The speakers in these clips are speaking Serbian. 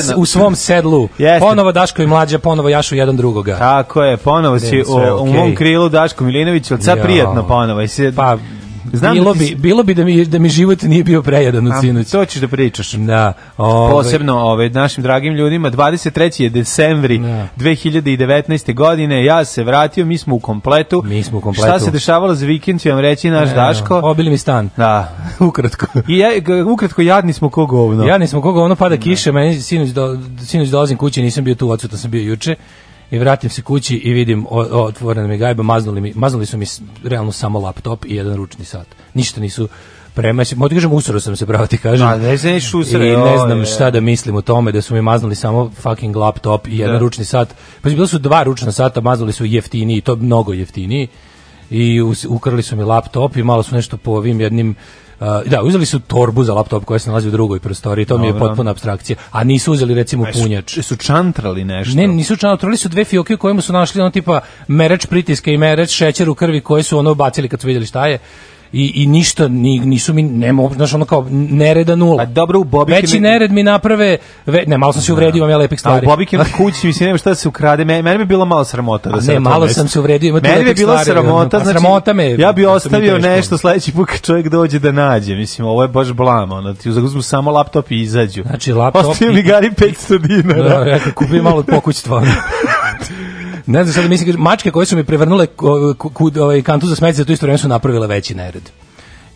zajedno. u svom sedlu. Jeste. Ponovo Daško i mlađa, ponovo jašu jedan drugoga. Tako je, ponovo si u, okay. u mom krilu Daško Milinović, ali sad ja. prijatno ponovo. I se, pa, Znam da bilo, da ti... bi, bilo bi da mi, da mi život nije bio prejedan u sinoć. To ćeš da pričaš. Da. Ove. Ovaj. Posebno ove, ovaj, našim dragim ljudima. 23. decembri da. 2019. godine. Ja se vratio, mi smo u kompletu. Mi smo u kompletu. Šta se dešavalo za vikend ću vam reći naš ne, Daško. Obili mi stan. Da. ukratko. I ja, ukratko jadni smo ko govno. Jadni smo ko govno, pada da. kiše. Meni sinuć, do, sinuć dolazim kući, nisam bio tu, odsutan sam bio juče i vratim se kući i vidim otvorena mi gajba, maznuli, mi, maznuli su mi realno samo laptop i jedan ručni sat. Ništa nisu prema se, možda kažem usro sam se pravo ti kažem. A da, ne znam usro, I ne znam šta da mislim o tome da su mi maznuli samo fucking laptop i jedan da. ručni sat. Pa bilo su dva ručna sata, maznuli su jeftiniji, to mnogo jeftiniji i ukrali su mi laptop i malo su nešto po ovim jednim Uh, da, uzeli su torbu za laptop koja se nalazi u drugoj prostoriji, to Dobro. mi je potpuna abstrakcija. A nisu uzeli recimo Aj, su, punjač. Su čantrali nešto? Ne, nisu čantrali, su dve fioke u kojima su našli ono tipa merač pritiska i merač šećer u krvi koje su ono bacili kad su vidjeli šta je i, i ništa ni, nisu mi nema znači ono kao nereda nula. A pa dobro u Bobikim veći nered mi naprave ve, ne malo sam se da. uvredio, imam ja lepih stvari. A u Bobikim kući mislim nema šta da se ukrade, meni, meni bi bila malo sramota da se. Ne, malo sam se uvredio, ima Meni bi bila sramota, pa znači sramota me. Ja bi ostavio nešto sledeći put kad čovjek dođe da nađe, mislim ovo je baš blama, ono ti uzmu samo laptop i izađu. Znači laptop. Ostavi mi gari 500 dinara. Da, ja kupim malo pokućstva. ne znam sad da mislim, mačke koje su mi prevrnule kud, ovaj, kantu za smeće, za to isto vreme su napravile veći nered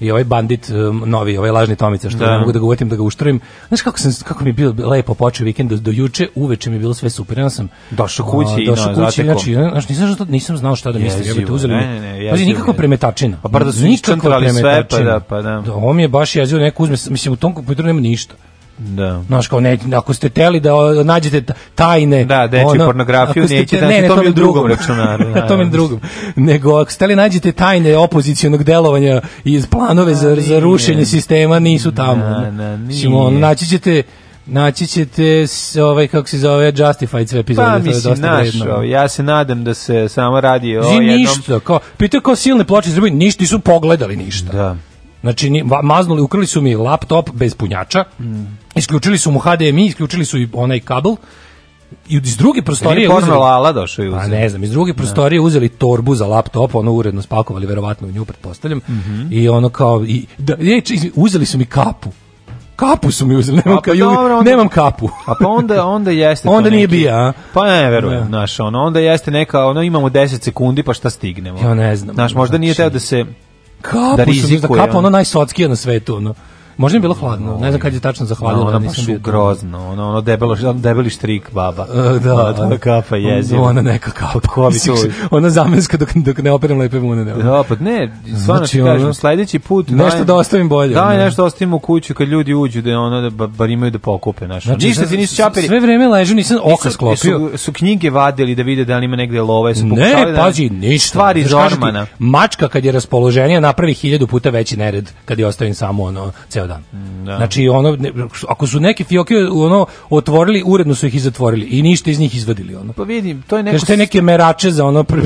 i ovaj bandit um, novi, ovaj lažni Tomica što da. ne mogu da ga uvetim, da ga uštrim. Znaš kako sam kako mi je bilo lepo počeo vikend do, do juče, uveče mi je bilo sve super. Ja sam došao kući i došao kući, znači, znači nisam što nisam znao šta da mislim, ja uzeli. Ne, ne, ne, ja nikako premetačina. Pa bar da su iscentrali sve, pa da, pa da. Da, on mi je baš jezio neko uzme, mislim u tom kompjuteru nema ništa. Da. Znaš, kao ne, ako ste teli da nađete tajne... Da, dečju ono, pornografiju nećete, ne, ne, to, to mi u drugom računaru. to mi u drugom. Nego, ako ste teli da nađete tajne opozicijonog delovanja iz planove da, za, za rušenje sistema, nisu tamo. Da, da, nije. Simo, naći ćete... Naći ćete s, ovaj, kako se zove, Justified sve epizode. Pa, mislim, dosta ovaj, ja se nadam da se samo radi o Zim, jednom... Ništa, kao, pitao kao silne ploče, ništa, nisu pogledali ništa. Da. Znači, maznuli, ukrili su mi laptop bez punjača, mm. isključili su mu HDMI, isključili su i onaj kabel, i iz druge prostorije uzeli... Lala došao i pa uzeli. A ne znam, iz druge da. prostorije uzeli torbu za laptop, ono uredno spakovali, verovatno u nju, pretpostavljam, mm -hmm. i ono kao... I, da, je, uzeli su mi kapu. Kapu su mi uzeli, nemam, pa, kaju, dobro, onda, nemam kapu. a pa onda, onda jeste... onda nije bija, a? Pa ne, verujem, ne. Da. znaš, ono, onda jeste neka, ono, imamo 10 sekundi, pa šta stignemo. Ja ne znam. Znaš, možda znači, nije teo da se Kapu da rizikuje. Da kapa ono najsockije na svetu, ono. Možda je bilo hladno, no, ne znam kad je tačno zahvalilo. No, ona baš grozno, ono, ono debelo, ono debeli štrik baba. Uh, da, Od, ona da. kapa jeziva. Ona neka kao pa Ko to? Ona zamenska dok, dok ne operem lepe vune. Da, da pa ne, stvarno znači, ti kažem, sledeći put... Nešto daj, da ostavim bolje. Da, ono. nešto ostavim u kuću kad ljudi uđu da ono, da bar imaju da pokupe. Naš, znači, ništa ti nisu čaperi. Sve vreme ležu, nisam oka sklopio. Su, su knjige vadili da vide da li ima negde lova. Su ne, da- pazi, ništa. Stvari Zormana. Mačka kad je raspoloženja napravi hiljadu puta veći nered kad je ostavim samo ono, ceo ceo dan. Da. Znači ono ako su neke fioke ono otvorili, uredno su ih i zatvorili i ništa iz njih izvadili ono. Pa vidim, to je neko Kaže, te neke merače za ono priz,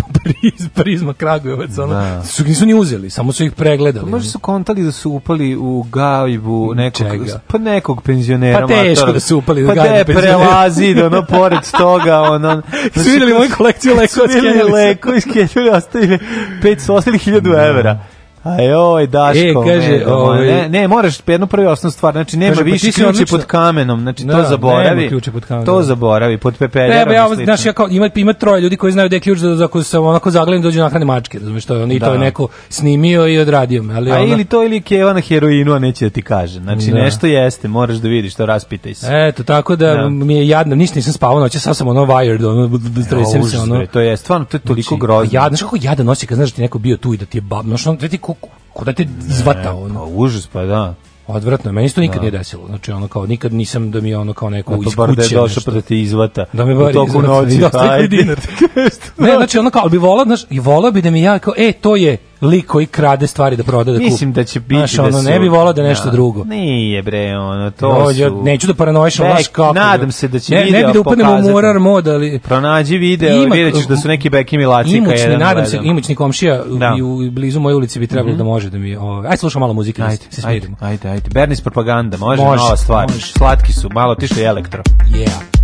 prizma Kragujevac ono. Da. Su nisu ni uzeli, samo su ih pregledali. Pa možda su kontali da su upali u gajbu nekog Čega? pa nekog penzionera Pa teško matora. da su upali pa u gajbu. Pa prelazi do da, ono pored toga ono. Znači, su videli moju kolekciju lekova, skenjali lekova, skenjali ostavili 500 ostali 1000 evra. Ajoj, Daško. E, kaže, ne, da, ovaj, ne, ne, moraš jednu prvi osnovnu stvar, znači nema kaže, pa više pa ključe odlično... pod kamenom, znači da, to zaboravi. ključe pod kamenom. To da. zaboravi, pod pepeljarom. Treba, ja, znači, ja kao, ima, ima troje ljudi koji znaju da je ključ da, da ako se onako zagledam dođu na hrane mačke, razumiješ, to, i da. to je neko snimio i odradio me. Ali a ona... ili to ili keva na heroinu, a neće da ti kaže. Znači, da. nešto jeste, moraš da vidiš, to raspitaj se. Eto, tako da, da. mi je jadno, ništa nisam spavao noće, sad sam ono wired, ono, stresem se, ono. To je stvarno, to je toliko znači, grozno. Ja, znaš kako jadan osjećaj, znaš da ti neko bio tu i da ti je bab, znaš, da ko, ko da te zvata. Ne, ono. Pa užas, pa da. Odvratno, meni to nikad da. nije desilo. Znači ono kao nikad nisam da mi je ono kao neko iz kuće. Da je došao pa da te izvata. Da me bar izvata. Noći, da, ajde. ne, znači ono kao bi volao, znaš, i volao bi da mi ja kao, e, to je, lik koji krade stvari da proda da kupi. Mislim da će biti Znaš, da ono, da su, ne bi volao da nešto da. drugo. Nije bre, ono, to no, su... Ja, neću da paranojišam baš kako. Da- nadam se da će ne, video Ne bi da upadnemo u murar mod, ali... Pronađi video, ima, vidjet da su neki beki milaci imućni, jedan. Nadam gledam. se, imućni komšija da. i u, blizu moje ulice bi trebalo mm -hmm. da može da mi... O, ovaj- aj, slušam malo muzike, da ajde, se smirimo. Ajde, ajde, ajde. Bernis propaganda, može, može nova stvar. Može. Slatki su, malo tiše elektro. Yeah.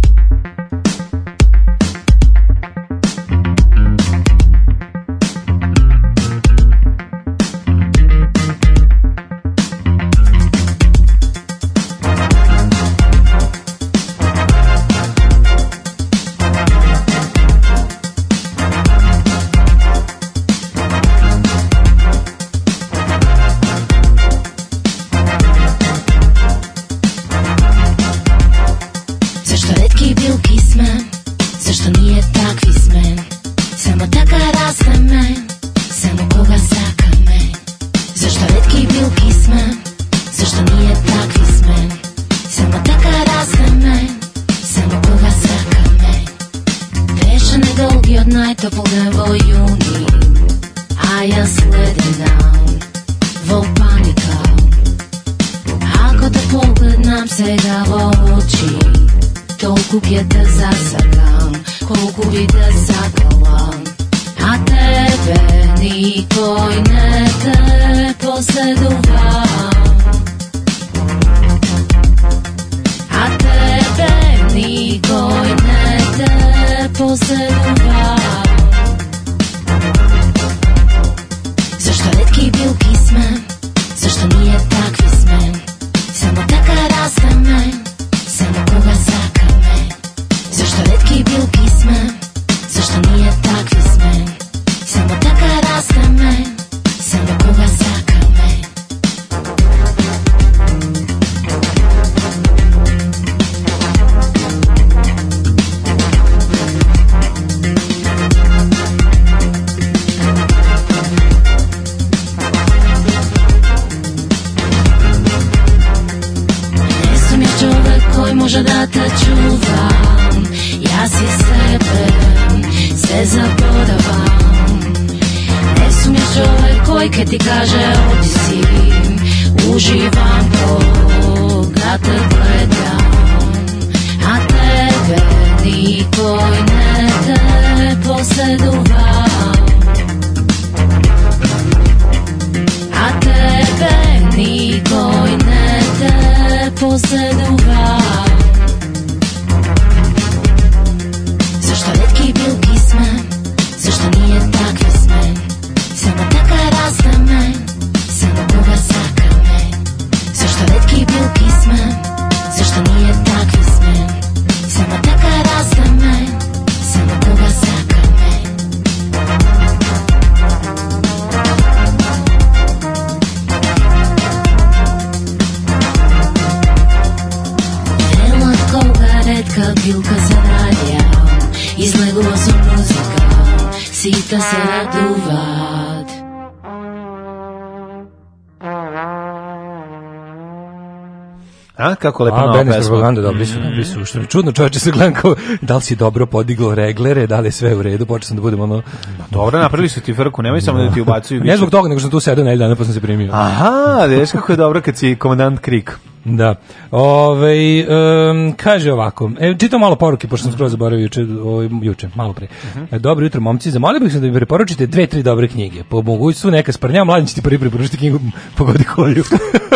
A, kako lepo na pesma. propaganda, dobri su, mm. dobri su. Što, čudno čoveče se gledam kao, da li si dobro podiglo reglere, da li je sve u redu, počeo sam da budem ono... Dobro, napravili su ti frku, nemoj samo da ti ubacuju. Ne zbog toga, nego što sam tu sedao na dana pa sam se primio. Aha, veš kako je dobro kad si komandant Krik. Da. Ove, um, kaže ovako, e, čitam malo poruke, pošto sam skoro zaboravio juče, o, ovaj, juče malo pre. Uh e, -huh. Dobro jutro, momci, zamolio bih se da mi preporučite dve, tri dobre knjige. Po mogućstvu neka sprnja, mladen će ti prvi preporučiti knjigu Pogodi kolju.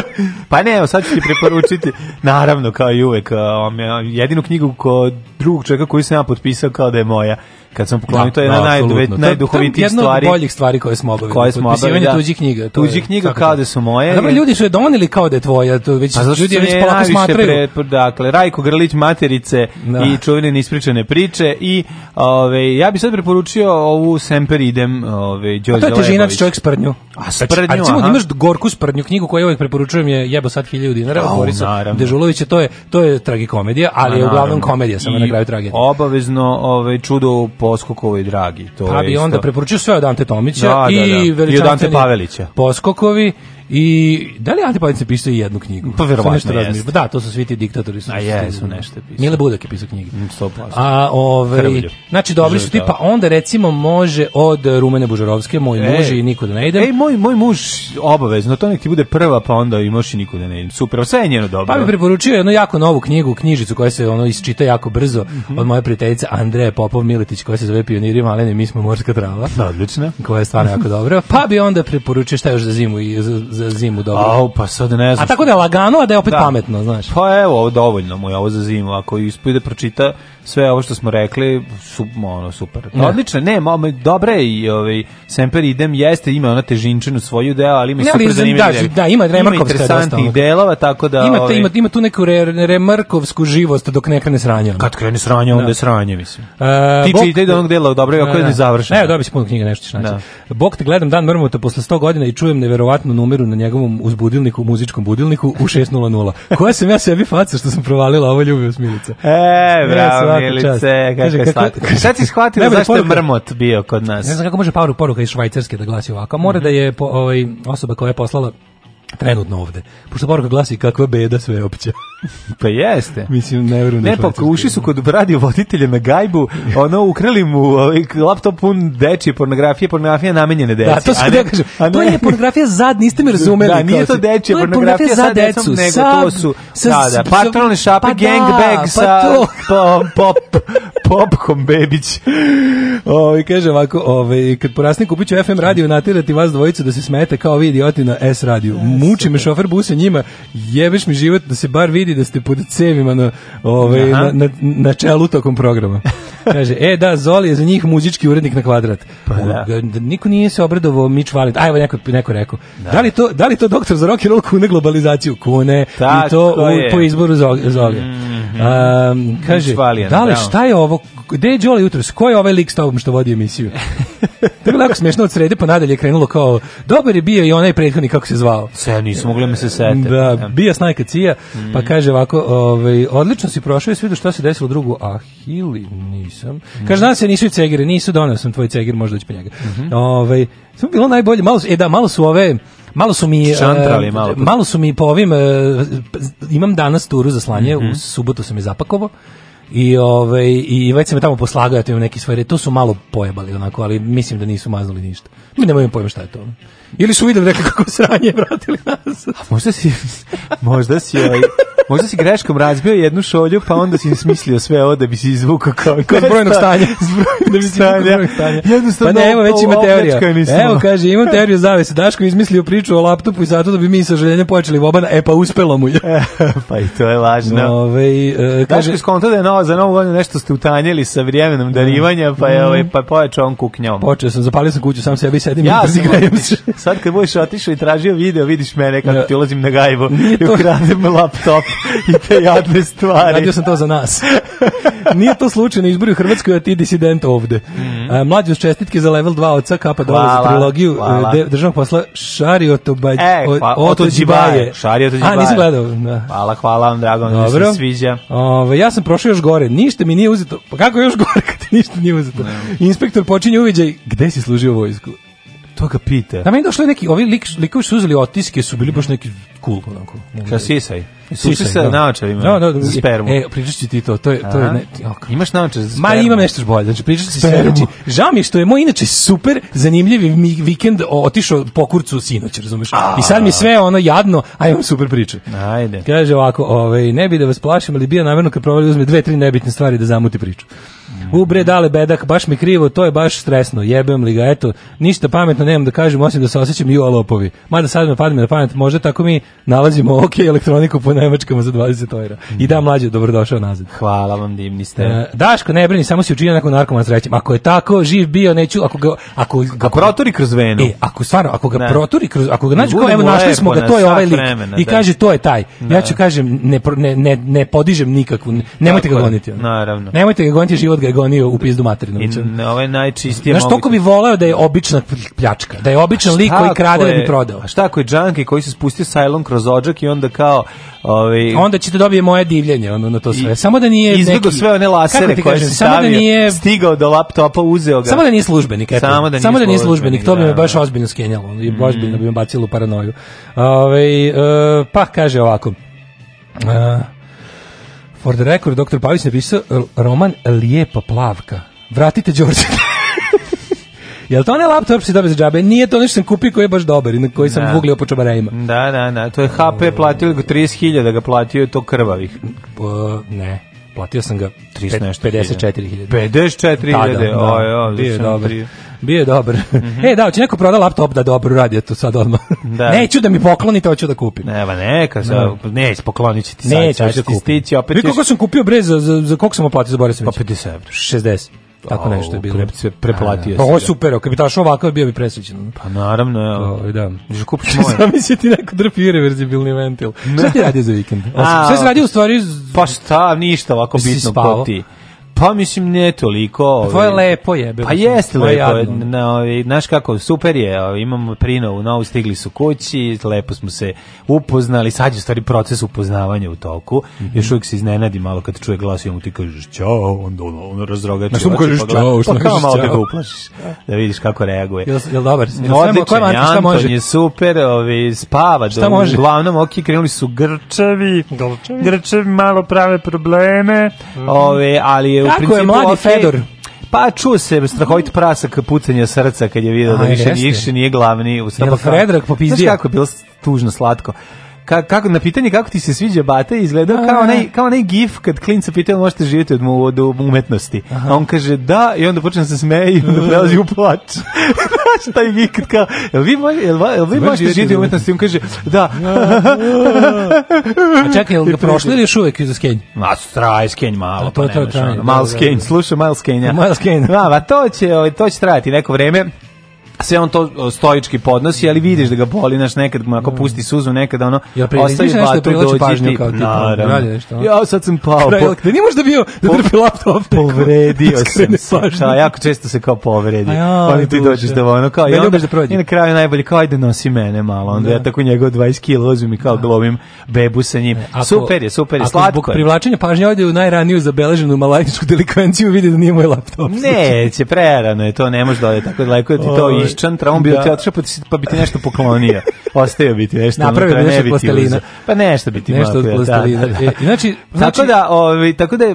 pa ne, evo, sad ću ti preporučiti, naravno, kao i uvek, um, jedinu knjigu kod drugog čovjeka koju sam ja potpisao kao da je moja kad sam da, poklonio, da, to je jedna naj, najduhovitijih stvari. Jedno od boljih stvari koje smo obavili. Koje smo obavili, da. tuđih knjiga. To tuđih knjiga kao da su moje. Dobro, ljudi su je doneli kao da je tvoja, to već, A pa ljudi već polako smatraju. Pre, dakle, Rajko Grlić, Materice da. i čuvene ispričane priče i ove, ja bih sad preporučio ovu Semper idem ove, Đorđe Lebović. A to je težinac da čovjek sprnju. A sad znači, sprdnju, znači, imaš gorku sprdnju knjigu koju ja uvek preporučujem je Jebo sad 1000 dinara pa, od Borisa Dežulovića, to je to je tragikomedija, ali je pa, uglavnom komedija samo na kraju tragedija. Obavezno ovaj čudo u Poskokovoj dragi, to pa je. Pa bi onda preporučio sve od Ante Tomića da, da i da, da. i od Ante Pavelića. Poskokovi I da li Ante Pavelić pisao jednu knjigu? Pa verovatno jeste. Da, to su svi ti diktatori. Su A jesu nešto je pisao. Mile Budak je pisao knjige. 100%. Mm, A, ovaj znači, dobri su tipa onda recimo može od Rumene Bužarovske, moj ej, muž i nikuda ne idem. Ej, moj, moj muž obavezno, to nek ti bude prva, pa onda imaš i nikuda ne idem. Super, sve je njeno dobro. Pa mi preporučio jednu jako novu knjigu, knjižicu koja se ono isčita jako brzo mm -hmm. od moje prijateljice Andreje Popov Miletić koja se zove Pioniri Maleni, mi smo morska trava. Da, Odlično. Koja je stvarno jako dobro. Pa bi onda preporučio šta još za zimu i za, za zimu dobro. Au, pa sad ne znam. A tako da je lagano, a da je opet da. pametno, znaš. Pa evo, dovoljno mu je ovo za zimu, ako uspije pročita sve ovo što smo rekli su ono super. Da. Ne. Odlično, ne, malo dobre i ovaj Semper idem jeste ima ona težinčinu svoju deo, ali ima ne, super zanimljivi. Da, da, ima Remarkovska interesantnih delova, tako da ima, ovaj, ima, ima tu neku re, Remarkovsku živost dok ne krene sranje. Kad krene sranje, onda da. sranje, mislim. E, Ti čitaj do onog dela dobro, da, i ako je da. ne završeno. Evo, dobi si puno knjiga nešto što naći. Bog te gledam dan mrmota posle 100 godina i čujem neverovatnu numeru na njegovom uzbudilniku, muzičkom budilniku u 600. Koja sam ja sebi faca što sam provalila ovo ljubio Smilica. E, bravo. Milice, kakva je slatka. Sad si shvatila ne, zašto je mrmot bio kod nas. Ne znam kako može Pauru poruka iz Švajcarske da glasi ovako. Mora mm -hmm. da je po, ovaj, osoba koja je poslala trenutno ovde. Pošto poruka glasi kakva beda sve opća. pa jeste. Mislim, ne verujem. Ne, pa uši su kod radio voditelje na gajbu, ono, ukrali mu ovaj, laptop pun dečije pornografije, pornografija namenjene deci. Da, to se ja kažem. To je pornografija za, niste mi razumeli. Da, nije to dečija pornografija, pornografija za decu, nego sa, to su, sa, da, da, patrolne pa šape, da, pa gangbang da, sa pa pop, pop, popkom bebić. Ovi, ovaj, kaže ovako, ove, ovaj, kad porasni kupit ću FM radio natirati vas dvojicu da se smete kao vi idioti na S radiju muči me šofer busa njima, jebeš mi život da se bar vidi da ste pod cevima na, ovaj, na, na, na, čelu tokom programa. Kaže, e da, Zoli je za njih muzički urednik na kvadrat. Pa, da. da. Niko nije se obradovao Mić Valid. Ajde, neko, neko rekao. Da. da. li to, da li to doktor za rock and roll kune globalizaciju? Kune. Tako I to u, po izboru Zoli. Mm -hmm. um, kaže, da li šta je ovo? Gde je Đole jutros? Ko je ovaj lik s tobom što vodi emisiju? Tako lako smiješno od srede pa nadalje je krenulo kao dobar je bio i onaj prethodni kako se zvao. Sve nisu mogli da mi se setiti. Da, da, bija snajka cija, pa mm. pa kaže ovako, ovaj odlično si prošao i sve šta se desilo drugu Ahili nisam. Mm. Kaže danas se nisu cegire, nisu doneo sam tvoj cegir možda će pa njega. Mm -hmm. Ovaj samo bilo najbolje, malo e da malo su ove Malo su mi Čantrali, e, malo, malo su mi po ovim e, imam danas turu za slanje, mm -hmm. u mhm. subotu sam je zapakovao. I ovaj i već se me tamo poslagao, ja tu imam neki svoj red. To su malo pojebali onako, ali mislim da nisu maznuli ništa. Mi nemojmo pojma šta je to. Ili su videli rekli kako sranje vratili nas. A možda si, možda si, ovaj, možda si greškom razbio jednu šolju, pa onda si smislio sve ovo da bi se izvukao kao Kod brojnog stanja. da bi si stanja. stanja. Jednostavno, pa ne, evo već ima teorija. Evo, kaže, imam teoriju zavese. Daško izmislio priču o laptopu i zato da bi mi sa željenjem počeli vobana. E, pa uspelo mu je. pa i to je važno. Ove, e, kaže, Daško iskonto da je novo, za novu godinu nešto ste utanjili sa vremenom mm. darivanja, pa je ovaj, mm. pa pojačao on kuknjom. Počeo sam, zapalio sam kuću, sam bi sedim ja i igrajem se. Sad kad budeš otišao i tražio video, vidiš mene kako ti ulazim na gajbu i ukradem laptop i te jadne stvari. Radio sam to za nas. Nije to slučajno izbori u Hrvatskoj, a ti disident ovde. Mm -hmm. Mlađe čestitke za level 2 oca, kapa 2 za trilogiju e, de, državnog posla Šario Tobaj. E, Oto Đibaje. Šario Tobaj. A, nisam gledao. Da. Hvala, hvala vam, drago mi da Dobro. se sviđa. Ove, ja sam prošao još gore, ništa mi nije uzeto. Pa kako još gore kad ništa nije uzeto? Ne. Inspektor počinje uviđaj, gde si služio vojsku? Što ga pita? Da meni došlo neki, ovi lik, likovi su uzeli otiske, su bili baš neki cool. Onako. Šta sisaj? Sisaj sa da. naočarima no, da, no, da, da. za spermu. E, pričat ti to, to je... To je ne, oh, Imaš naočar za spermu? Ma imam nešto bolje, znači pričat ću spermu. Znači, žao mi je što je moj inače super zanimljivi vikend otišao po kurcu sinoć, razumeš? I sad mi sve ono jadno, a imam super priče. Ajde. Kaže ovako, ovaj, ne bi da vas plašim, ali bio namjerno kad provali uzme dve, tri nebitne stvari da zamuti priču. U bre dale bedak, baš mi krivo, to je baš stresno. Jebem li ga, eto. Ništa pametno nemam da kažem, osim da se osjećam i olopovi. Mada sad me padne na pamet, možda tako mi nalazimo OK elektroniku po nemačkama za 20 eura. I da mlađe, dobrodošao nazad. Hvala vam, divni ste. E, Daško, ne brini, samo si učinio neku narkoman srećem. Ako je tako, živ bio, neću, ako ga ako ga ako proturi kroz venu. E, ako stvarno, ako ga ne. proturi kroz ako ga nađu, evo našli smo ga, to je ovaj lik. Vremena, I da. kaže to je taj. Da. Ja ću kažem ne ne ne, ne podižem nikakvu. Nemojte ga goniti. Naravno. Nemojte ga goniti, život ga je gonio u pizdu materinu. I ovo ovaj je najčistije Znaš, toliko bi voleo da je obična pljačka, da je običan lik koji krađe da bi prodao. A šta ako je džanki koji se spustio sajlon kroz odžak i onda kao... Ovi... Ovaj, onda ćete da dobije moje divljenje ono, na to sve. Samo da nije neki... sve one lasere koje se stavio, samo da nije... stigao do laptopa, uzeo ga. Samo da nije službenik. Eto. Samo da nije, samo da nije službenik, to bi da, me baš da. ozbiljno skenjalo. I baš mhm. bi me bacilo u paranoju. Ove, ovaj, pa kaže ovako... Uh, For the record, doktor Pavić napisao eh, roman Lijepa plavka. Vratite Đorđe. Jel to onaj laptop si dobio za džabe? Nije to nešto sam kupio koji je baš dobar i na koji sam da. vuglio po čobarejima. Da, da, da. To je HP platio ga 30.000 da ga platio je to krvavih. Uh, ne platio sam ga 54.000. 54.000, da, da, da. oj, oj, bio je dobar. Bio dobar. Mm -hmm. E, da, hoće neko proda laptop da dobro radi eto sad odmah. Da. Neću da mi poklonite, hoću da kupim. Ne, ba neka, sa, ne, poklonit će ti sad, neću, ćeš da kupim. Stići, opet Vi kako sam kupio, bre, za, za, za koliko sam oplatio, zaboravio sam. Pa 50 evra. 60. Tako o, nešto je bilo. Pre, preplatio da. se. Pa ovo je da. super, kad bi tašao ovakav, bio bi presrećen. Pa naravno, evo. O, ovaj, da. Možeš kupiš moje. Zamisli ti neko drpi irreverzibilni ventil. Ne. Šta ti radio za vikend? Osim, A, šta si radio u stvari? Pa šta, ništa ovako bitno kao ti. Pa mislim ne toliko. Pa ovaj. lepo jebe. Pa jeste lepo. Na, ovaj, znaš kako, super je. Ovaj, imamo prinovu, novu stigli su kući, lepo smo se upoznali. Sad je stvari proces upoznavanja u toku. Mm -hmm. Još uvijek se iznenadi malo kad čuje glas i mu ti kažeš ćao, onda on, on razrogače. Znaš mu kažeš pa ćao, što pa, kažeš malo da ga da vidiš kako reaguje. Jel, jel dobar? Jel Odličan šta može? je super, ovaj, spava. Šta do, može? Uglavnom, ok, krenuli su grčevi. Grčevi? Grčevi malo prave probleme, mm -hmm. ove, ovaj, ali je Kako je mladi okay. Fedor? Pa čuo se strahovit prasak pucanja srca kad je vidio da više, više nije glavni u Srba. Jel Fredrag popizdio? Znaš kako je bilo tužno slatko. Ka, kako, na pitanje kako ti se sviđa Bata izgledao kao onaj, kao onaj gif kad klinca pitaju možete živjeti od, od, od umetnosti. Aha. A on kaže da i onda počne da se smeje i onda prelazi u plač. Znaš taj gif kad kao, jel vi, jel, jel, jel vi možete živjeti od umetnosti? On kaže da. a čekaj, jel ga prošli ili još uvek iz skenj? Ma, traj skenj malo. A to, pa to, to, to, da, malo da, skenj, slušaj malo skenja. Malo skenja. Ma, to će, ovaj, to će trajati neko vreme sve on to stoički podnosi, ali vidiš da ga boli, znaš, nekad ako mm. pusti suzu, nekad ono, ja, ostavi batu, dođi pažnju, ti, kao, naravno, nešto, ja sad sam pao, po, da nije možda bio, da trpi laptop, povredio da sam se, Ša, jako često se kao povredi, Pa ti dođeš da ono, kao, i, onda, da prođe. i na kraju najbolje, kao, ajde nosi mene malo, onda da. ja tako njegov 20 kilo uzim i kao da. glomim bebu sa njim, e, ako, super je, super je, slatko je. Ako privlačenja pažnje ode u najraniju zabeleženu malajničku delikvenciju, vidi da nije moj laptop. Neće, prerano je to, ne može da ode tako daleko, da ti to kršćan, traum bio da. te otišao pa, pa bi ti nešto poklonio. Ostaje bi ti nešto. Napravio bi pa nešto plastelina. Pa nešto bi ti nešto od da, plastelina. znači, znači, tako znači- da, ovaj tako da je e,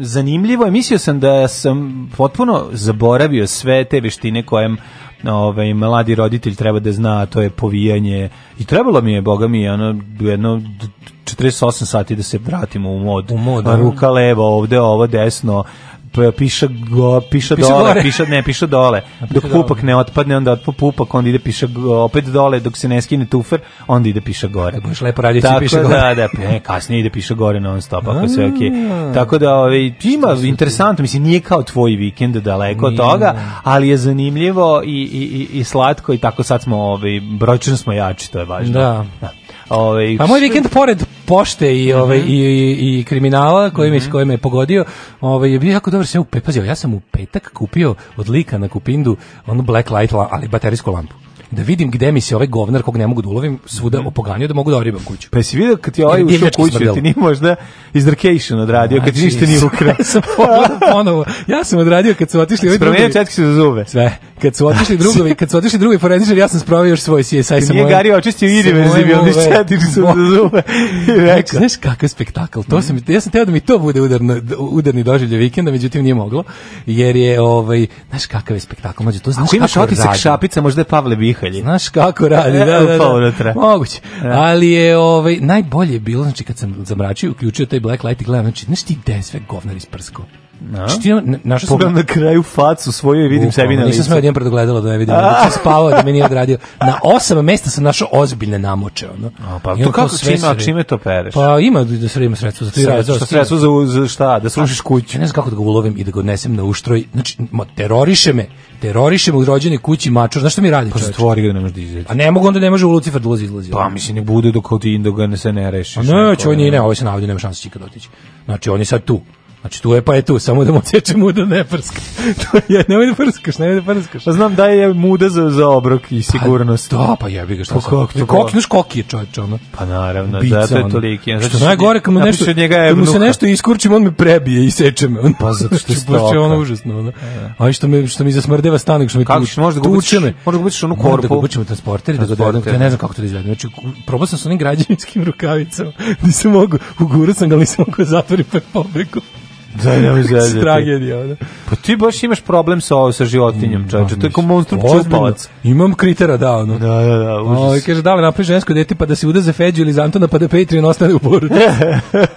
zanimljivo, mislio sam da sam potpuno zaboravio sve te veštine kojem ovaj mladi roditelj treba da zna, to je povijanje. I trebalo mi je, boga mi, ono jedno 48 sati da se vratimo u mod. U mod, ruka leva, ovde, ovo desno, piše go, piše, dole, gore. piše ne, piše dole. piše dok dole. pupak ne otpadne, onda otpa pupak, onda ide piše opet dole, dok se ne skine tufer, onda ide piše gore. Možeš lepo raditi piše da, gore. Da, da, ne, kasnije ide piše gore non stop, ako sve okej. Tako da ovaj ima interesantno, mislim nije kao tvoj vikend daleko od toga, ali je zanimljivo i, i, i, i slatko i tako sad smo ovaj brojčano smo jači, to je važno. Da. da. Ovaj Pa moj vikend pored pošte i mhm. ovaj mm -hmm. i, i, i kriminala koji mm -hmm. me mhm. pogodio, ovaj je bio jako dobro se upepazio. Ja sam u petak kupio od lika na Kupindu onu black light ali baterijsku lampu da vidim gde mi se ovaj govnar kog ne mogu da ulovim svuda mm. opoganio da mogu da oribam kuću. Pa si vidio kad ti ovaj ušao kuću, ti nije možda iz Darkation odradio, znači, kad ništa nije znači, ukrao. ja sam ponovo, ja sam odradio kad su otišli... Ovaj Spromenio četke se za zube. Sve kad su otišli drugovi, kad su otišli drugi forenzičari, ja sam spravio još svoj CSI sa mojim. Nije Gari očistio i reverzibilni četir su zube. Rekao, znaš kakav spektakl. To sam ja sam teo da mi to bude udarno, udarni doživljaj vikenda, međutim nije moglo, jer je ovaj, znaš kakav je spektakl, mlađe, to znači imaš otisak šapica, možda je Pavle Bihalje. Znaš kako radi, da, e, da, da, Moguće. E. Ali je ovaj najbolje bilo znači kad sam zamračio, uključio taj black light i gledam, znači, znaš ti gde sve govnar isprsko. Na. našao sam na kraju facu svoju i vidim sebi na licu. Nisam smeo jedan predogledalo da ne da vidim. Da sam spavao da me nije odradio. Na osam mesta sam našao ozbiljne namoče. Ono. A, pa to kako čime, čime to pereš? Pa ima da, da se ima sredstvo za to. Sredstvo, sredstvo, sredstvo za, za šta? Da slušiš kuću. Ja ne znam kako da ga ulovim i da ga odnesem na uštroj. Znači, teroriše me. Teroriše me u rođenoj kući mačor. Znaš šta mi radi? Pa zatvori ga da ne može da izađe. A ne mogu onda ne može u Lucifer da ulazi izlazi. Pa mislim ne bude dok ti dok ne se ne rešiš. Ne, čoj nije, ne, ovo se navodi, nema šanse čika da dotići. Znači, on je sad tu. Znači tu je pa je tu, samo da mu ceče muda ne prska. to je, nemoj da prskaš, nemoj da prskaš. Pa znam da je muda za, za obrok i pa, sigurnost. Pa, da, pa jebi ga šta pa, sam. Kako, kako, kako, znaš koki je čovječ, ono. Pa naravno, Bica, zato je toliki. Ono. Zato što najgore, kad mu, nešto, od njega kad mu se nešto iskurčim, on me prebije i seče me. Ono. Pa zato što znači, je stoka. ono užasno, ono. E, da. A što, me, što mi zasmrdeva stanik, što mi kako tuče. Možda tuče me. Možda gubiš onu korpu. Možda gubićemo transporter, da ga da da ja ne znam kako to da izgleda. Znači, probao sam sa onim građevinskim rukavicama, nisam mogu, ugurao sam ga, nisam mogu zatvorim pa je pobegao. Da, ne može Tragedija, da. Pa ti baš imaš problem sa ovo, sa životinjom, mm, čovječe. To je kao monstrum čupavac. Imam kritera, da, ono. Da, da, da, ovaj, užas. O, kaže, da li napravi žensko dete pa da se uda za Feđu ili Zantona pa da Patreon ostane u poru.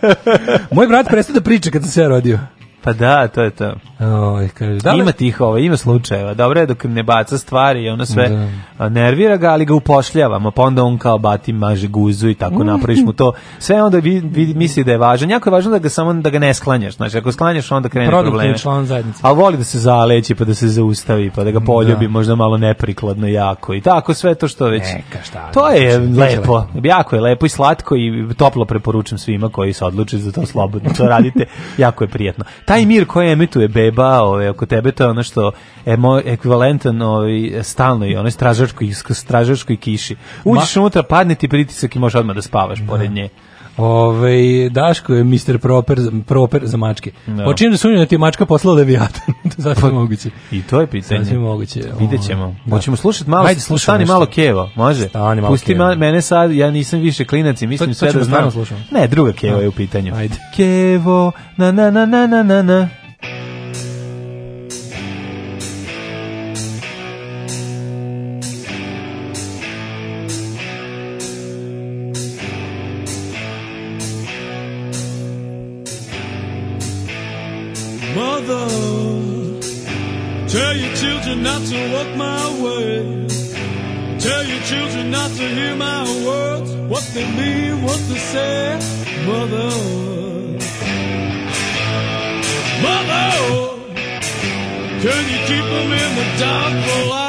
Moj brat prestao da priča kad sam se rodio. Pa da, to je to. O, kaže, da li... Ima tih ova, ima slučajeva. Dobro je dok ne baca stvari i ono sve da. nervira ga, ali ga upošljavamo. Pa onda on kao bati, maže guzu i tako mm. napraviš mu to. Sve onda vi, vi, misli da je važan. Jako je važno da ga samo da ga ne sklanjaš. Znači, ako sklanjaš, onda krene Produktni probleme. član zajednice. Ali voli da se zaleći, pa da se zaustavi, pa da ga da. poljubi da. možda malo neprikladno jako. I tako sve to što već. Neka šta. To je znači, lepo. lepo. Jako je lepo i slatko i toplo preporučujem svima koji se odluče za to slobodno. To radite. jako je prijetno taj mir koji emituje beba ove, ovaj, oko tebe, to je ono što je ekvivalentan ovaj, stalnoj, onoj stražačkoj, stražačkoj kiši. Uđeš unutra, padne ti pritisak i možeš odmah da spavaš da. pored nje. Ove, Daško je Mr. Proper, proper za mačke. No. Da. Počinjem pa da sumnjam da ti je mačka poslala Leviatan. Zašto sasvim pa, moguće. I to je pitanje. Sasvim moguće. Vidjet ovaj. ćemo. Da. Hoćemo slušati malo, Ajde, stani malo Kevo, može? Stani malo Pusti keva. mene sad, ja nisam više klinac i mislim sve da znam. Ne, druga Kevo no. Da. je u pitanju. Ajde. Kevo, na na na na na na na. hear my words, what they mean, what they say, mother. Mother, can you keep them in the dark for life?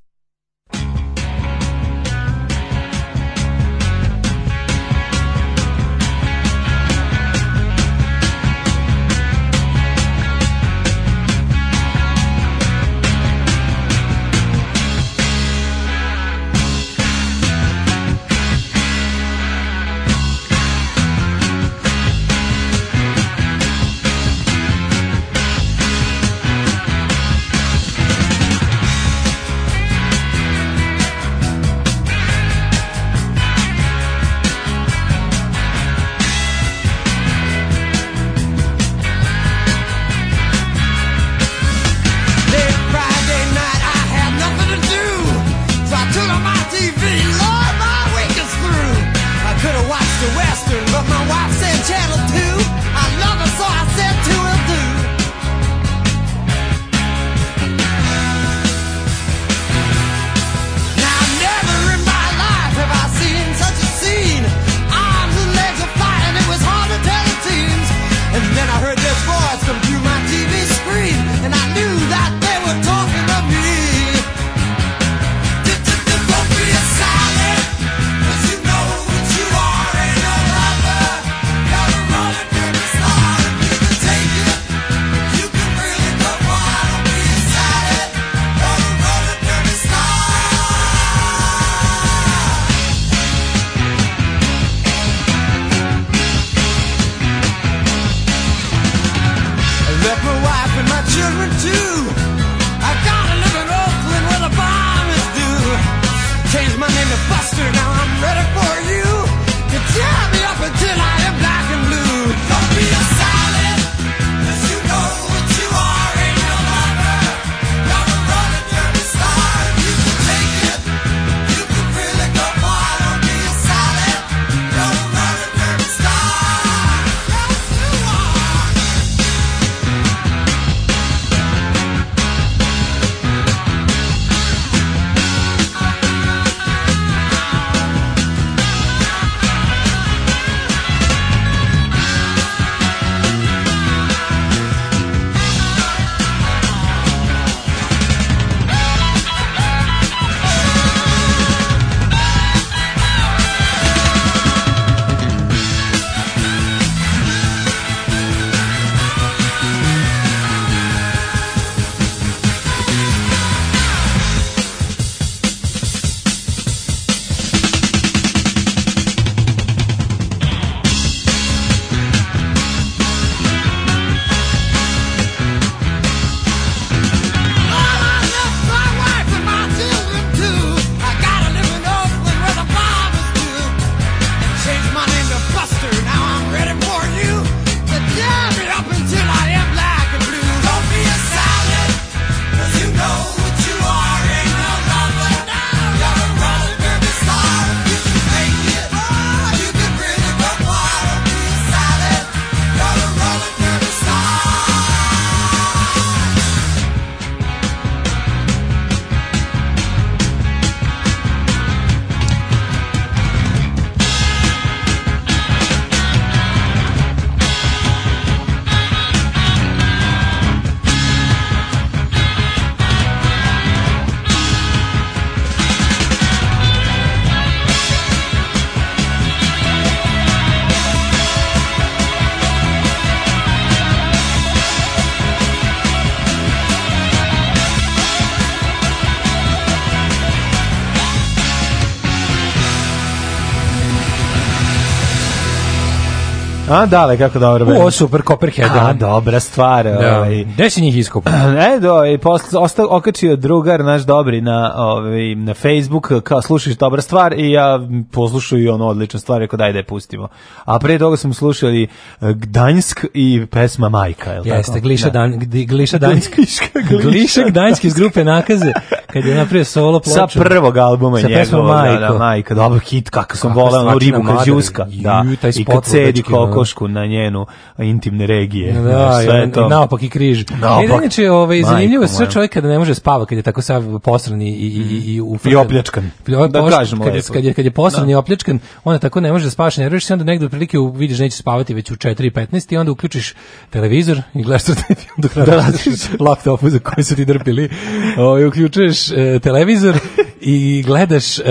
A, dale, kako dobro. Band. Uo, super, Copperhead. A, dobra stvar. Da. Ovaj. Gde si njih iskopao? e, do, i posle, osta, okačio drugar naš dobri na, ovaj, na Facebook, kao slušaš dobra stvar i ja poslušao i ono odlična stvar, rekao daj da je pustimo. A pre toga smo slušali eh, Gdanjsk i pesma Majka, je li Jeste, tako? Gliša, da. Dan, gliša Danjsk. gliša, gliša Gdanjsk iz grupe Nakaze, kad je napravio solo ploču. Sa prvog albuma sa njegov. Sa pesmom Majka. Da, da, Majka, dobro hit, kako sam volao, ribu kad džuska. Da, i kad sedi koliko kokošku na njenu intimne regije. Da, sve i, to. I naopak i križ. Naopak. E, inače, ovaj, zanimljivo je sve čovjeka da ne može spava kad je tako sav posran i, i, i, i, ufrkan. I mm. opljačkan. Ovaj da poš, kažemo. Kad je, kad je, kad je posran da. i opljačkan, onda tako ne može da spavaš, nerviš se, onda negde prilike vidiš da neće spavati već u 4.15 i onda uključiš televizor i gledaš to do kraja. Da, da. radiš laptopu za koji su ti drpili. Ovaj uključuješ e, televizor i gledaš e,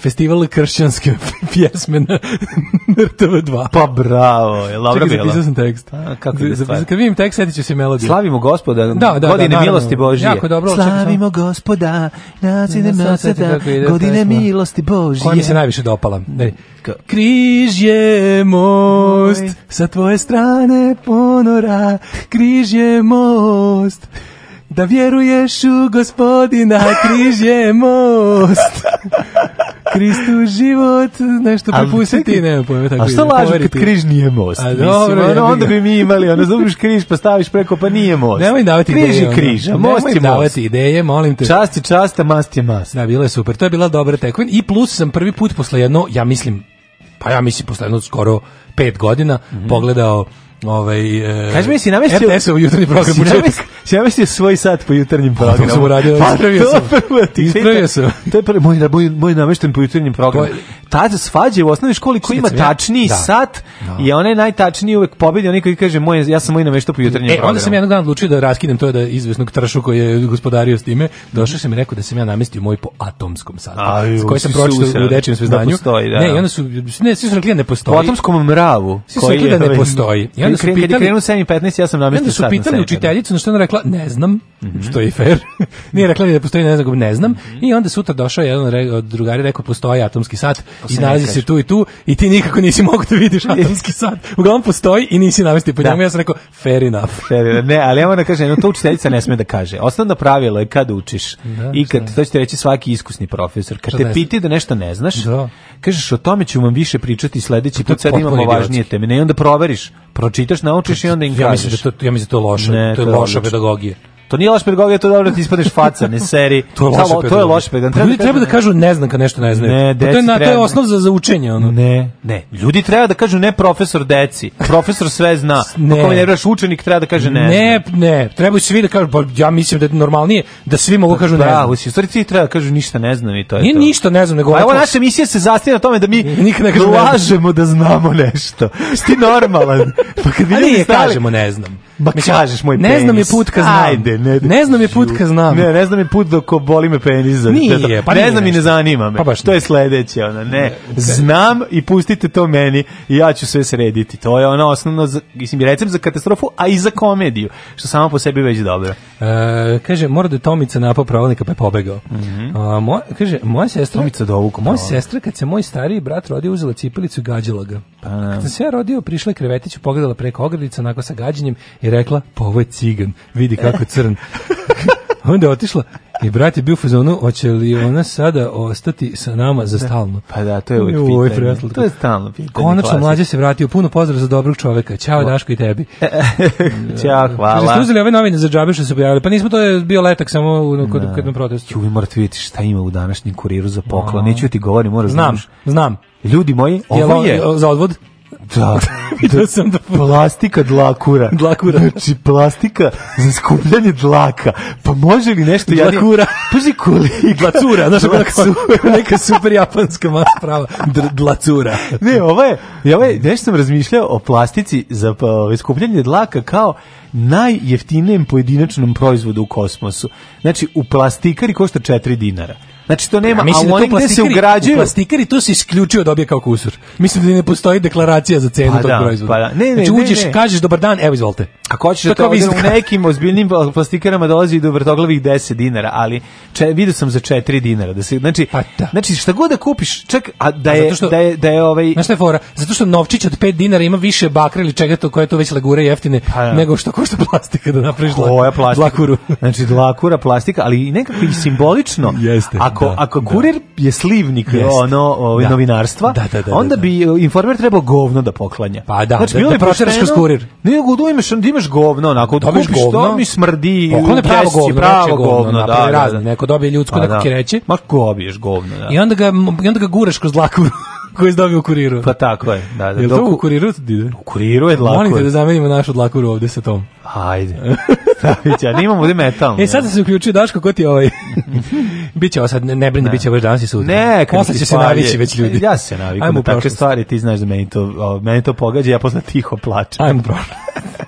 festival kršćanske pjesme na RTV 2. Pa bravo je Laura Čekaj, Bela. Zapisao sam tekst. A, kako je zapisao, kad vidim tekst, setit ću se melodiju. Slavimo gospoda, da, da, da godine da, milosti Božije. Jako dobro. Slavimo gospoda, nacine mrceta, da godine da. milosti Božije. Koja mi se najviše dopala? Ne. Križ je most, sa tvoje strane ponora, križ je most da vjeruješ u gospodina, križ je most. Kristu život, nešto prepustiti, nema pojma tako. A što lažu kad križ nije most? A dobro, mislim, onda bi mi imali, onda zdobiš križ pa staviš preko, pa nije most. Nemoj davati križ ideje. Križ je križ, most je most. ideje, molim te. Čast je čast, a mast je mast. Da, bilo je super, to je bila dobra tekovina. I plus sam prvi put posle jedno, ja mislim, pa ja mislim posle jedno skoro pet godina, mm -hmm. pogledao Ovaj e, Kaži mi si namestio RTS u jutarnji program si početak. Namestio, si namestio svoj sat po jutarnjem programu. Pa, sam uradio. Pa, ispravio sam. Ispravio sam. To je prvi moj, moj, moj namešten po jutarnjem programu. Tad svađe u osnovnoj školi ko ima tačniji da. sat da. ona je najtačniji uvek pobedi, Oni koji kaže moj, ja sam moj nameštao po jutarnjem e, programu. E, onda sam jednog dana odlučio da raskinem to da izvesnog tršu koji je gospodario s time. Došao sam i rekao da sam ja namestio moj po atomskom satu. Aj, kojim sam pročitao u dečijem sveznanju. Da postoji, da. Ne, i da. onda su, ne, svi su rekli da ne postoji. Po atomskom mravu. Svi su rekli da ne ovaj postoji mene su pitali, kad je krenuo 7.15, ja sam namestio sad na 7.15. su pitali učiteljicu, na što ona rekla, ne znam, mm -hmm. što je fair. Nije rekla da postoji, ne znam, ne znam. Mm -hmm. I onda sutra došao jedan od drugari, rekao, postoji atomski sat i nalazi se tu i tu i ti nikako nisi mogu da vidiš atomski sat. Uglavnom postoji i nisi namestio po da. njemu. Ja sam rekao, fair enough. Fair, ne, ali ja moram da kažem, no, to učiteljica ne sme da kaže. Osnovno pravilo je kad učiš da, i kad, to ćete reći svaki iskusni profesor, kad te piti da nešto ne znaš, da kažeš o tome ću vam više pričati sledeći put, sad imamo važnije teme. Ne, onda proveriš, pročitaš, naučiš i onda im ja Mislim da to, ja mislim da to loše, to je loša pedagogija. To nije loš pedagogija, to je dobro da ti ispadneš faca, ne seri. to je loša pedagogija. To je loš pedagogija. Pa ljudi treba da, da kažu ne znam kad nešto ne znam. Ne, deci pa to je, na, to je osnov za, za učenje. Ono. Ne, ne. Ljudi treba da kažu ne profesor deci. Profesor sve zna. ne. Ako ne vraš učenik, treba da kaže ne. Ne, ne. Treba svi da kažu, pa ja mislim da je normalnije da svi mogu da kažu ne znam. si. U stvari ti treba da kažu ništa ne znam i to je nije to. Nije ništa ne znam, nego... A evo naša misija se zastina na tome da mi ne lažemo da znamo nešto. Sti normalan. Pa kad Ali ne kažemo ne znam. Ba Mislim, kažeš moj penis. Ne znam je put ka znam. Ajde, ne, ne znam je put ka znam. Ne, ne znam je put dok boli me penis. Za nije, pa ne znam i ne zanima me. Pa baš to je sledeće, ona, ne. Znam i pustite to meni i ja ću sve srediti. To je ona osnovno, za, mislim, recept za katastrofu, a i za komediju, što samo po sebi već dobro. E, kaže, mora da Tomica napao pravilnika pa je pobegao. Mm -hmm. a, moj, kaže, moja sestra... Tomica dovuku. Da moja sestra, kad se moj stariji brat rodio, uzela cipelicu i Pa, da. kad se ja rodio, prišla je krevetiću, pogledala preko ogradica, onako sa gađenjem, rekla, pa ovo je cigan, vidi kako crn. Onda je otišla i brat je bio u fazonu, hoće li ona sada ostati sa nama za stalno? Pa da, to je uvijek Uj, pitanje. Uj, to je stalno pitanje. Konačno mlađe se vratio, puno pozdrav za dobrog čoveka. Ćao Daško i tebi. Ćao, hvala. Što ste uzeli ove novine za džabe što su pojavili? Pa nismo, to je bio letak samo no, kod, da. kad na protestu. Čuj, morate vidjeti šta ima u današnjem kuriru za poklon. Neću ti govorim, moram znam. Znaš. Znam, Ljudi moji, ovo je... Za odvod? Da, da, sam da plastika dlakura. Dlakura. Znači, plastika za skupljanje dlaka. Pa može li nešto ja Dlakura. Pazi kolika. Dlacura, znaš, dlacura. neka super japanska mas prava. Dlacura. Ne, ovo je, ovo ovaj- je, nešto sam razmišljao o plastici za pa, o, ovaj, skupljanje dlaka kao najjeftinijem pojedinačnom proizvodu u kosmosu. Znači, u plastikari košta 4 dinara. Znači to nema, ja, a da onim gde se ugrađuju... Plastikari to se isključio dobije kao kusur. Mislim da ne postoji deklaracija za cenu pa tog da, proizvoda. Pa da. Ne, ne, znači uđeš, ne, ne. kažeš dobar dan, evo izvolite. Ako hoćeš da to ovdje u nekim ozbiljnim plastikarama dolazi do vrtoglavih 10 dinara, ali če, vidio sam za 4 dinara. Da se, znači, pa da. znači šta god da kupiš, čak a da, je, a što, da je, da je ovaj... Znaš šta je fora? Zato što novčić od 5 dinara ima više bakra ili čega to koje to već lagure jeftine pa, da. nego što košta plastika da napraviš dlakuru. Znači dlakura, plastika, ali i nekako i simbolično. Jeste. Ako ako, da, ako da. kurir je slivnik Jest. ono, ovaj, da. novinarstva, da, onda bi e, informer trebao govno da poklanja. Pa da, znači, da, da pročeraš kroz kurir. Nego god imaš, da imaš govno, onako, pa dobiš govno, to mi smrdi, poklone pa pravo govno, pravo govno, da, da, da, neko dobije ljudsko, pa neko kireće. Ma ko govno, da. I onda ga, i onda ga guraš kroz dlaku koji je dobio u kuriru. Pa tako je, da, da. Jel to u kuriru ide? U kuriru je dlakur. Molite da zamenimo našu dlakuru ovde sa tom. Ajde. Stavit će, nimamo ovde metal. E, sad se uključio Daško, ko ti ovaj? biće ovo sad, ne brini, biće ovo danas i sutra. Ne, posle će se navići već ljudi. Ja se navikam na takve stvari, ti znaš da meni to, meni to pogađa, ja posle tiho plačem. Ajmo prošlo.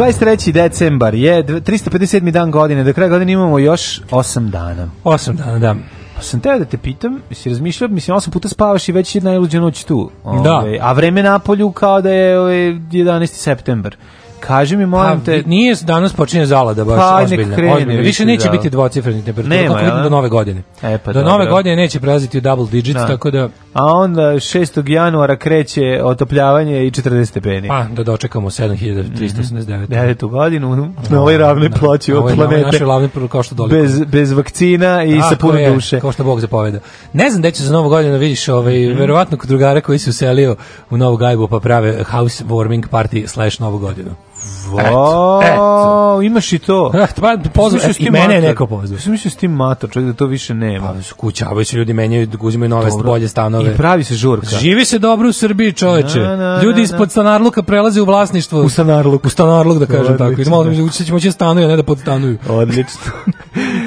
23. decembar je 357. dan godine, do kraja godine imamo još 8 dana. 8 dana, da. Pa sam teo da te pitam, si razmišljao, mislim, 8 puta spavaš i već je najluđa noć tu. Ove, da. Ovaj, a vreme na polju kao da je ove, ovaj, 11. september. Kaži mi, molim pa, te... Nije danas počinje zalada baš pa, ozbiljna. Više, više neće da. biti dvocifrenih temperatura Nema, kako da. do nove godine. E, pa, do dobro. nove godine neće prelaziti u double digits, da. tako da... A onda 6. januara kreće otopljavanje i 40 stepeni. Pa, da dočekamo 7389. Mhm. Devetu godinu na ovoj ravnoj ploči od planete. Na našoj ravnoj kao što doliko. Bez, bez vakcina i A, sa puno je, duše. Kao što Bog zapoveda. Ne znam da će za novu godinu vidiš, ovaj, mm. verovatno kod drugara koji se uselio u Novu Gajbu pa prave housewarming party slash novu godinu. Eto, eto. imaš i to. Ah, pa pozvao i e, mene neko pozvao. Mislim se s tim mator, čovjek da to više nema. Pa skućavaju se ljudi menjaju, da uzimaju nove Dobro. bolje stanove. I pravi se žurka. Živi se dobro u Srbiji, čoveče. Na, na, ljudi na, ispod stanarluka prelaze u vlasništvo. U stanarluk, u stanarluk da kažem Odlično. tako. Izmalo mi se ćemo će stanuju, ne da podstanuju. Odlično.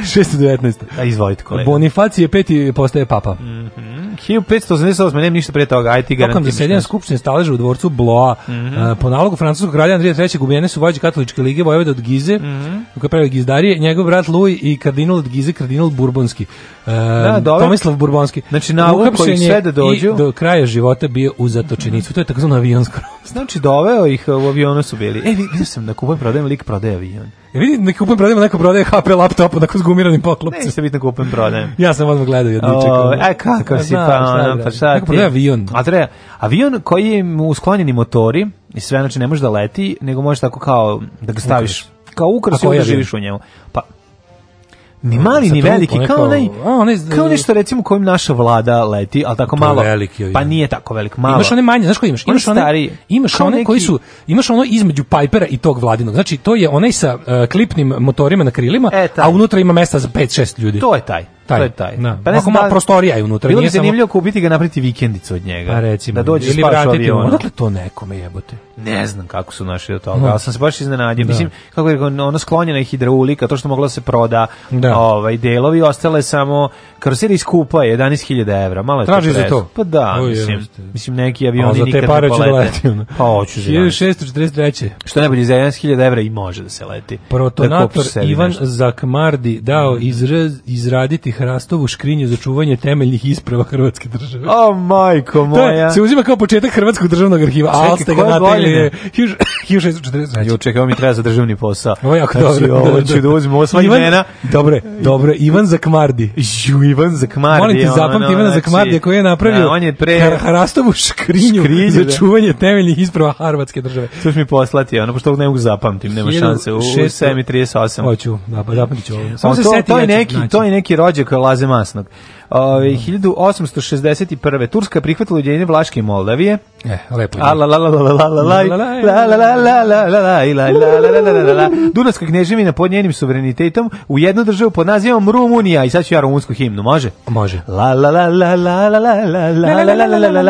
619. A izvolite kolega. Bonifacije peti postaje papa. Mhm. Mm 1588, nemam ništa pre toga, aj ti garantim. Da Tokom zasedanja skupštine staleža u dvorcu Bloa, mm -hmm. uh, po nalogu francuskog kralja Andrija III. ubijene su vođe katoličke lige vojvode od Gize, mm -hmm. koja pravi Gizdarije, njegov brat Louis i kardinal od Gize, kardinal Bourbonski. Uh, da, dobro. Tomislav Bourbonski. Znači, na ovu koji sve da dođu. I do kraja života bio u zatočenicu. Mm -hmm. To je takozvano avionsko. Znači, doveo ih u avionu su bili. E, vidio sam da kupujem, prodajem, lik prodaje avion. Ja e, vidim da kupujem prodajem, neko prodaje HP laptop onako s gumiranim poklopcem. Neće biti na da kupujem prodajem. ja sam odmah gledao jednu čekao. E kako si pa, ona, pa šta da pa ti? avion. A treba, avion koji je mu sklonjeni motori i sve, znači ne može da leti, nego možeš tako kao da ga staviš. Kao ukras i živiš u njemu. Pa Ni mali, ni veliki, neko, kao onaj, a, onaj, kao nešto recimo kojim naša vlada leti, ali tako pa malo, veliki, pa nije tako velik, malo. Imaš one manje, znaš koji imaš? Imaš one, stari, imaš one neki... koji su, imaš ono između Pipera i tog vladinog, znači to je onaj sa uh, klipnim motorima na krilima, e, a unutra ima mesta za 5-6 ljudi. To je taj taj, to je taj. Na. Da. Pa ne znam, da, prostorija je unutra. Bilo bi zanimljivo samo... kupiti ga napraviti vikendicu od njega. Pa recimo. Da dođe ili spavaš avion. Odakle to nekome jebote? Ne znam kako su našli od toga, no. Da. ali sam se baš iznenadio. Da. Mislim, kako je ono sklonjena je hidraulika, to što mogla da se proda da. ovaj, delovi, ostale samo karoserija skupa 11.000 evra. Malo je Traži to za to? Pa da, Uj, mislim, mislim, neki avioni nikad ne polete. za te pare ću da leti. Pa hoću za 1643. Što bolje, za 11.000 evra i može da se leti. Protonator Ivan Zakmardi dao mhm. izraz, izraditi hrastovu škrinju za čuvanje temeljnih isprava Hrvatske države. O, oh, majko moja! To se uzima kao početak Hrvatskog državnog arhiva. Al ste ga natelje. 1643. Jo, čekaj, mi treba za državni posao. Ovo je jako znači, Ovo da, ću da, da, da uzmem, ovo sva imena. Dobre, dobro. Ivan Zakmardi. Ju, Ivan Zakmardi. Molim ti, zapamti ono, Ivana znači, Zakmardi koji je napravio ja, on je pre... hrastovu škrinju, škrinju za čuvanje temeljnih isprava Hrvatske države. To mi poslati, ono, pošto ne mogu zapamtim, nema šanse. U 7.38. Hoću, da, pa zapamtit ću ovo. Samo se seti, znači. to je neki, to je neki rođe kao Laze Masnog. Ove, 1861. Turska prihvatila udjeljenje Vlaške i Moldavije. E, lepo. Dunavska knježevina pod njenim suverenitetom u jednu državu pod nazivom Rumunija. I sad ću ja rumunsku himnu, može? Može. La la la la la la la la la la la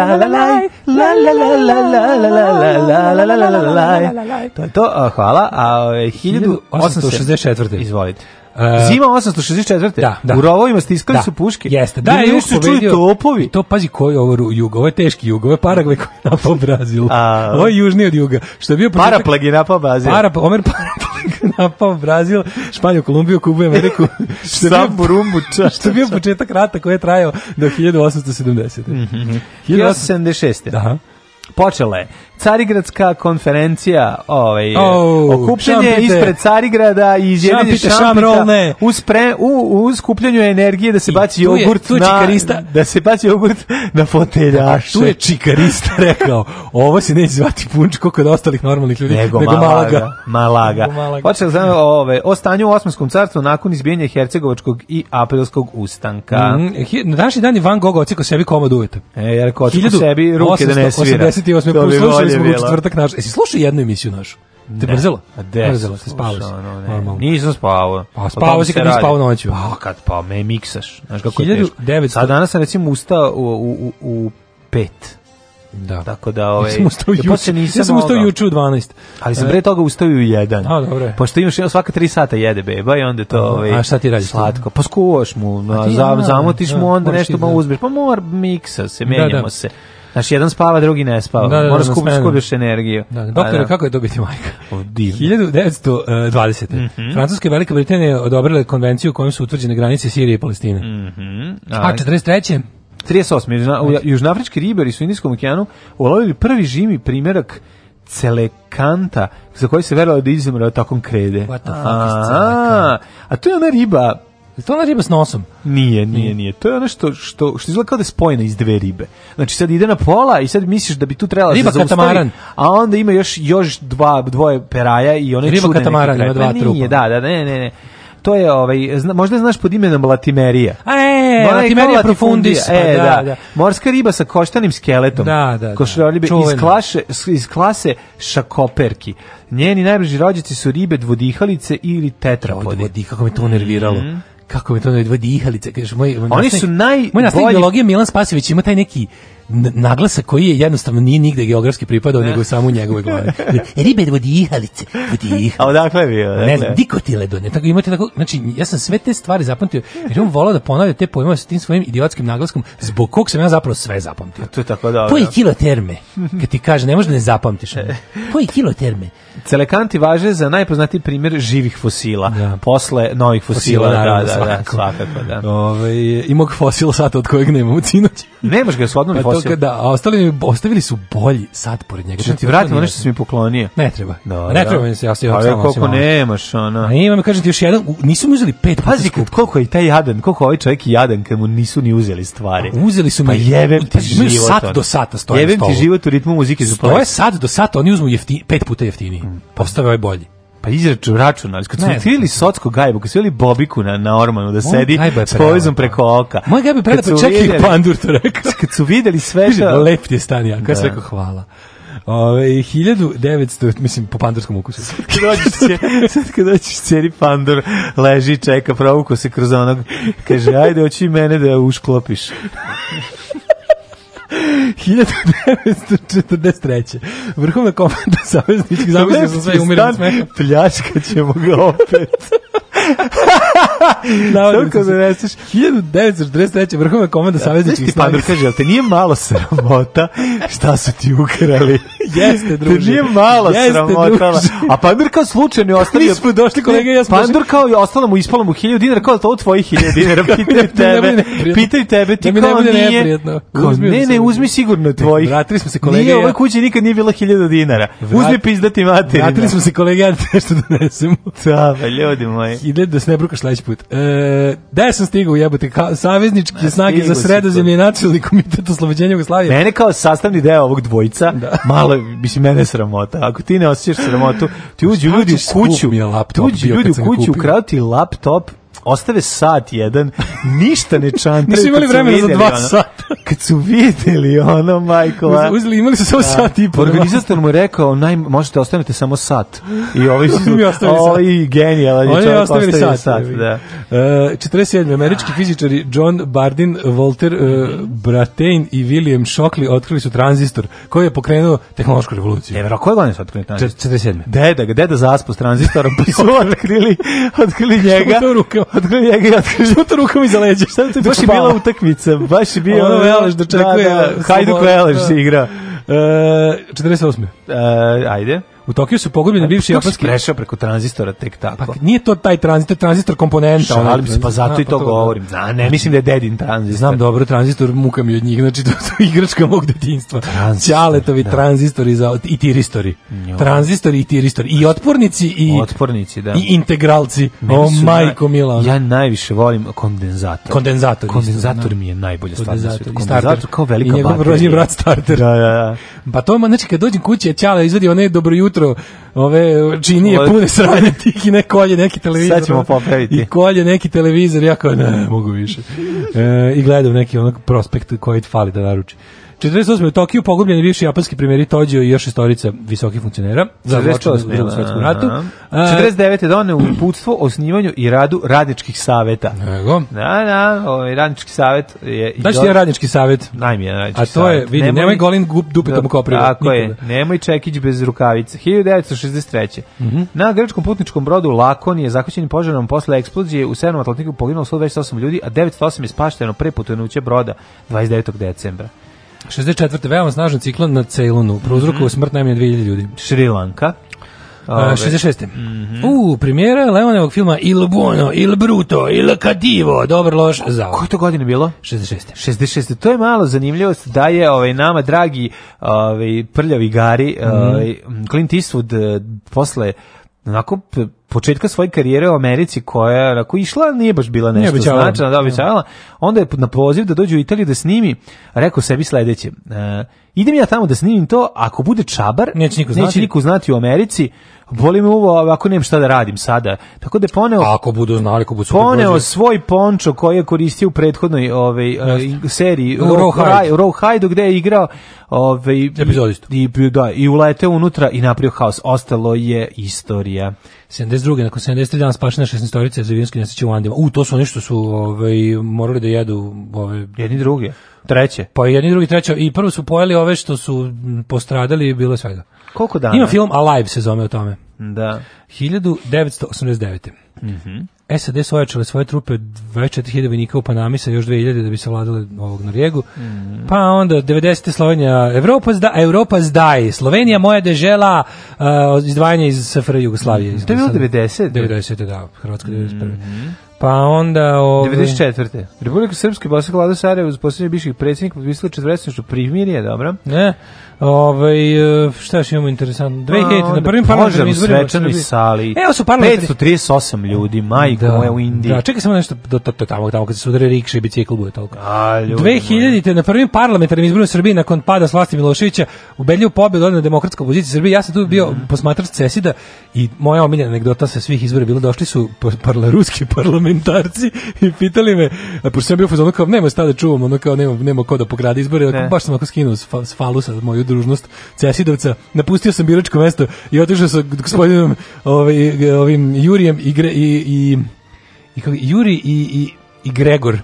la la la la la E, Zima 864. Da, da. U rovovima stiskali da. su puške. Jeste. Da, je još su čuli topovi. To pazi koji je ovo jug, ovo je teški jug, ovo je Paragvaj koji je napao Brazil. A, ovo je južni od juga. Što je bio početak... Paraplag je napao Brazil. Para, Omer Paraplag napao Brazil, Španiju, Kolumbiju, Kubu i Ameriku. što je Burumbu, ča, što je bio početak rata koji je trajao do 1870. 1876. Da. Počela je Carigradska konferencija, ovaj oh, okupljanje ispred Carigrada i izjeljenje šampita uz, pre, u, uz kupljenju energije da se I baci jogurt je, na čikarista. da se baci jogurt na foteljaš. Tu je čikarista rekao, ovo se neće zvati punč kako od ostalih normalnih ljudi, nego, nego Malaga. Malaga. Počeo sam ove o u Osmanskom carstvu nakon izbijanja hercegovačkog i aprilskog ustanka. Mm, na dan je Van Gogh ocekao sebi komad uveta. E, ja rekao, ocekao sebi ruke da ne svira. 1888 ali smo u četvrtak naš. Jesi slušao jednu emisiju našu? Te ne. brzelo? A de, brzelo, te spavao si. Ono, ne. Normalno. Nisam spavao. Pa spavao si kad nisi spavao noću. Pa kad pa me miksaš. Znaš kako 1900... je teško. Sad danas sam recimo ustao u, u, u, u pet. Da. Tako da ovaj da, pa ja sam ustao juče, ja sam ustao juče u 12. Ali sam e. pre toga ustao u 1. A dobro. Pošto imaš svaka 3 sata jede beba i onda to ovaj A šta ti radiš? Slatko. Pa skuvaš mu, na, da, zamotiš mu da, onda nešto mu uzmeš. Pa mor miksa se, menjamo se. Znaš, jedan spava, drugi ne spava. Da, da, da Moraš da, da, skupiš energiju. Da, da. doktore, da. kako je dobiti majka? O, divno. 1920. Mm -hmm. Francuska i Velika Britanija odobrile konvenciju u kojom su utvrđene granice Sirije i Palestine. Mm -hmm. A, A 43. 38. Južna, u, znači. južnafrički ribari su u Indijskom okeanu ulovili prvi živi primjerak celekanta za koji se verovalo da izumre od takom krede. What the fuck is celekanta? A to je ona riba Je to ona riba s nosom? Nije, nije, nije. To je ono što, što, što izgleda kao da je spojena iz dve ribe. Znači sad ide na pola i sad misliš da bi tu trebala da riba se katamaran. a onda ima još, još dva, dvoje peraja i one riba čudne. Riba katamaran ima dva pa trupa. Nije, da, da, ne, ne, ne. To je, ovaj, zna, možda znaš pod imenom Latimerija. A e, Latimerija profundis. E, pa da, da, da, da. Morska riba sa koštanim skeletom. Da, da, da. iz, klase iz klase šakoperki. Njeni najbliži rođaci su ribe dvodihalice ili tetrapodi. Od kako me to nerviralo. Mm -hmm kako mi to ne dihalice, kažeš, moj, Oni nastavnik, su naj najbolji... Moj nastavnik biologije Milan Spasević ima taj neki naglasak koji je jednostavno nije nigde geografski pripadao, ne. nego samo u njegovoj glavi. Ribe vodihalice, vodihalice. A odakle je bio? Ne znam, dikotile do Tako imate tako, znači, ja sam sve te stvari zapamtio, jer on volao da ponavlja te pojmove sa tim svojim idiotskim naglaskom, zbog kog sam ja zapravo sve zapamtio. A to je tako dobro. To je kiloterme, kad ti kaže, ne možeš da ne zapamtiš. To je kiloterme. Celekanti važe za najpoznatiji primjer živih fosila. Da. Posle novih fosila, fosila da, da, da, svakako. da, svakako, da. Ove, ovaj, i mog fosila sata od kojeg u sinoć. Nemaš ga s odnom pa toga, da, ostali, ostavili su bolji sad pored njega. Da ti vratim nešto što si mi poklonio. Ne treba. Dobre. Da, ne da. treba mi se, ja se ja pa sam koliko nemaš, ona. A imam, kažem ti, još jedan, nisu mi uzeli pet. Pazi, kad, koliko je taj jadan, koliko ovaj čovjek jadan, kad mu nisu ni uzeli stvari. Pa uzeli su pa mi. Pa jebem ti život. Sat do sata stoje Jebem ti život u ritmu muzike. To je sat do sata, oni uzmu jefti, pet puta jeftiniji. Postave je ovaj bolji. Pa izraču, računali. Kad su otkrili socko gajbu, kad su vidjeli bobiku na, na ormanu da sedi s povezom pa. preko oka. Moj gajba je predapa, čekaj, pandur to rekao. Kad su vidjeli sve što... Lep ti je stan, ja. Kad da. sam rekao hvala. Ove, 1900, mislim, po pandurskom ukusu. kad dođeš, sad kad dođeš cijeli pandur, leži, čeka, provuko se kroz onog, kaže, ajde, oči mene da ušklopiš. 1943. Vrhovna komanda savezničkih zamisli za sve umirim smeha. Pljačka ćemo ga opet. Navodim Kako da nestaš? 1943. vrhovna komanda da, savezničkih snaga. Znaš ti, Pandur, kaže, ali te nije malo sramota šta su ti ukrali? Jeste, druže. Te nije malo Jeste, sramota. Da. A Pandur kao slučajno ostavio... Mi smo došli, kolega, ja smo Pandur kao je ostalo mu, ispalo mu hiljadu dinara, kao da to u tvojih hiljadu dinara, da pitaju tebe, pitaju tebe, ti da kao nije... Kao, ne, ne, uzmi sigurno tvojih. Vratili smo se, kolega. Nije, ovoj kući nikad nije bilo hiljadu dinara. Uzmi pizdati materina. Vratili smo se, kolega, ja nešto donesemo. Da, ljudi moji ide da se ne brukaš sledeći put. E, da sam stigao jebote, kao savezničke snage za sredozemlje i nacionalni komitet oslobođenja Jugoslavije. Mene kao sastavni deo ovog dvojca, da. malo, mislim, mene sramota. Ako ti ne osjećaš sramotu, ti uđu ljudi u kuću, ti uđu ljudi u kuću, ukradu ti laptop ostave sat jedan, ništa ne čante. Nisu imali vremena za dva sata. Kad su videli ono, Majkova. uzeli, imali su samo da. sat i pol. Organizator mu je rekao, naj, možete ostanete samo sat. I ovi su, ovi genijalan je čovjek ostavili sat. sat da. Uh, e, 47. američki fizičari John Bardin, Walter uh, Brattain i William Shockley otkrili su tranzistor koji je pokrenuo tehnološku revoluciju. Evo, koje godine su otkrili tranzistor? 47. Deda, deda zaspo s tranzistorom, pa su otkrili, otkrili njega bio... Otkrio njega i otkrio žuto rukom iza leđa. Šta ti to baš je bila utakmica. Baš je bio... Ono Velež dočekuje... Da, da, Hajduk Velež igra. Uh, 48. Uh, ajde. U Tokiju su pogubljeni bivši japanski. prešao preko tranzistora tek tako. Pa nije to taj tranzistor, tranzistor komponenta. Šalim se, pa zato i pa to, govorim. Zna, ne, mislim da je dedin tranzistor. Znam dobro, tranzistor muka mi od njih, znači to je igračka mog detinjstva. Ćaletovi da. tranzistori za, i tiristori. Tranzistori i tiristori. I otpornici i, otpornici, da. i integralci. o, majko mila. Ja najviše volim kondenzator. Kondenzator. Kondenzator da. mi je najbolja stvar za svijet. Kondenzator kao velika baterija. I njegov rođen brat starter. Da, da, da. Pa to, znači, kad dođem kuće, Ćale izvadi one dobro ujutro ove činije pune sranje tih i ne kolje neki televizor. Sad ćemo popraviti. I kolje neki televizor, ja kao ne, mogu više. E, I gledam neki onak prospekt koji fali da naruči. 48. u Tokiju pogubljen je bivši japanski premijer Tođio i još istorica visokih funkcionera za zločine u da. svetskom ratu. A, 49. doneo uputstvo o osnivanju i radu radničkih saveta. Nego. Da, da, ovaj radnički savet je Znaš ti je radnički savet? Najmije radnički A to je, vidi, nemoj, nemoj golin dupitom da, kopriva. Tako je, nemoj čekić bez rukavice. 1963. Mm -hmm. Na grčkom putničkom brodu Lakon je zakoćen požarom posle eksplozije u Severnom Atlantiku poginulo 128 ljudi, a 908 je spašteno pre potonuće broda 29. decembra. 64. veoma snažan ciklon na Ceylonu, prouzrokovao mm -hmm. smrt najmanje 2000 ljudi. Šri Lanka. Uh, 66. Mm -hmm. U, premijera Leonovog filma Il Buono, Il Bruto, Il Cadivo, dobar loš za. Koje to godine bilo? 66. 66. To je malo zanimljivost da je ovaj, nama dragi ovaj, prljavi gari, mm -hmm. ovaj, Clint Eastwood eh, posle onako početka svoje karijere u Americi koja je onako išla, nije baš bila nešto značajna, da, da. običavala, onda je na poziv da dođe u Italiju da snimi, rekao sebi sledeće, uh, idem ja tamo da snimim to, ako bude čabar, neće niko znati, neće niko znati u Americi, boli me uvo, ovako nemam šta da radim sada. Tako da je poneo... Ako budu znali, ako budu Poneo svoj pončo koji je koristio u prethodnoj ovaj, e, seriji Rawhide, Rawhide gde je igrao ovaj, epizodistu. I, i, da, i uleteo unutra i napravio haos. Ostalo je istorija. 72. nakon 73 dana spašena 16-torica za vinski nesreće u Andima. U, to su nešto su ovaj, morali da jedu. Ovaj, jedni drugi. Treće. Pa jedni drugi treće. I prvo su pojeli ove što su postradali i bilo svega. Koliko dana? Ima film Alive se zove o tome. Da. 1989. Mm -hmm. SAD su ojačale svoje trupe 24.000 vojnika u Panami sa još 2000 da bi se vladale ovog Norvegu. Mm -hmm. Pa onda 90. Slovenija, Evropa, zda, Evropa zdaj, Slovenija moja dežela, uh, izdvajanje iz SFR Jugoslavije. Mm -hmm. To je bilo 90. 90. da, Hrvatska 91. Mm -hmm. Pa onda... Ove... 94. Republika Srpske, Bosak Lado Sarajevo, uz posljednje bivših predsjednika potpisala četvrstvenačno primirje, dobro? Ne. Ovaj e, šta još imamo interesantno? 2000 pa na prvim parlamentarnim izborima u svečanoj sali. Evo su parlamentarni 538 ljudi, majko da, moje u Indiji. Da, čekaj samo nešto do to, to tamo tamo kad se udare rikša i bicikl bude toliko. A, ljudi, 2000 moji. na prvim parlamentarnim izborima u Srbiji nakon pada s vlasti Miloševića ubedljivu pobjedu odne demokratska opozicija Srbije. Ja sam tu bio mm. posmatrač Cesida i moja omiljena anegdota sa svih izbora bilo došli su pa, parla ruski parlamentarci i pitali me, a pošto sam bio fazon kao nema šta da čuvamo, ono kao nema nema ko da pogradi izbore, baš sam ako skinuo s, falusa moju dužnost Cesidovca. Napustio sam biračko mesto i otišao sa gospodinom ovaj, ovim Jurijem i, i, i, i, Juri i, i, i Gregor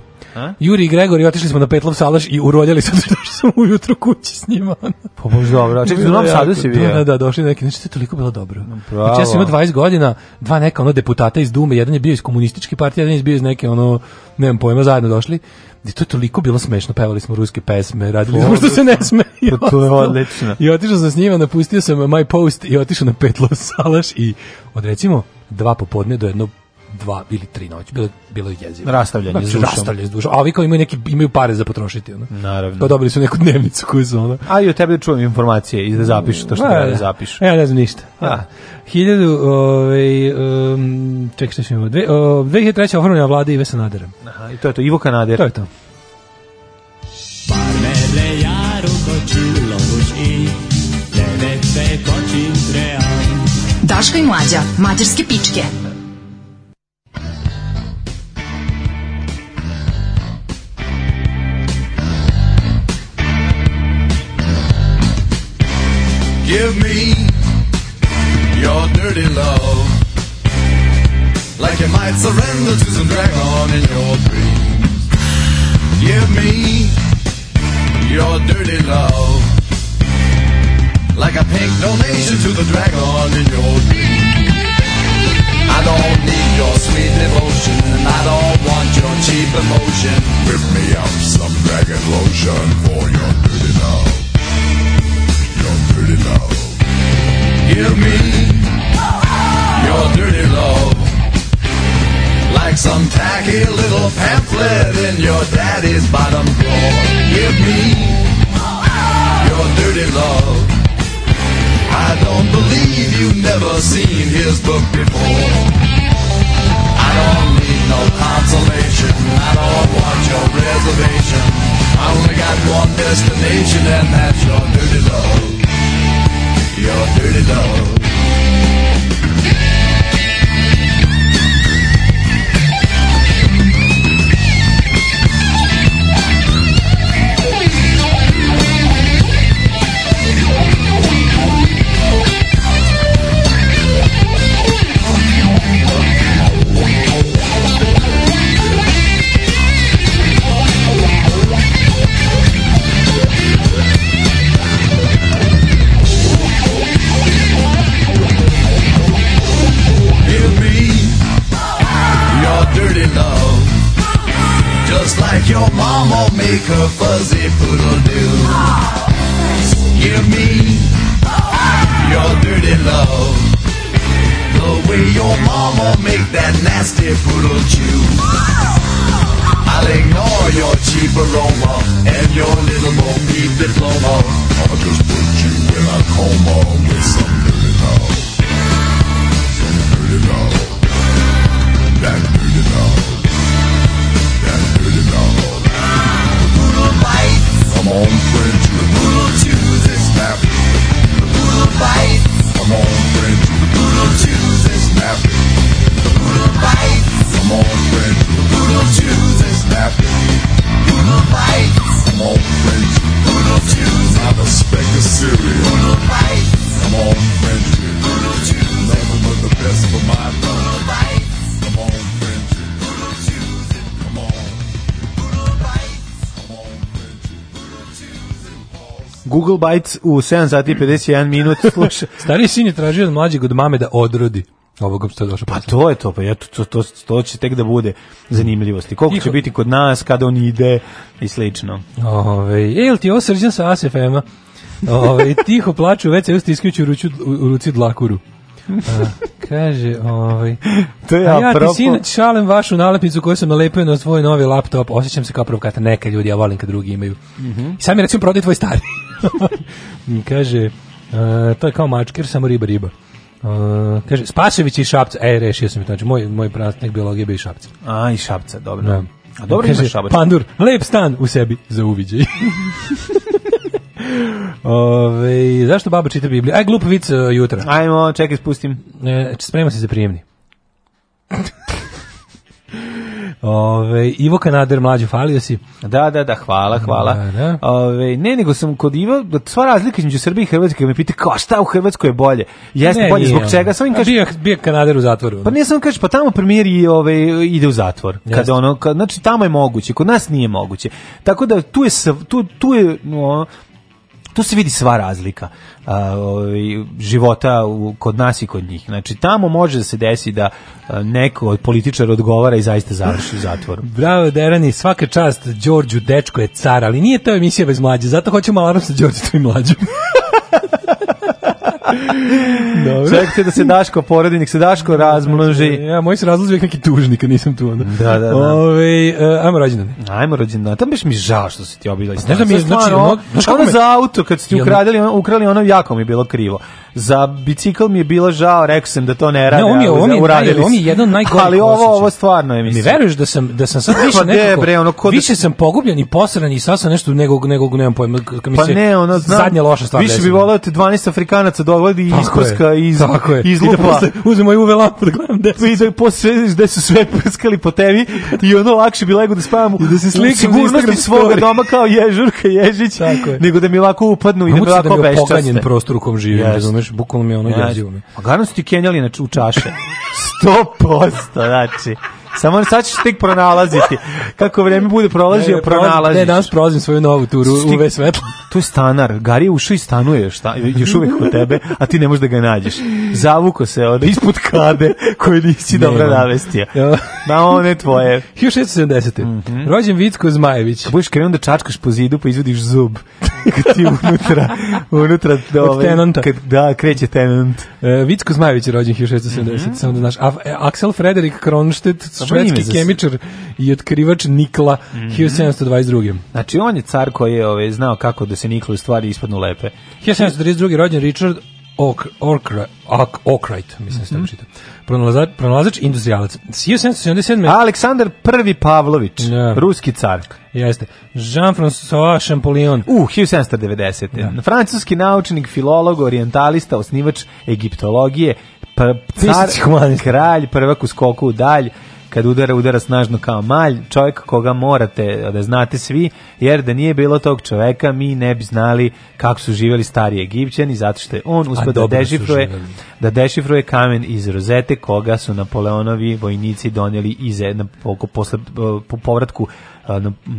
Juri i Gregor otišli smo na Petlov salaš i uroljali se zato što sam ujutro kući s njima. Pa bož dobro, čekaj, u Novom Sadu si da, bio. Da, da, došli neki, znači to je toliko bilo dobro. Bravo. Znači ja sam imao 20 godina, dva neka ono deputata iz Dume, jedan je bio iz komunističke partije, jedan je bio iz neke ono, nemam pojma, zajedno došli. I to je toliko bilo smešno, pevali smo ruske pesme, radili smo što se ne sme. Pa to je odlično. I otišao sam s njima, napustio sam my post i otišao na Petlov salaš i od recimo dva popodne do jedno dva ili tri noći. Bilo, bilo je jezivo. Rastavljanje znači, s dušom. Rastavljanje s A ovi kao imaju, neki, imaju pare za potrošiti. Ono. Naravno. Pa dobili su neku dnevnicu koju su ono. A i od tebe da čujem informacije i da zapišu to što treba da zapišu. Ja e, ne znam ništa. A. 1000 ovaj, um, čekaj što ću dve, o, 2003. oformljena vlada Ive Sanadera. Aha, i to je to, Ivo Kanader. To je to. Parmele ja rukočilo i levete kočim trean. Daška i mlađa, mađarske pičke. Give me your dirty love. Like you might surrender to some dragon in your dreams. Give me your dirty love. Like a pink donation to the dragon in your dreams. I don't need your sweet devotion, and I don't want your cheap emotion. Whip me up some dragon lotion for your dirty love dirty love. Give me your dirty love. Like some tacky little pamphlet in your daddy's bottom drawer. Give me your dirty love. I don't believe you've never seen his book before. I don't need no consolation. I don't want your reservation. I only got one destination, and that's your dirty love your dirty dog. Your mama make her fuzzy poodle do. Give me your dirty love. The way your mama make that nasty poodle chew. I'll ignore your cheap aroma and your little Bo diploma. I'll just put you in a coma with some dirty love. Some dirty love. That dirty love. That dirty love. I'm on friend to the brutal to this The brutal bites. Come on friend to the brutal to this The brutal bites. Come on friend to the brutal to this Brutal bites. i on friend to the brutal to not a speck of cereal. Brutal bites. on friend to the brutal to nothing but the best for my brutal Google Bytes u 7 sati 51 minut sluša. Stari sin je tražio od mlađeg od mame da odrodi ovog što je došao. Pa to je to, pa eto, to, to, to će tek da bude zanimljivosti. Koliko Niko... će biti kod nas, kada on ide i slično. Ove, e, jel ti ovo srđan sa ASFM-a? Ove, tiho plaču, već se usti isključu u, u ruci dlakuru. A, kaže, ovaj, to je a ja apropo... ti šalem vašu nalepnicu koju sam nalepio na svoj novi laptop, osjećam se kao provokata neka ljudi, ja volim kad drugi imaju. Mm -hmm. I sam mi recimo prodaj tvoj stari kaže, uh, to je kao mačker, samo riba, riba. Uh, kaže, Spasović i Šapca. E, rešio sam to. Znači, moj, moj prastnik biologije bi i Šapca. A, i Šapca, dobro. Da. A dobro kaže, imaš Pandur, lep stan u sebi za uviđaj. Ove, zašto baba čita Bibliju? Aj, e, glup vic uh, jutra. Ajmo, čekaj, spustim. E, sprema se za prijemni. Ove, Ivo Kanader, mlađo, falio si. Da, da, da, hvala, hvala. Da, da. Ove, ne, nego sam kod Ivo, sva razlika između Srbije i Hrvatske, me pita kao šta u Hrvatskoj je bolje? Jeste ne, bolje, nije, zbog čega? Sam im kaže, bio, bio Kanader u zatvoru. Pa ne, sam kaže, pa tamo premijer i, ove, ide u zatvor. Jeste. Kada ono, kad, znači, tamo je moguće, kod nas nije moguće. Tako da, tu je, tu, tu je, no, tu se vidi sva razlika a, ovaj, života u, kod nas i kod njih. Znači, tamo može da se desi da a, neko od političara odgovara i zaista završi u zatvoru. Bravo, Derani, svaka čast, Đorđu, dečko je car, ali nije to emisija bez mlađe, zato hoćemo alarm sa Đorđu i mlađu. Dobro. Čekajte da se Daško poredi, nek se Daško razmnoži. Ja, moj se razlozi uvijek neki tužni kad nisam tu. Onda. Da, da, da. Ove, uh, ajmo rođendan. Ajmo rođendan. Tam biš mi žao što si ti obila. ne da mi je, znači, ono, znaš kako me... za auto kad ste ukradili, ono, ukrali ono jako mi je bilo krivo za bicikl mi je bilo žao, rekao sam da to ne radi. Ne, on je, on je, naj, on je jedan od Ali ovo, ovo stvarno je, mislim. Mi veruješ da sam, da sam sad pa više pa nekako, bre, ono, kod... više sam pogubljen i posran i sad nešto nego, nego nemam pojma. Kad mi pa se ne, ono, znam, zadnja loša stvar. Više bi volao da te 12 Afrikanaca dovodi i isprska iz, iz lupa. I da posle uzem moju uve lampu da gledam gde su. I da posle gde su sve prskali po tebi i ono lakše bi lego da spavam I da se slikam sigurnosti svoga doma kao ježurka, ježić, nego da mi lako upadnu i da mi lako da obeščaste. prostoru u kom živim, razumeš, bukvalno mi je ono jezivo. A pa garno su ti kenjali na, u čaše. 100%, znači. Samo sad ćeš tek pronalaziti. Kako vreme bude prolazio, ne, pronalaziš. Ne, danas prolazim svoju novu turu u UV svetlo. Tu je stanar. Gari je ušao i stanuje šta, još uvijek kod tebe, a ti ne možeš da ga nađeš. Zavuko se od ispod kade koju nisi ne, dobro navestio. Na one tvoje. 1670. Mm -hmm. Rođen Vicko Zmajević. Kad budeš krenuo da čačkaš po zidu pa izvodiš zub. Kad ti unutra, unutra dole, ovaj, kad, da, kreće tenant. E, Vicko Zmajević je rođen 1670, mm -hmm. samo da znaš. A, e, Axel Frederik Kronstedt, švedski za... kemičar i otkrivač nikla mm -hmm. 1722. Znači on je car koji je ove, ovaj, znao kako da se nikla u stvari ispadnu lepe. 1732. rođen Richard Ok, Orkra, mislim da se mm -hmm. Pronalazač, pronalazač industrijalac. 1777. Aleksandar I Pavlović, yeah. Da. ruski car. Jeste. Jean-François Champollion. U, uh, 1790. Da. Francuski naučnik, filolog, orientalista, osnivač egiptologije, car, kralj, prvak u skoku u dalj, kad udara, udara snažno kao malj, čovjek koga morate da znate svi, jer da nije bilo tog čovjeka, mi ne bi znali kako su živjeli stari Egipćani, zato što je on uspio da dešifruje, da dešifruje kamen iz rozete koga su Napoleonovi vojnici donijeli iz, e- na, po, posle, po povratku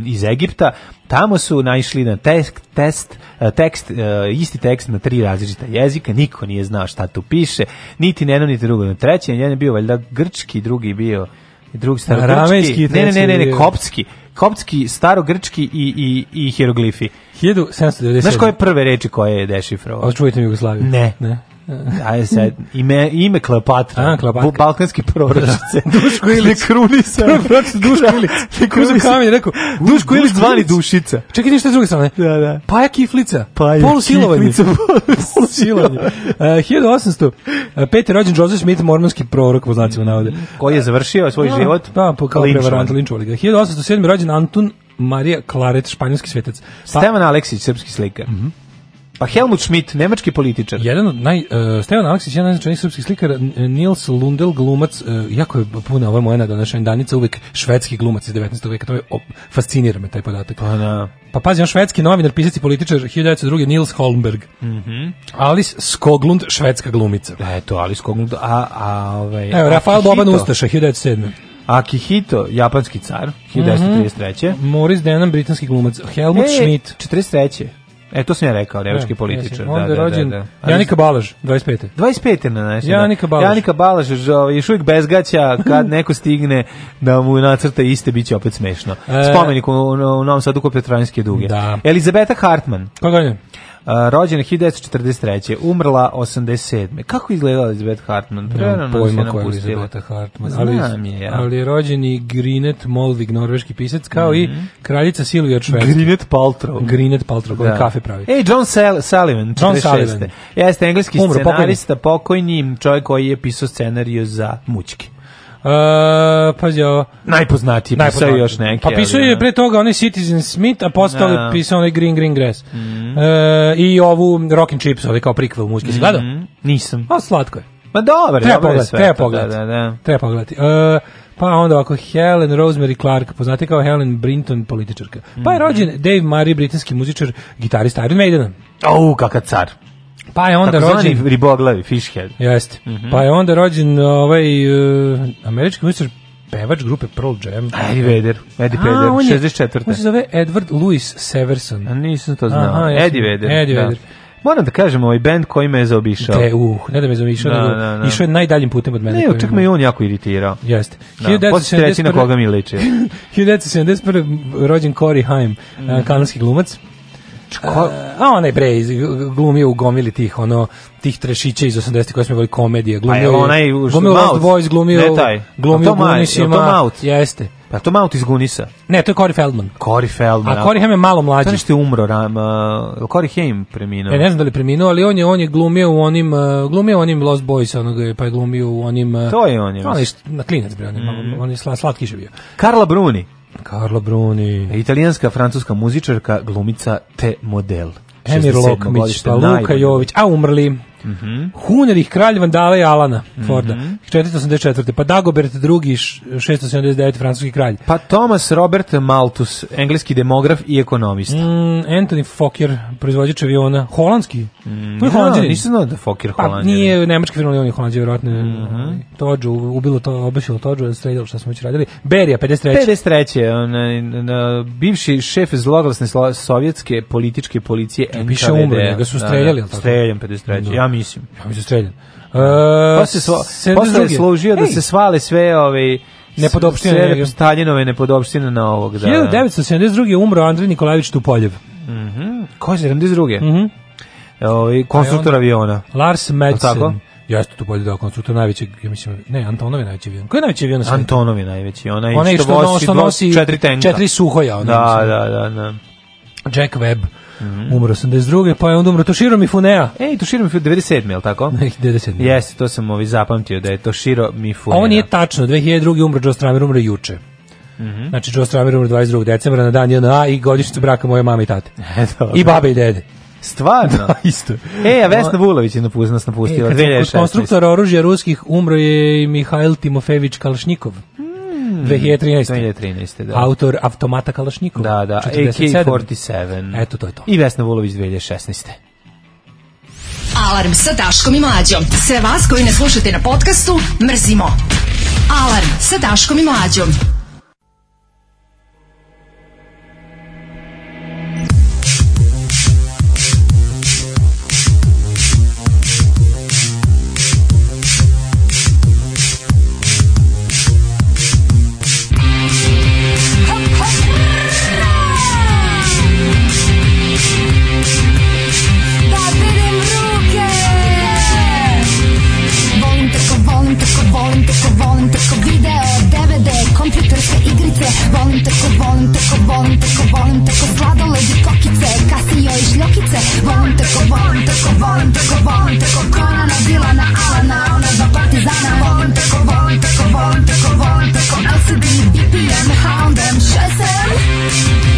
iz Egipta, tamo su naišli na test, test, tekst, isti tekst na tri različita jezika, niko nije znao šta tu piše, niti na jedno, niti drugo, na treće, jedan je bio valjda grčki, drugi bio i drug starogrčki, ne, ne, ne, ne, ne, kopski, kopski, starogrčki i, i, i hieroglifi. 1790. Znaš koje prve reči koje je dešifrovao? Očuvajte mi Jugoslaviju. Ne. Ne. Aj sad, ime, ime Kleopatra, A, Kleopatra. balkanski proročice. Duško Ilić. Krunisa. Proročice Duško Ilić. Krunisa. kamen rekao, Duško Ilić zvani Dušica. Čekaj, ništa s druge strane. Da, da. Paja Kiflica. Paja Pol silovanje. Pol silovanje. Uh, 1800. Uh, Peter rođen Joseph Smith, mormonski prorok, po znacima navode. Koji je završio svoj da, život? Pa, po kao prevarant Linčovali ga. 1807. rođen Antun Marija Klaret, španjolski svetac. Pa, Stevan Aleksić, srpski slikar. Mm -hmm. Pa Helmut Schmidt, nemački političar. Jedan od naj uh, Stevan Aleksić, jedan najznačajniji srpski slikar Nils Lundel glumac, uh, jako je puna ova moja današnja danica, uvek švedski glumac iz 19. veka, to je op, fascinira me taj podatak. Pa da. Pa pazi, on švedski novinar, pisac i političar 1902 Nils Holmberg. Mhm. Mm -hmm. Alice Skoglund, švedska glumica. Eto, Alice Skoglund, a a ovaj Evo Rafael Boban Ustaša 1907. Akihito, japanski car, 1933. Mm -hmm. Moris Denan, britanski glumac. Helmut e, Schmidt. 43. E, to sam ja rekao, nemački e, političar. Onda da, da, da rođen da, da, Janika Balaž, 25. 25. na nešto. Janika Balaž. Janika Balaž, još uvijek bez gaća, kad neko stigne da mu nacrta iste, bit će opet smešno. E... Spomenik u, u, u Novom Sadu ko Petranjske duge. Da. Elizabeta Hartman. Koga pa je? rođena 1943. Umrla 87. Kako izgledala Elizabeth Hartman? Prerano pojma koja je Elizabeth Hartman. Znam ali, je, ja. Ali je rođeni Grinet Molvig, norveški pisac, kao mm -hmm. i mhm. kraljica Silvija od Švedske. Grinet Paltrow. Grinet Paltrow, koji da. kafe pravi. Ej, John Sal Sullivan, 46. John Sullivan. Jeste engleski Umro, scenarista, pokojni. pokojni čovjek koji je pisao scenariju za mučke. Uh, pazi ovo. Najpoznatiji, pisao pa je još neke. Pa pisao je da. pre toga onaj Citizen Smith, a postao je da. no. pisao onaj Green Green Grass. Mm -hmm. I ovu Rockin' Chips, ovaj kao prikvel muški. Mm Si mhm. gledao? Nisam. A slatko je. Ma dobro, treba dobro je sve. Treba da, pogledati. Da, da, da. Treba pogledati. Uh, pa onda ovako Helen Rosemary Clark, poznate kao Helen Brinton, političarka. Pa je mhm. rođen Dave Murray, britanski muzičar, gitarista Iron Maidena. Au, kakav car. Pa je onda Tako rođen riboglavi fishhead. Jeste. Mm -hmm. Pa je onda rođen ovaj uh, američki muzičar pevač grupe Pearl Jam. Eddie Vedder, Eddie Vedder, 64. On se zove Edward Louis Severson. A nisam to znao. Aha, Eddie Vedder. Eddie da. Vedder. Moram da kažem, ovaj band koji me je zaobišao. Te, uh, ne da me zaobišao, no, da, nego no, da, išao je najdaljim putem od mene. Ne, čak me i on jako iritirao. Jeste. Da, Poslije na koga mi liči. 1971. rođen Corey Haim, mm -hmm. kanadski glumac. Čko, e, a onaj bre glumio u gomili tih ono tih trešića iz 80-ih koje smo imali komedije, pa glumio. A onaj u glumio Lost Boys, glumio. Ne taj. Glumio Gunisima. To Maut. Jeste. Pa to Maut iz Gunisa. Ne, to je Cory Feldman. Cory Feldman. A Cory Haim je malo mlađi. To nešto je umro, ram, uh, Cory Haim preminuo. e, ne znam da li preminuo, ali on je on je glumio u onim uh, glumio onim Lost Boys, onog pa je glumio u onim uh, To je on je. On je na klinac bre, on je, mm. on je slatkiš bio. Karla Bruni. Carlo Bruni. Italijanska, francuska muzičarka, glumica te model. Emir Lokmić, pa Luka Jović, a umrli Mm -hmm. Hunerih kralj Vandala i Alana mhm. Forda, mm -hmm. 484. Pa Dagobert II, 679. francuski kralj. Pa Thomas Robert Malthus, engleski demograf i ekonomista. Mm, Anthony Fokker, proizvođač aviona, holandski. Mm, pa da, holandski. Ja, nisam znao da Fokker holandski. Pa nije nemački firma, on je holandski, vjerojatno. Mm -hmm. Tođo, ubilo to, obešilo Tođo, da streljalo što smo već radili. Berija, 53. 53. Onaj, na, bivši šef zloglasne sovjetske političke policije NKVD. Piše umre, ga su da, streljali. Da, da, streljam 53. Da. Ja mislim. Ja mislim da streljan. Da. E, pa se sva, posle je služio da se svale sve ove ovaj, nepodopštine, sve Staljinove nepodopštine na ovog. Da, 1972. Da. umro Andrej Nikolajević Tupoljev. Mhm. Mm Ko je 72. Mhm. Mm Ovi ovaj, konstruktor aviona. Lars Madsen. Tako? Jeste tu bolje da konstruktor najveći, ja mislim, ne, Antonov je najveći avion. Koji je najveći avion? Antonov je najveći, onaj, onaj što, što, nosi, što četiri tenka. Četiri suhoja. Da, da, da, da. Jack Webb. Mm. Umro 82. pa je onda umro Toshiro Mifunea. Ej, Toshiro Mifunea 97, je li tako? 97. Jeste, to sam ovi zapamtio da je Toshiro Mifunea. On je tačno, 2002. umro Joe Stramer, umro juče. Mm -hmm. Znači, Joe Stramer umro 22. decembra na dan JNA i godišnjicu braka moje mame i tate. E, I babe i dede. Stvarno? Da, isto. E, a Vesna Vulović je napustila, nas napustila. E, kad konstruktor oružja ruskih umro je i Mihajl Timofević Kalašnikov. Mm 2013. Hmm, 2013. Da. Autor Automata Kalašnikova. Da, da, AK-47. Eto, to je to. I Vesna Vulović 2016. Alarm sa Daškom i Mlađom. Sve vas koji ne slušate na podcastu, mrzimo. Alarm sa Daškom i Mlađom. te Volim te ko volim te ko volim te ko volim te ko sladoled i kokice Kasio i šljokice Volim te ko volim te ko volim te ko volim te ko Konana, Dilana, Alana, ona dva partizana Volim te ko volim te ko volim te ko volim te ko LCD, BPM, Houndem, Šesem Šesem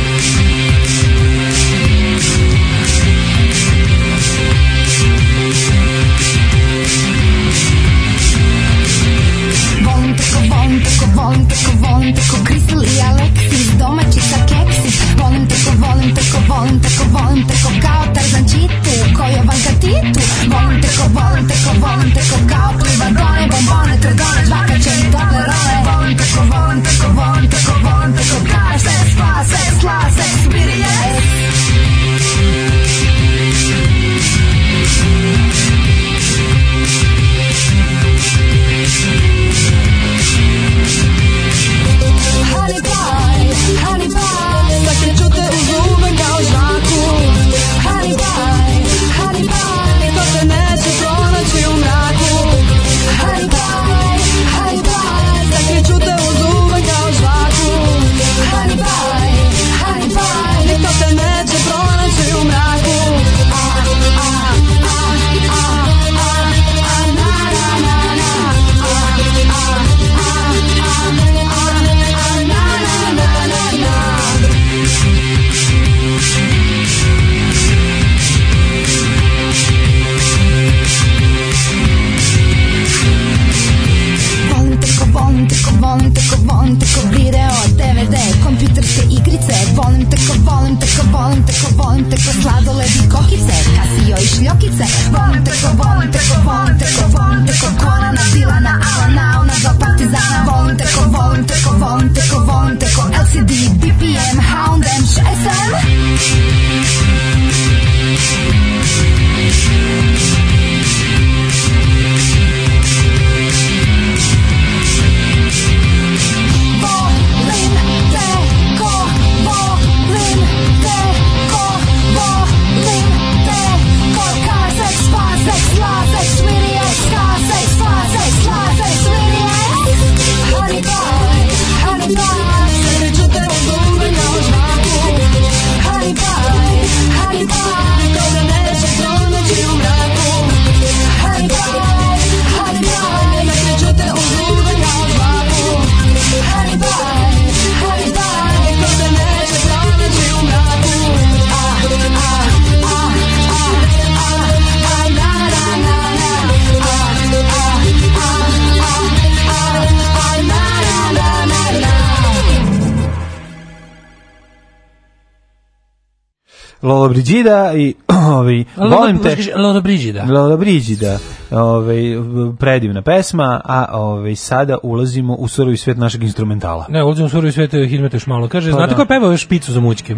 teko volim, teko volim, teko Grisel i Alexis Domaći sa keksis Volim, teko volim, teko volim, teko volim, teko Kao Tarzan Čitu, koju vam katitu Volim, teko volim, teko volim, teko Kao plivadone, bombone, tredone, žvakaće mi tople role Volim, teko volim, teko volim, teko volim, teko Kao sve spa, sve sla, sve spirije Yes. volim te ko volim te ko sladoled i kokice Kasio i šljokice Volim te ko volim te ko volim te ko volim te ko Konana, Dilana, Alana, ona dva partizana Volim te ko volim te ko volim te ko Lordobrigida i ovaj volim te Lordobrigida. Lordobrigida. Ovaj predivna pesma, a ovaj sada ulazimo u surovi svet našeg instrumentala. Ne, ulazimo u surovi svet eh, Hilmeta malo. Kaže, to, pa znate da. ko peva špicu za mućke?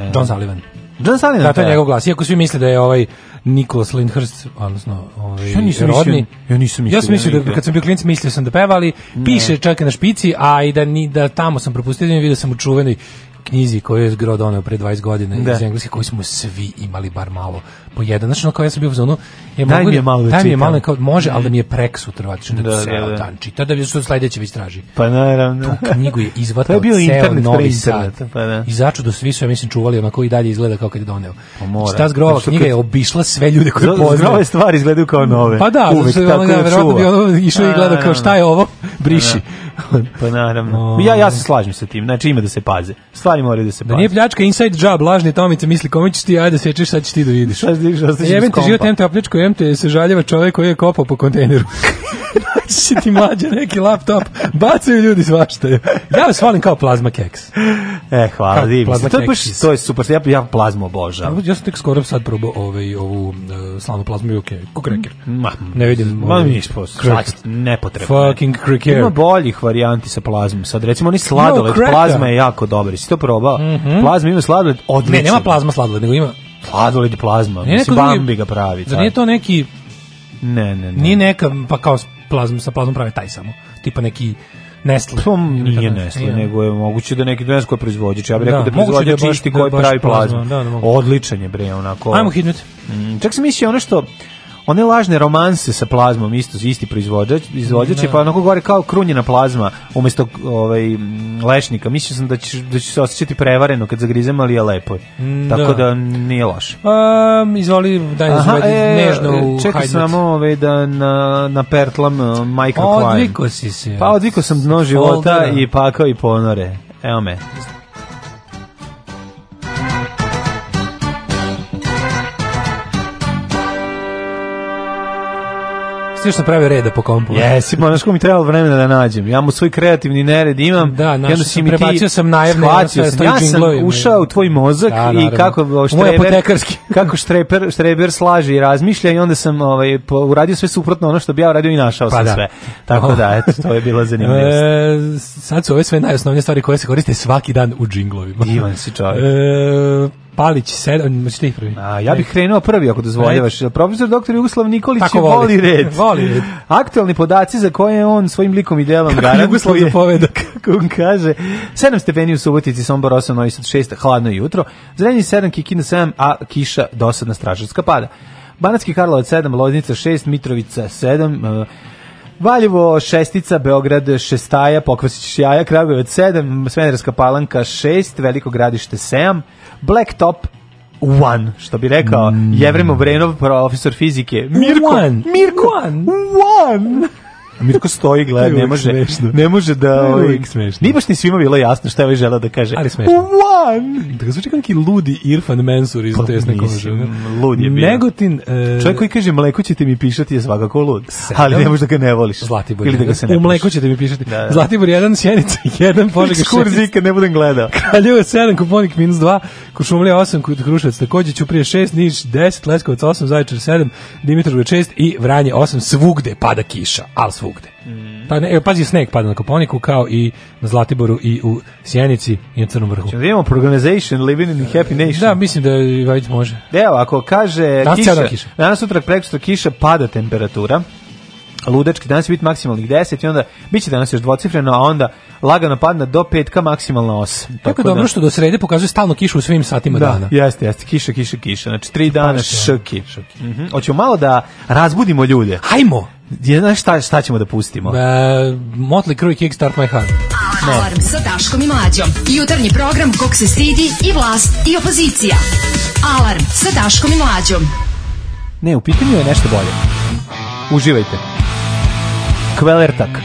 E. John Sullivan. John Sullivan. Da, to je da. njegov glas. Iako svi misle da je ovaj Nikolas Lindhurst, odnosno ovaj ja nisam rodni. ja nisam mislio. Ja sam da mislio da kad sam bio klinac mislio sam da peva, ali ne. piše čak na špici, a i da ni da tamo sam propustio, vidio sam u čuvenoj knjizi koju je Gro doneo pre 20 godina da. iz Engleske, koju smo svi imali bar malo po jedan, znači kao ja sam bio u zonu, je daj mogu mi da- je malo da, da je malo kao, može, ali da mi je prek sutra vaću da, da, ceo da, dan čita, da bi su sledeće već traži. Pa naravno. Tu knjigu je izvatao bio internet, novi internet, Pa da. I do da svi su, ja mislim, čuvali onako i dalje izgleda kao kad je doneo. Pa mora. Ta zgrova pa knjiga je obišla sve ljude koje poznaju. Zgrove stvari izgledaju kao nove. Pa da, Uvijek, tako ono, verovatno bi ono išao i gledao kao šta je ovo, da, briši. pa naravno. Ja, ja se ovaj. slažem sa tim, znači ima da se paze. Stvari moraju da se paze. Da nije pljačka inside job, lažni Tomice misli, kome ćeš ti, ajde sečeš, sad ćeš ti da vidiš. Sad vidiš da se Jebem te život, MT opljačko, em te se žaljeva čovek koji je kopao po kontejneru. Naći ti mlađe neki laptop, bacaju ljudi svašta. Ja vas volim kao plazma keks. E, hvala, kao divim se. To je, baš, to je super, ja, ja plazmu obožavam. Ja sam tek skoro sad probao ovaj, ovu uh, slavnu plazmu i okej, okay, ko Ma, ne vidim. Ma, ovaj, mi nepotrebno. Fucking kreker. Ima boljih varijanti sa plazmom. Sad, recimo, oni sladoled, no, plazma je jako dobar. Si to probao? Mm -hmm. Plazma ima sladoled, odlično. Ne, nema plazma sladoled, nego ima Adolid plazma, ne, mislim, Bambi ga pravi. Zar nije to neki... Ne, ne, ne. Nije neka, pa kao plazma, sa plazmom pravi taj samo. Tipa neki Nestle. To nije Nestle, nego je moguće da neki Nestle koji proizvođač. Ja bih rekao da, da proizvođač da isti da koji pravi plazmu. Da, da, Odličan je, bre, onako. Ajmo hitnuti. Mm, čak se mislio ono što one lažne romanse sa plazmom isto isti proizvođač izvođač da. pa onako gore kao krunjena plazma umjesto ovaj lešnika mislio sam da će da će se osjećati prevareno kad zagrizem ali je lepo mm, da. tako da nije loše um, izvoli daj nas Aha, e, nežno čekaj u samo ovaj da na na pertlam uh, Michael Klein odviko si se pa odviko sam dno života i pakao i ponore evo me si još napravio reda po kompu. Jesi, pa znaš mi trebalo vremena da nađem. Ja mu svoj kreativni nered imam. Da, naš, sam mi prebacio sam naivno. ja sam ušao u tvoj mozak da, i kako štreber, kako štreber, štreber slaže i razmišlja i onda sam ovaj, uradio sve suprotno ono što bi ja uradio i našao pa sam da. sve. Tako oh. da, eto, to je bilo zanimljivo. E, sad su ove sve najosnovnije stvari koje se koriste svaki dan u džinglovima. Ivan si čovjek. E, Palić 7, možete ih prvi. A, ja bih krenuo prvi ako dozvoljavaš. Profesor dr. Jugoslav Nikolić Tako voli. voli red. voli red. Aktualni podaci za koje on svojim likom i delom garantuje. Jugoslav poveda. Kako on kaže, 7 stepeni u Subotici, Sombor 8, Novi hladno jutro, Zrenjanin 7, Kikina 7, a kiša dosadna stražarska pada. Banatski Karlovac 7, Loznica 6, Mitrovica 7, uh, e, Valjevo šestica, Beograd šestaja, Pokvasić jaja, Kragujevac 7, Smederska palanka 6, Veliko gradište 7, Blacktop One, što bi rekao mm. Jevremo Brenov, profesor fizike. Mirko, one. Mirko, One. one. Mirko stoji gleda, ne može, ne može da... Ovaj, Nije baš ni svima bilo jasno šta je ovaj žela da kaže. Ali smešno. One! Da zvuči kao neki ludi Irfan Mensur iz pa, tesne kože. Lud je bio. Negotin... E... Čovjek koji kaže mleko ćete mi pišati je svakako lud. Sedam. Ali ne može da ga ne voliš. Zlatibor. Ili da ga se ne U mleko ćete mi pišati. Da, da. Zlatibor 1, Sjenica 1, Požega 6. Skurzika, ne budem gledao. Kraljevo 7, Kuponik minus 2, Kušumlija 8, Kruševac takođe, Ćuprije 6, Niš 10, Leskovac 8, Zaječar 7, Dimitrov 6 i Vranje 8. Svugde pada kiša, ali svugde Mm. Pa ne, evo, pazi, sneg pada na Koponiku kao i na Zlatiboru i u Sjenici i na Crnom vrhu. Čemo da imamo organization Living in Happy e, Nation. Da, mislim da i Vajić može. Evo, ako kaže danas kiša, kiša, danas sutra prekostra kiša pada temperatura ludački, danas će biti maksimalnih 10 i onda biće danas još dvocifreno, a onda lagano padna do petka maksimalno 8. Tako, Tako je da... dobro što do srede pokazuje stalno kišu u svim satima da, dana. Jeste, jeste, kiša, kiša, kiša. Znači tri dana šoki. šoki. Mm -hmm. Hoćemo malo da razbudimo ljude. Hajmo! Je, znaš šta, šta ćemo da pustimo? E, Motley Crue Kickstart My Heart. No. Alarm sa Daškom i Mlađom. Jutarnji program kog se stidi i vlast i opozicija. Alarm sa Daškom i Mlađom. Ne, u pitanju je nešto bolje. Uživajte. Kvelertak.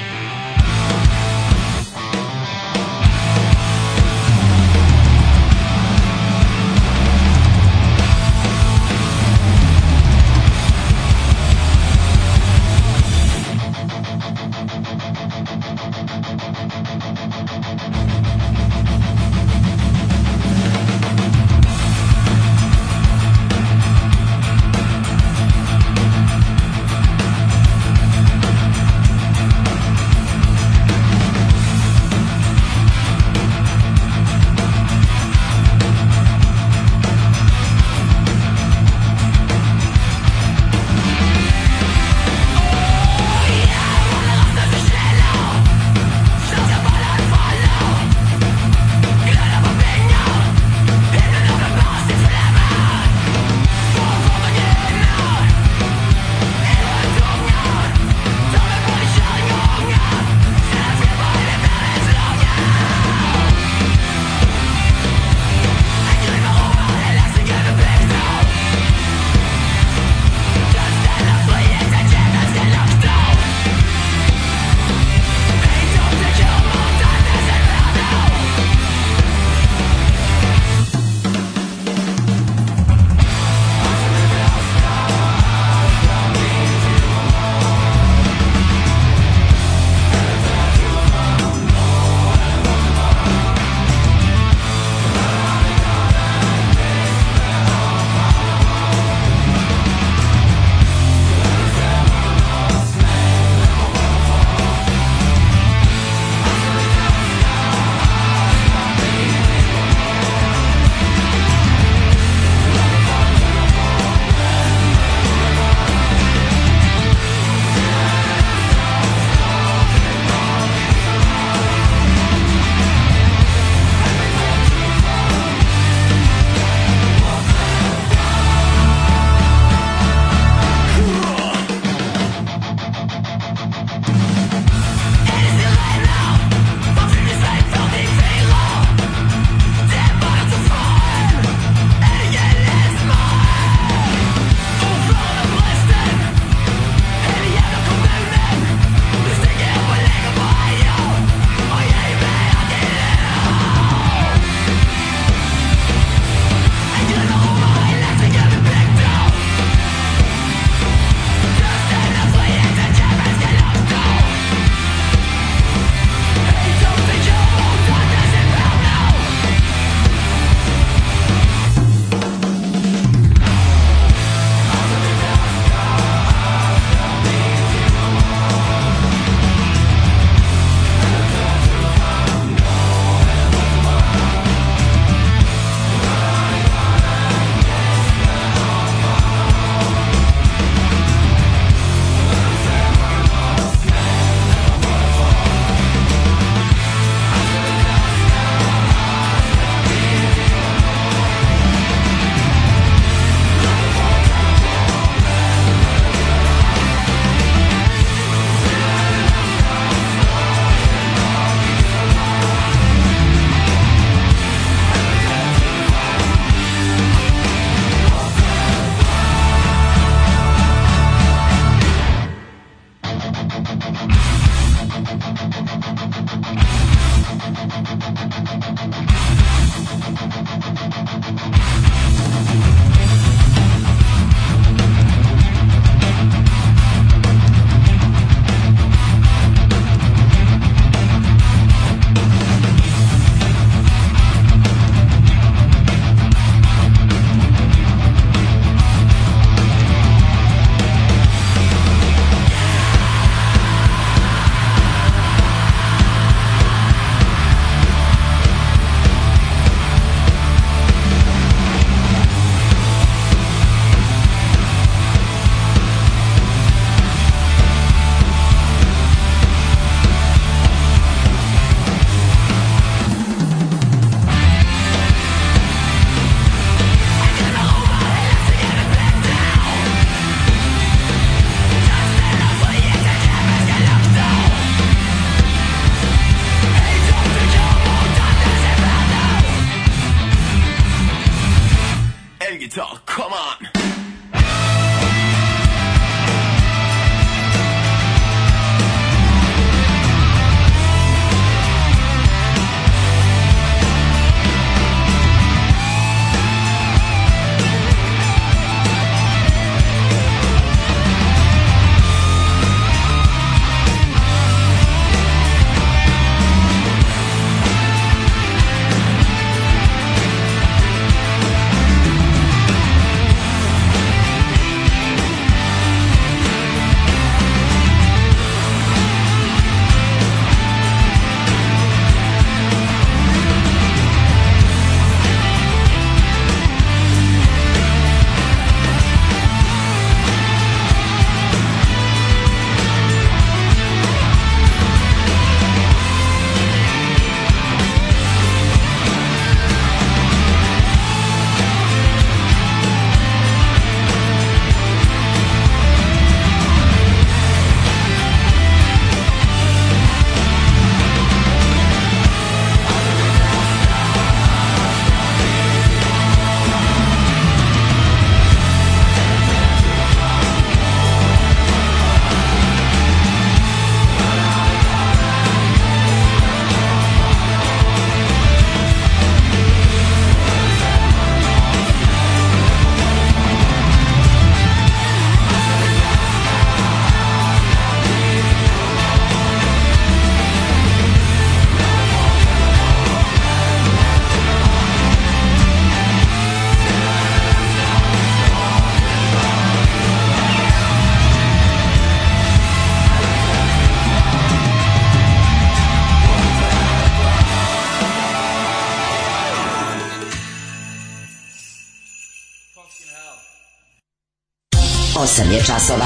8 je časova.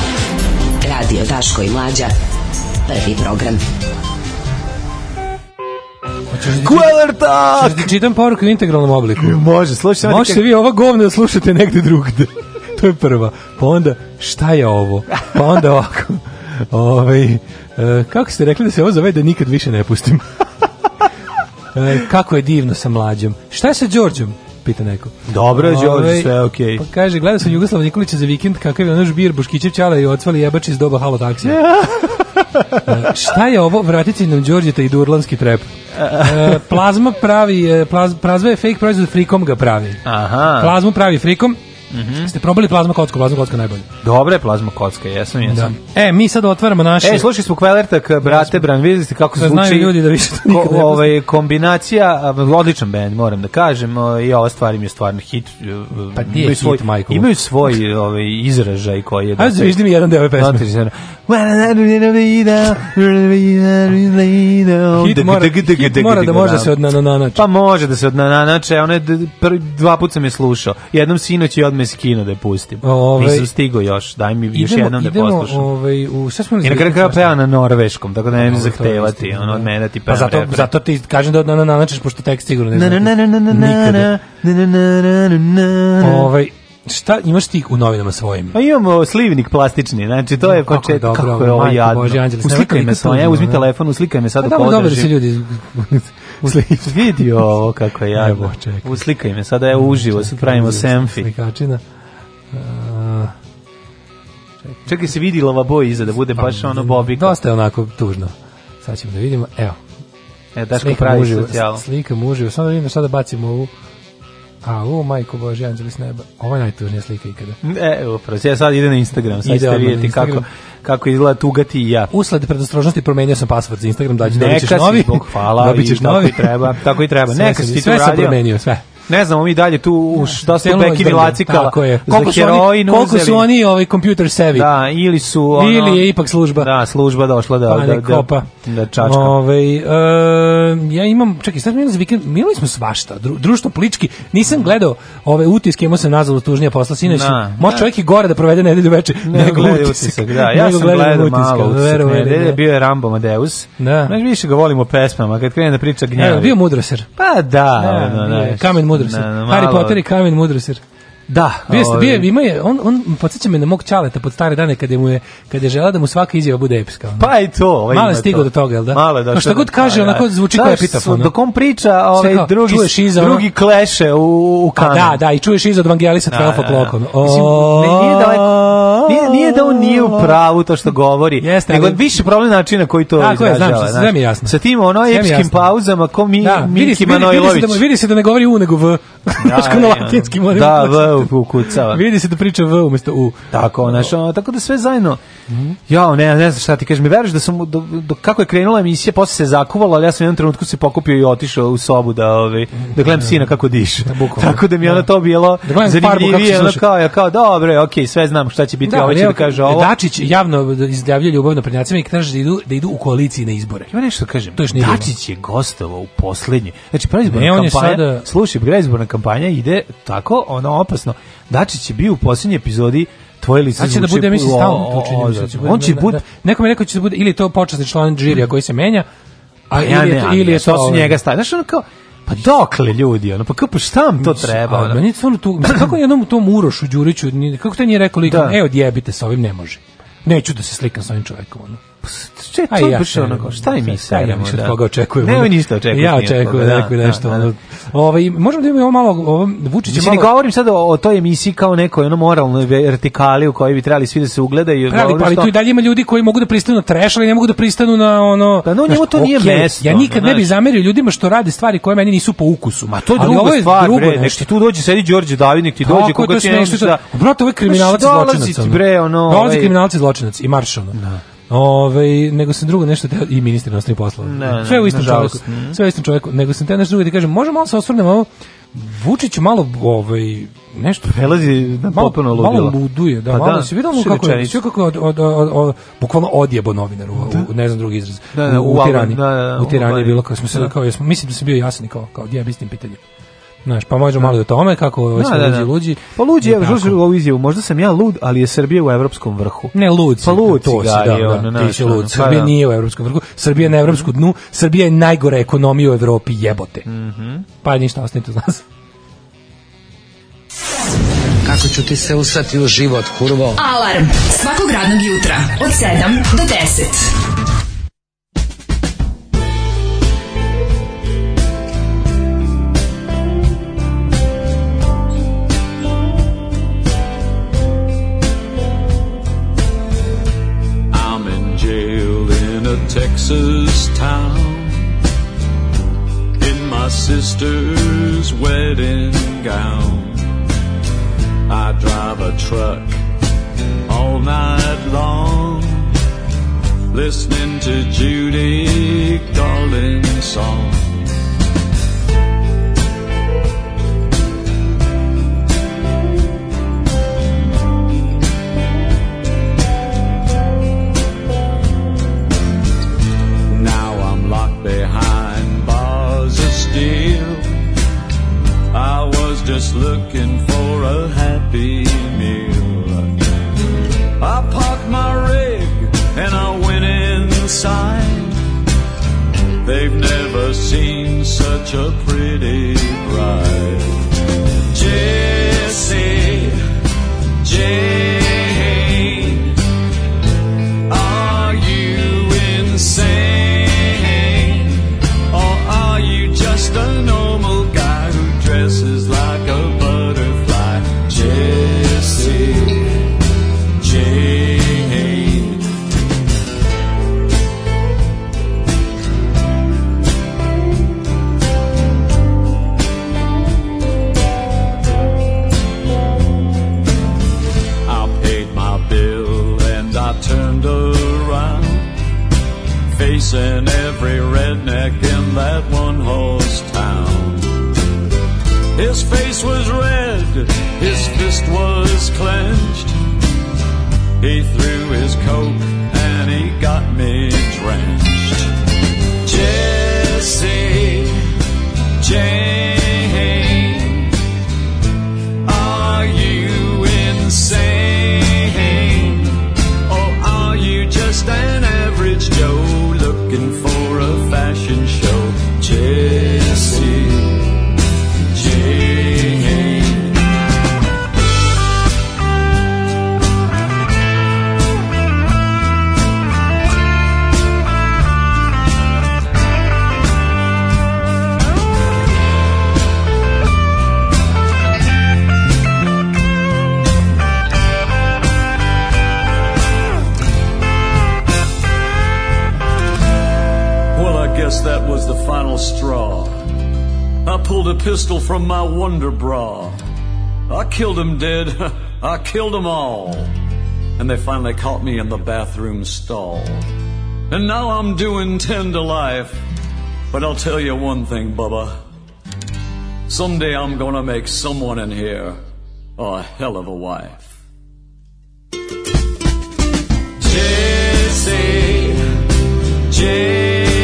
Radio Daško i Mlađa. Prvi program. Da Kvelertak! Da čitam poruku u integralnom obliku. Može, slušajte. Možete vi ova govna da slušate negde drugde. to je prva. Pa onda, šta je ovo? Pa onda ovako. Ovaj, e, kako ste rekli da se ovo zove da nikad više ne pustim? E, kako je divno sa mlađom. Šta je sa Đorđom? pita neko. Dobro, Đorđe, ovaj, sve je okej. Okay. Pa kaže, gledao sam Jugoslava Nikolića za vikend, kakav je ono žbir, Buškićev ćala i ocvali jebač iz doba halo taksija. Yeah. šta je ovo? Vratiti nam Đorđeta i durlanski trep. E, plazma pravi, plaz, plazma je fake proizvod, frikom ga pravi. Aha. Plazmu pravi frikom, Mm -hmm. Ste probali plazma kocka, plazma kocka najbolje. Dobra je plazma kocka, jesam, da. jesam. Da. E, mi sad otvaramo naše... E, slušaj smo Kvelertak, brate, Bran, vidjeli ste kako da zvuči... Znaju ljudi da više to nikad ne ovaj, Kombinacija, odličan band, moram da kažem, i ova stvar im je stvarno hit. E, pa ti je hit, svoj, Michael. Imaju svoj ovaj, izražaj koji je... Ajde, da izdi mi jedan deo ove pesme. Hit mora, hit mora da može da se odnananače. Pa može da se odnananače, ona je, dva put sam je slušao. Jednom sinoć i me skino da je pustim. Ove, ovaj, Nisam stigo još, daj mi idemo, još jednom da idemo, poslušam. Ove, ovaj, u, šta smo I na kraju kao peva na norveškom, tako da ne mi zahtevati, ono, od mene ti pevam. Pa zato, repre. zato ti kažem da odmah nanačeš, pošto tekst sigurno ne znam. Na, na, na, na, Ovaj, Šta imaš ti u novinama svojim? Pa imamo slivnik plastični, znači to je početak. Kako, dobro, kako je ovo jadno. Bože, Anđeles, uslikaj me svoje, ja uzmi telefon, uslikaj me sad pa da podržim. dobro se ljudi vidi ovo kako je jadno. Uslikaj me, sada je uživo, sad pravimo semfi. Slikačina. Uh, Čekaj, se vidi boj iza, da bude pa, baš ono bobika. Dosta je onako tužno. Sad ćemo da vidimo, evo. E, Daško pravi socijalo. Slika muživo, samo da, da šta da bacimo ovu A, o, majko Bože, Anđeli s neba. Ovo je najtužnija slika ikada. E, upravo, ja sad ide na Instagram, sad ćete vidjeti kako, kako izgleda tugati i ja. Usled predostrožnosti promenio sam pasvord za Instagram, da ćeš novi. Da Neka si, hvala, da i novi. tako i treba. Tako i treba. Sve Neka si ti sve sam promenio, sve. Ne znamo mi dalje tu da, šta su Bekini lacika. Koliko su koliko su oni ovaj computer savvy. Da, ili su ono, Ili je ipak služba. Da, služba došla da pa, da, kopa. da, da Ove, uh, ja imam, čekaj, sad mi za vikend, mi smo svašta, dru, društvo plički. Nisam gledao ove utiske, imao sam nazvalo tužnija posla sinoć. Može da. čovjek i gore da provede nedelju veče, ne, nego utisak. utisak. Da, ja sam gledao malo utisak. Da. Bio je Rambo Amadeus. Da. više ga volimo pesmama, kad krene da priča gnjavi. Bio mudroser. Pa da, da, da, da, mudrosir. Na, na, Harry Potter i kamen mudrosir. Da, bio ste, bio, ovaj- ima je, on, on podsjeća me na mog čaleta pod stare dane kada mu je, kad je želeo da mu svaka izjava bude epska. Ono. Pa i to. Ovaj Malo je stigo to. do toga, jel da? Malo da. Kao šta god kaže, da, onako zvuči kao epitafon. Ono. Dok on priča, ovaj, drugi, čuješ iza, drugi kleše u, u pa da, kamen. Da, da, i čuješ iza od Vangelisa da, Trelfa da, da. Mislim, ne nije daleko, ovaj- nije, nije da on nije u pravu to što govori, Jeste, nego ali, više problem načina koji to izražava. Tako je, znam, sve mi jasno. Sa tim ono epskim pauzama, ko mi, da, Miki Manojlović. Vidi, vidi se da ne da govori u, nego v. Da, na latinski mora. Da, v ukucava. Vidi se da priča v umesto u. Tako, znaš, ono, tako da sve zajedno. Mhm. Ja, ne, ne znam šta ti kažeš, mi veruješ da sam, do, do, kako je krenula emisija, posle se zakuvala, ali ja sam u jednom trenutku se pokupio i otišao u sobu da, ove, ovaj, da gledam da, sina da. kako diše. Tako da mi je ono to bilo zanimljivije, ono kao, ja kao, dobro, okej, sve znam šta će biti da, ovaj će da kaže ovo. Dačić javno izjavljuje ljubav naprednjacima i kaže da idu, da idu u koaliciji na izbore. Ima nešto da kažem. To još Dačić je gostovao u poslednje. Znači, predizborna ne, kampanja, sada... slušaj, predizborna kampanja ide tako, ono, opasno. Dačić je bio u poslednjoj epizodi tvoje li znači da se da, da bude mislim stalno tučenje on će bude nekom je rekao će da bude ili to počasni član džirija koji se menja a pa ili je to ili je to su ovaj- njega stavio Znaš, ono kao Pa dokle ljudi, ono, pa kako pa šta vam to treba? Ono? Meni stvarno tu, kako jednom tom Urošu Đuriću, kako to nije rekao likom, da. e odjebite sa ovim, ne može. Neću da se slikam sa ovim čovekom, ono če, to ja baš onako, šta je mi da? Ja mislim da koga očekujemo. Ne, ništa očekujem. Ja očekujem da, da, nešto. Da, da. Ovaj možemo da imamo malo ovo Vučić malo. Ne govorim sad o, o toj emisiji kao nekoj ono moralnoj vertikali u kojoj bi trebali svi da se ugledaju. Pravi, pa ali tu i dalje ima ljudi koji mogu da pristanu na trash, ali ne mogu da pristanu na ono. Da, no, njemu to nije mesto. Ja nikad ne bi zamerio ljudima što rade stvari koje meni nisu po ukusu. Ma to je druga stvar, bre. Nek ti tu dođe sedi Đorđe Davidnik, ti dođe koga ti nešto. Da- Brate, ovaj kriminalac zločinac. Dolazi bre, ono. Dolazi ovaj- kriminalac zločinac i marš ono. Da. Ove, ovaj, nego sam drugo nešto teo, i ministar inostranih poslova. sve u istom čovjeku. Sve u istom čovjeku. Nego sam teo nešto drugo da kažem, možemo malo se osvrnemo ovo, Vučić malo ovaj nešto prelazi na malo, potpuno ludilo. Malo luduje, da, pa malo da, se vidimo kako je, sve kako od, od, od, od, bukvalno odjebo novinaru, da. u, ne znam drugi izraz. Da, da, u, u, u, tirani, da, da, u tirani je bilo kao smo se da. kao jesmo, mislim da se bio jasni kao kao gdje je pitanjem. Znaš, pa možemo da. malo do tome kako ovo da, da, da. luđi. Pa luđi, je, žuži u ovu izjavu, možda sam ja lud, ali je Srbija u evropskom vrhu. Ne, lud si, pa lud to si, da, da, ono, da, ti si lud. Pa, Srbija da. nije u evropskom vrhu, Srbija je na evropsku dnu, Srbija je najgore ekonomija u Evropi, jebote. Mm -hmm. Pa ništa, ostanite to nas. Kako ću ti se usrati u život, kurvo? Alarm svakog radnog jutra od 7 do 10. Texas town in my sister's wedding gown. I drive a truck all night long, listening to Judy Garland's songs. looking for a happy meal. I parked my rig and I went inside. They've never seen such a pretty bride. Jessie. that one horse town. His face was red, his fist was clenched. He threw his coat and he got me drenched. Jesse, James. pulled a pistol from my wonder bra. I killed 'em dead. I killed 'em all. And they finally caught me in the bathroom stall. And now I'm doing ten to life. But I'll tell you one thing, Bubba. Someday I'm gonna make someone in here a hell of a wife. Jesse, Jesse.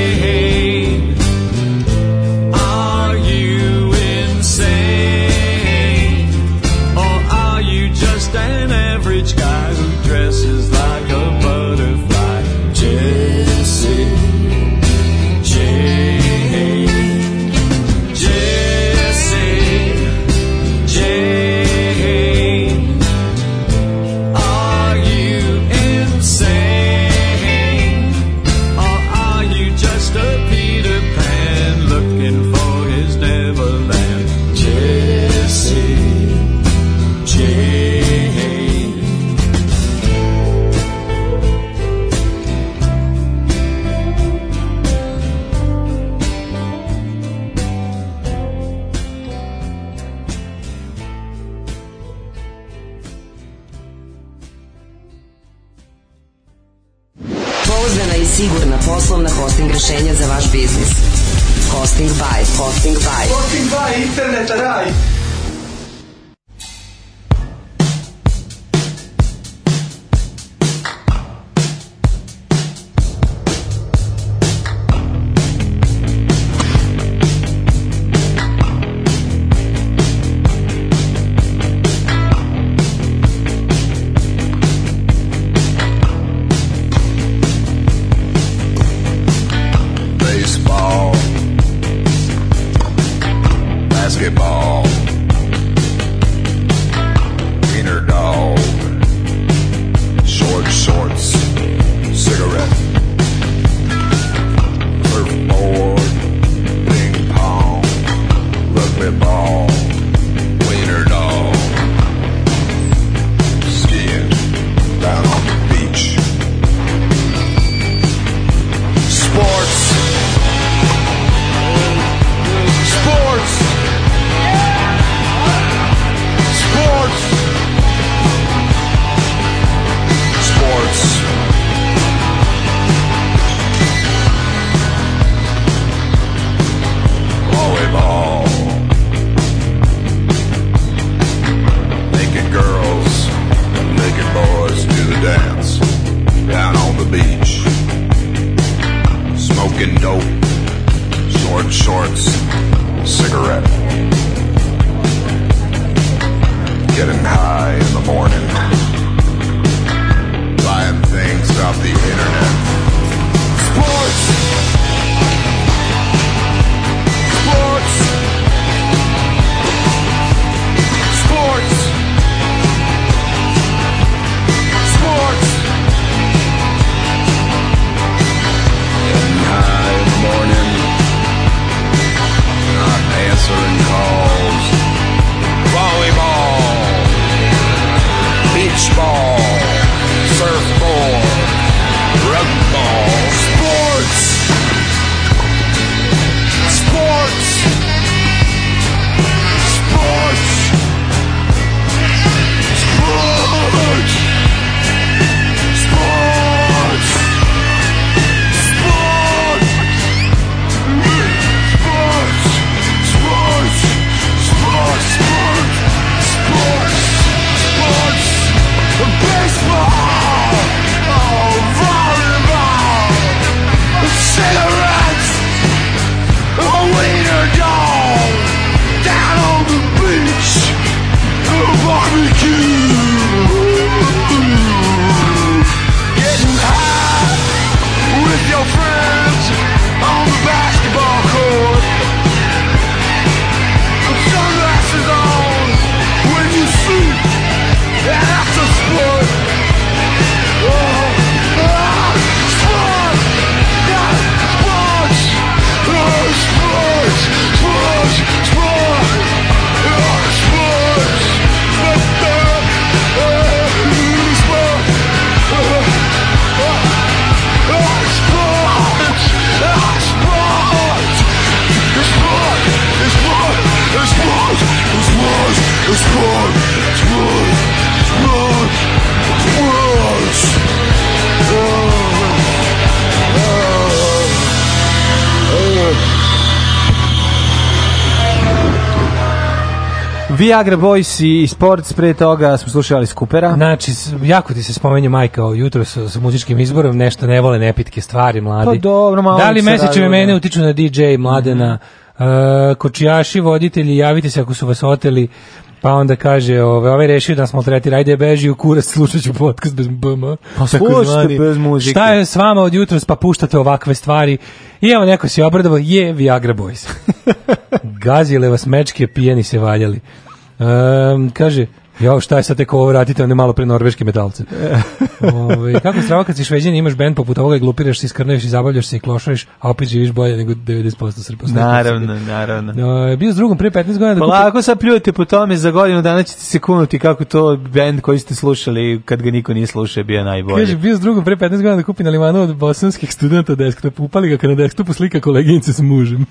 Viagra Boys i Sports, pre toga smo slušali Skupera. Znači, jako ti se spomenje majka o jutro sa, sa muzičkim izborom, nešto ne vole nepitke stvari, mladi. Pa dobro, malo da li mesečeve da. mene utiču na DJ, mladena, mm -hmm. uh, kočijaši, voditelji, javite se ako su vas oteli, pa onda kaže, ove, ovaj rešio da smo treti, ajde beži u kurac, slušat ću podcast bez BM. Pa slušajte bez muzike. Šta je s vama od jutros, pa puštate ovakve stvari. I evo neko se obradovao, je Viagra Boys. Gazile vas mečke, pijeni se valjali. Um, kaže, ja šta je sad tek ovo vratite, one malo pre norveške medalce. Ove, ovaj, kako strava kad si šveđan imaš band poput ovoga i glupiraš se, iskrneš i zabavljaš se i klošaš, a opet živiš bolje nego 90% srpa. Naravno, naravno. No, da, bio s drugom prije 15 godina. Da Polako kupi... sad pljujete po tome, za godinu dana ćete se kunuti kako to band koji ste slušali kad ga niko nije slušao bio najbolji. Kaže, bio s drugom prije 15 godina da kupi na limanu od bosanskih studenta desktop, upali ga kada na desktopu slika koleginice s mužem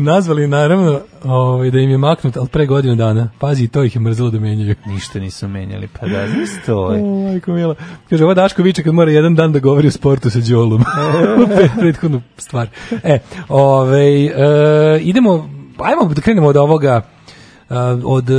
nazvali naravno ovaj, da im je maknut, ali pre godinu dana. Pazi, to ih je mrzelo da menjaju. Ništa nisu menjali, pa da stoj. Majko mila. Kaže, ova Daško viče kad mora jedan dan da govori o sportu sa Đolom. Prethodnu stvar. E, ovaj, e, idemo, ajmo da krenemo od ovoga e, od e,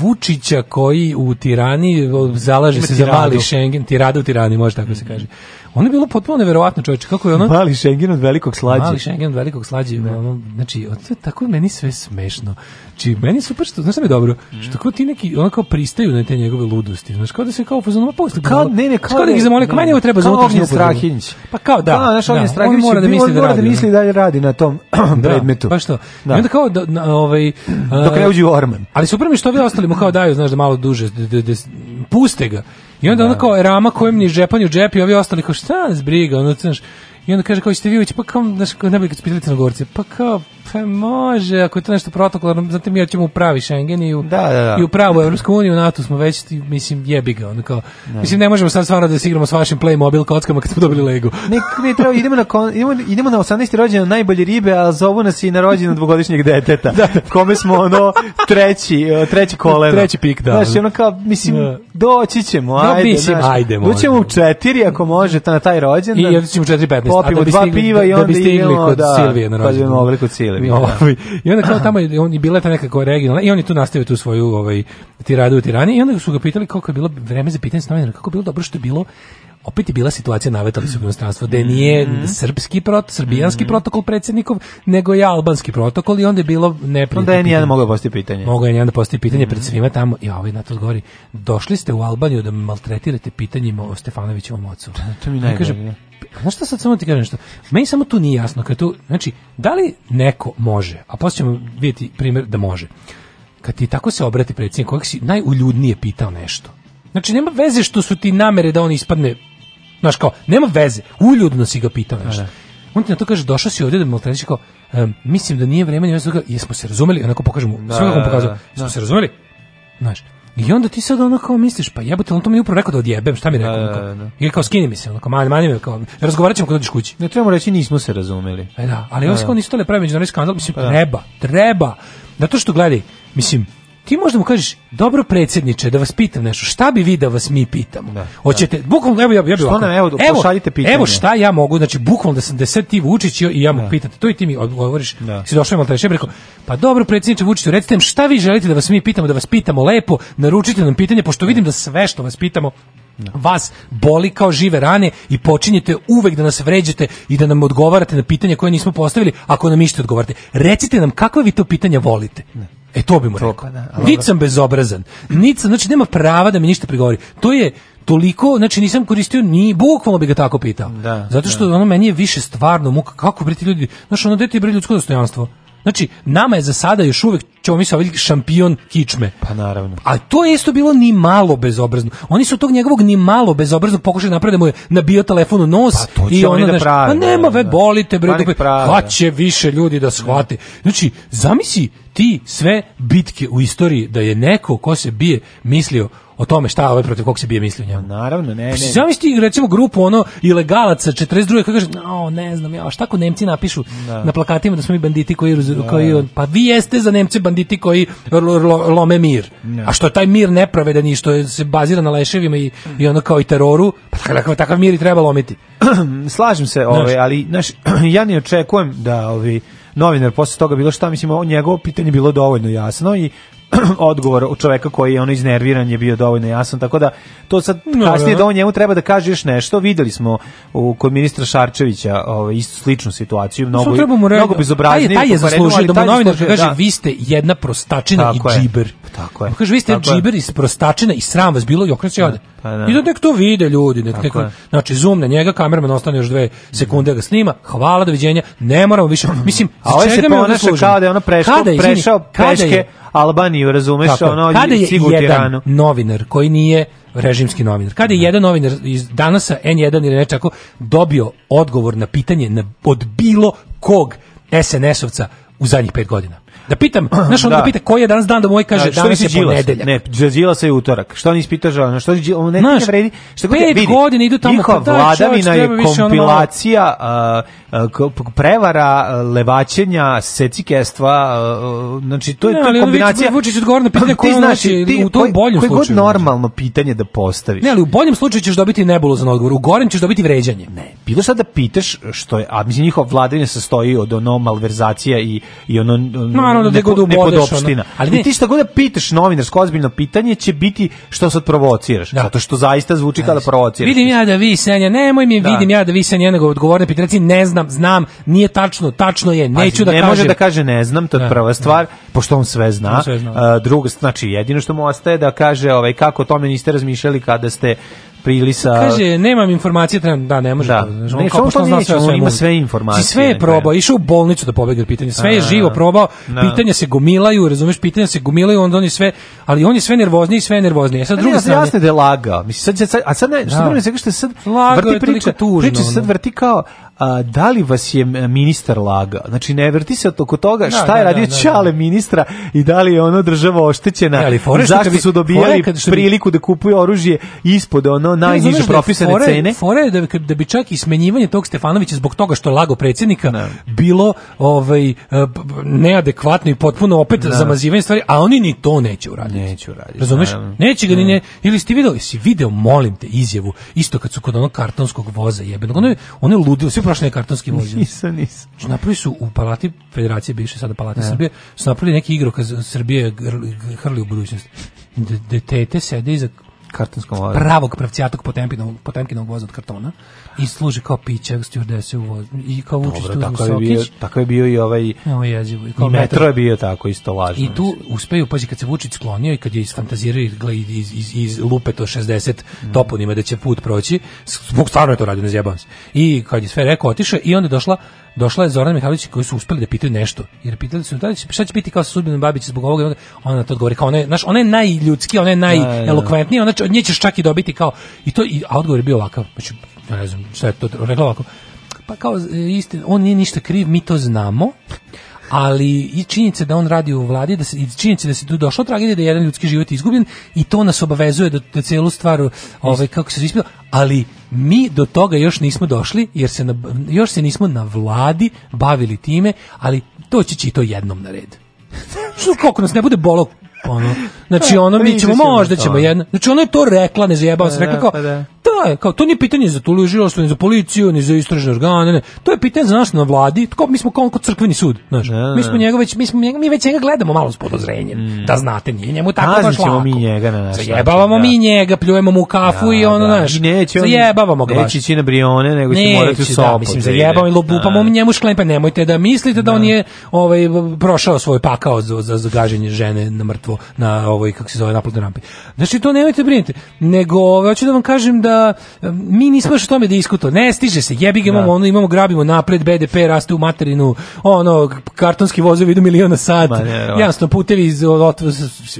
Vučića koji u Tirani zalaže Ima se tiradu. za mali Schengen, tirada u Tirani, može tako mm. se mhm. kaže Ono je bilo potpuno neverovatno, čoveče, kako je ono Mali Schengen od velikog slađa. Mali Schengen od velikog slađa, da. ne. ono, znači, to je tako meni sve smešno. Či znači, meni je super što, znaš mi je dobro, mm. što kao ti neki ono kao pristaju na te njegove ludosti, znaš, kao da se kao fazonoma posle. Kao ne, ne, kao, kao da, da ih zamoli, kao meni ovo treba za unutrašnju Strahinjić. Pa kao da. znaš, naš da, Strahinjić mora da, da misli da radi. Da misli da radi na tom predmetu. Pa što? Da. I onda kao da, na, ovaj dok ne e, uđe Orman. Ali super mi što vi ostali mu kao daju, znaš, da malo duže, da, puste ga. I onda da. ono kao rama kojem ni žepanju džepi, i ovi ostali kao šta nas briga, ono, znaš, i onda kaže kao ćete vi ući, pa kao, znaš, ne bi kad pitali crnogorce, pa kao, Pa može, ako je to nešto protokolarno, znate mi hoćemo ja u pravi Schengen i u, da, da, da. I u pravu Evropsku uniju, NATO smo već, mislim, jebi ga. Ono kao, ne. Da. Mislim, ne možemo sad stvarno da se igramo s vašim Playmobil kockama kad smo dobili Lego. ne, ne treba, idemo na, kon, idemo, idemo na 18. rođendan najbolje ribe, a zovu nas i na rođendan dvogodišnjeg deteta. Da, da. Kome smo ono treći, treći koleno. Treći pik, da. Znaš, ono kao, mislim, da. doći ćemo, da, ajde. Da, mislim, znaš, ajde, može. Doćemo u četiri, ako može, na taj rođendan. I otićemo u 4.15. Popimo dva piva i onda idemo, da, da bi mogli pa kod Silvije. Milević. Ovaj, da. I onda kao tamo je, on je bila ta nekako regionalna i on je tu nastavio tu svoju ovaj, tiradu u tirani i onda su ga pitali kako je bilo vreme za pitanje novinara, kako je bilo dobro što je bilo opet je bila situacija navetali su inostranstvo da nije mhm. srpski prot, srbijanski mhm. protokol predsjednikov, nego je albanski protokol i onda je bilo ne Onda je nijedan mogao postaviti pitanje. Mogao je nijedan da postavi pitanje pred mhm. svima tamo i ovaj na to odgovori. Došli ste u Albaniju da maltretirate pitanjima o Stefanovićevom ocu. To mi najbolje. Kaže, da znaš šta sad samo ti kažem nešto? Meni samo tu nije jasno. Kad tu, znači, da li neko može, a posle ćemo vidjeti primjer da može, kad ti tako se obrati predsjednik kojeg si najuljudnije pitao nešto. Znači, nema veze što su ti namere da on ispadne, znaš kao, nema veze, uljudno si ga pitao da, nešto. Da. On ti na to kaže, došao si ovdje da me kao, um, mislim da nije vremena, jesmo se razumeli, onako pokažemo, da, sve kako pokazao, jesmo se razumeli, znaš, I onda ti sad ono kao misliš, pa jebote, on to mi je upravo rekao da odjebem, šta mi da, rekao? Da, da, I kao skini mi se, ono kao manje, mi kao, razgovarat ćemo kad dođeš kući. Ne trebamo reći nismo se razumeli. E da, ali da, ovo nisu to le da pravi međunarodni skandal, mislim, pa da. treba, treba. Zato što gledaj, mislim, ti možda mu kažeš, dobro predsjedniče, da vas pitam nešto, šta bi vi da vas mi pitamo? Da, da. Hoćete, da. bukvalno, evo, ja, ja bi nam, evo, evo, pitanje. evo šta ja mogu, znači, bukvalno da sam deset ti Vučić i ja mu da. pitate, to i ti mi odgovoriš, da. si došao malo rekao, pa dobro predsjedniče Vučiću, recite im šta vi želite da vas mi pitamo, da vas pitamo lepo, naručite nam pitanje, pošto vidim da sve što vas pitamo da. vas boli kao žive rane i počinjete uvek da nas vređate i da nam odgovarate na pitanja koje nismo postavili, ako nam ište odgovarate. Recite nam kakve vi to pitanja volite. Ne. Da. E to bi mu rekao. Pa da, Nit sam bezobrazan. Nic, znači nema prava da mi ništa prigovori. To je toliko, znači nisam koristio ni bukvalno bi ga tako pitao. Da, Zato što da. ono meni je više stvarno muka kako bre ti ljudi, znači ono dete je bre ljudsko dostojanstvo. Znači, nama je za sada još uvek ćemo mi se ovaj šampion kičme. Pa naravno. A to je isto bilo ni malo bezobrazno. Oni su tog njegovog ni malo bezobrazno pokušali napraviti da mu je nabio telefon nos pa, to i ono da pravi, pa nema ve da. bolite bre, hoće više ljudi da shvate. Znači, zamisli ti sve bitke u istoriji da je neko ko se bije mislio o tome šta ovaj protiv kog se bije misli njemu. Naravno, ne, pa ne. Zamisli recimo grupu ono ilegalaca 42 kako kaže, no, ne znam ja, šta ko Nemci napišu da. na plakatima da smo mi banditi koji da. koji pa vi jeste za Nemce banditi koji lome mir. Da. A što je taj mir nepravedan i što se bazira na leševima i, i ono kao i teroru, pa takav, takav mir i treba lomiti. Slažem se, ove, ovaj, ali znaš, ja ne očekujem da ovi novinar posle toga bilo šta, mislim, o njegovo pitanje bilo dovoljno jasno i odgovor od čoveka koji je ono iznerviran je bio dovoljno jasan, tako da to sad kasnije da on njemu treba da kaže još nešto, videli smo u, kod ministra Šarčevića ovaj, istu sličnu situaciju, mnogo, mnogo da bezobraznije. Taj je, taj je zaslužio da mu novinar kaže da. vi ste jedna prostačina tako i džiber. Tako je. Pa pa kaže vi ste džiber iz prostačina i sram vas bilo i okreće ode. I da nek pa da. da to vide ljudi, nek, nek, znači zoom na njega, kamerman ostane još dve sekunde ga snima, hvala, doviđenja, ne moramo više, mislim, a ovaj se ponaša kao da je ono prešao, prešao peške Albaniju, razumeš, Tako, ono, kada je jedan tiranu. novinar koji nije režimski novinar, kada je da. jedan novinar iz danasa N1 ili nečako dobio odgovor na pitanje na, od bilo kog SNS-ovca u zadnjih pet godina. Da pitam, znaš, on da. pita koji je danas dan da moj kaže da, danas je ponedeljak. Ne, za se je utorak. Što nisi pitaš, ono, što nisi, ono, znaš, vredi. Što god vidi, godine idu tamo. Pa njihova vladavina je kompilacija ono... uh, prevara, levaćenja, levačenja, secikestva, znači to je ne, to kombinacija. Ali Vučić odgovor na pa pitanje koje znači, ti, u tom boljem slučaju. Koje znači. god normalno pitanje da postaviš. Ne, ali u boljem slučaju ćeš dobiti za odgovor, u gorem ćeš dobiti vređanje. Ne, bilo sad da pitaš što je, a mislim njihova vladavina sastoji od ono malverzacija i, i ono naravno da gde god umodeš. Ono. Ali ne. I ti šta god da pitaš novinarsko ozbiljno pitanje će biti što sad provociraš. Da. Zato što zaista zvuči kada provociraš. Vidim ja da vi senja, nemoj mi da. vidim ja da vi senja nego odgovorne pitanje. Reci ne znam, znam, nije tačno, tačno je, neću pa, da ne kažem. Ne može da kaže ne znam, to je da. prva da. stvar, pošto on sve zna. Druga, znači jedino što mu ostaje da kaže ovaj kako o tome niste razmišljali kada ste prilisa. Kaže, nemam informacije, trenutno, da, ne može da. ne, pa on, kao, to nije, sve on ima sve informacije. Sve je probao, išao u bolnicu da pobegne pitanje, sve je da. živo probao, da. pitanja se gomilaju, razumeš, pitanja se gomilaju, onda on je sve, ali on je sve nervozniji, sve nervozniji. A sad druga strana. Jasno da je laga. Mislim sad, sad a sad ne, što da. se kaže sad laga vrti priča, tužno, priča sad vrti kao a, da li vas je ministar laga? Znači, ne vrti se oko toga šta da, je radio da, da, čale ministra i da li je ona država oštećena, e, zašto su dobijali priliku da kupuju oružje ispod ono ono najniže ja, propisane fore, cene. Fore da, da bi čak i smenjivanje tog Stefanovića zbog toga što je lago predsjednika ne. Da. bilo ovaj, eh, neadekvatno i potpuno opet ne. Da. zamazivanje stvari, a oni ni to neće uraditi. Neće uraditi. Razumeš? Da. Neće ga ni ne. Ili ste videli, si video, molim te, izjavu, isto kad su kod onog kartonskog voza jebenog. Ono je, ono je ludilo, svi prošli kartonski voz. Nisam, nisam. Znači, napravili su u Palati Federacije, bivše sada Palati ne. Srbije, su napravili neki igrokaz Srbije hrli u budućnosti. Detete sede iza kartonskom vozu. Pravog pravcijatog potemkinovog, potemkinovog voza od kartona i služi kao piće stjurdese u vozu. I kao Vučić tu tako je, bio, tako je bio i ovaj Evo jezivo. I, kao I metro je bio tako isto lažno. I tu uspeju, pazi, kad se Vučić sklonio i kad je isfantazirao i iz, iz, iz, iz lupe to 60 mm. toponima da će put proći, stvarno je to radio, ne zjebam se. I kad je sve rekao, otišao i onda je došla došla je Zorana Mihajlović koji su uspeli da pitaju nešto. Jer pitali su da će, šta će biti kao sa sudbinom Babića zbog ovoga. Ona na to odgovori kao ona je, znaš, ona je najljudski, ona je da, da, da. najelokventnija, ona će, od nje ćeš čak i dobiti kao i to i a odgovor je bio ovakav. Znači, ja ne znam, šta je to rekla ovako. Pa kao istina, on nije ništa kriv, mi to znamo ali i činjenica da on radi u vladi da se i činjenica da se tu došlo tragedije da je jedan ljudski život izgubljen i to nas obavezuje da, da celu stvar ovaj kako se ispilo ali Mi do toga još nismo došli, jer se na, još se nismo na vladi bavili time, ali to će i to jednom na red. Što koliko nas ne bude bolo ono. Znači ono mi ćemo možda ćemo jedno. Znači ona je to rekla, ne zajebao se, da, rekla kao pa da to je, kao, to nije pitanje za tužilaštvo, ni za policiju, ni za istražne organe, ne. To je pitanje za nas na vladi, tko, mi smo kao kod crkveni sud, znaš. Da, mi da. smo njega već, mi smo njega, mi već njega gledamo malo s podozrenjem, mm. da znate, nije njemu tako baš lako. mi njega na naš Zajebavamo način, mi da. njega, pljujemo mu kafu da, i ono, da. znaš, znači, neće on, zajebavamo ga baš. Neće na brione, nego će morati u sobu. Da, mislim, da zajebamo i lupamo mu njemu šklempa, nemojte da mislite da on je ovaj, prošao svoj pakao za, za zagaženje žene na mrtvo, na ovoj, kako se zove, naplatnoj rampi. Znači, to nemojte brinite, nego, ovaj, hoću da vam kažem da mi nismo što o tome diskuto. Ne stiže se. Jebi ga imamo, da. ono imamo grabimo napred BDP raste u materinu. Ono kartonski vozovi idu miliona sat. Jasno putevi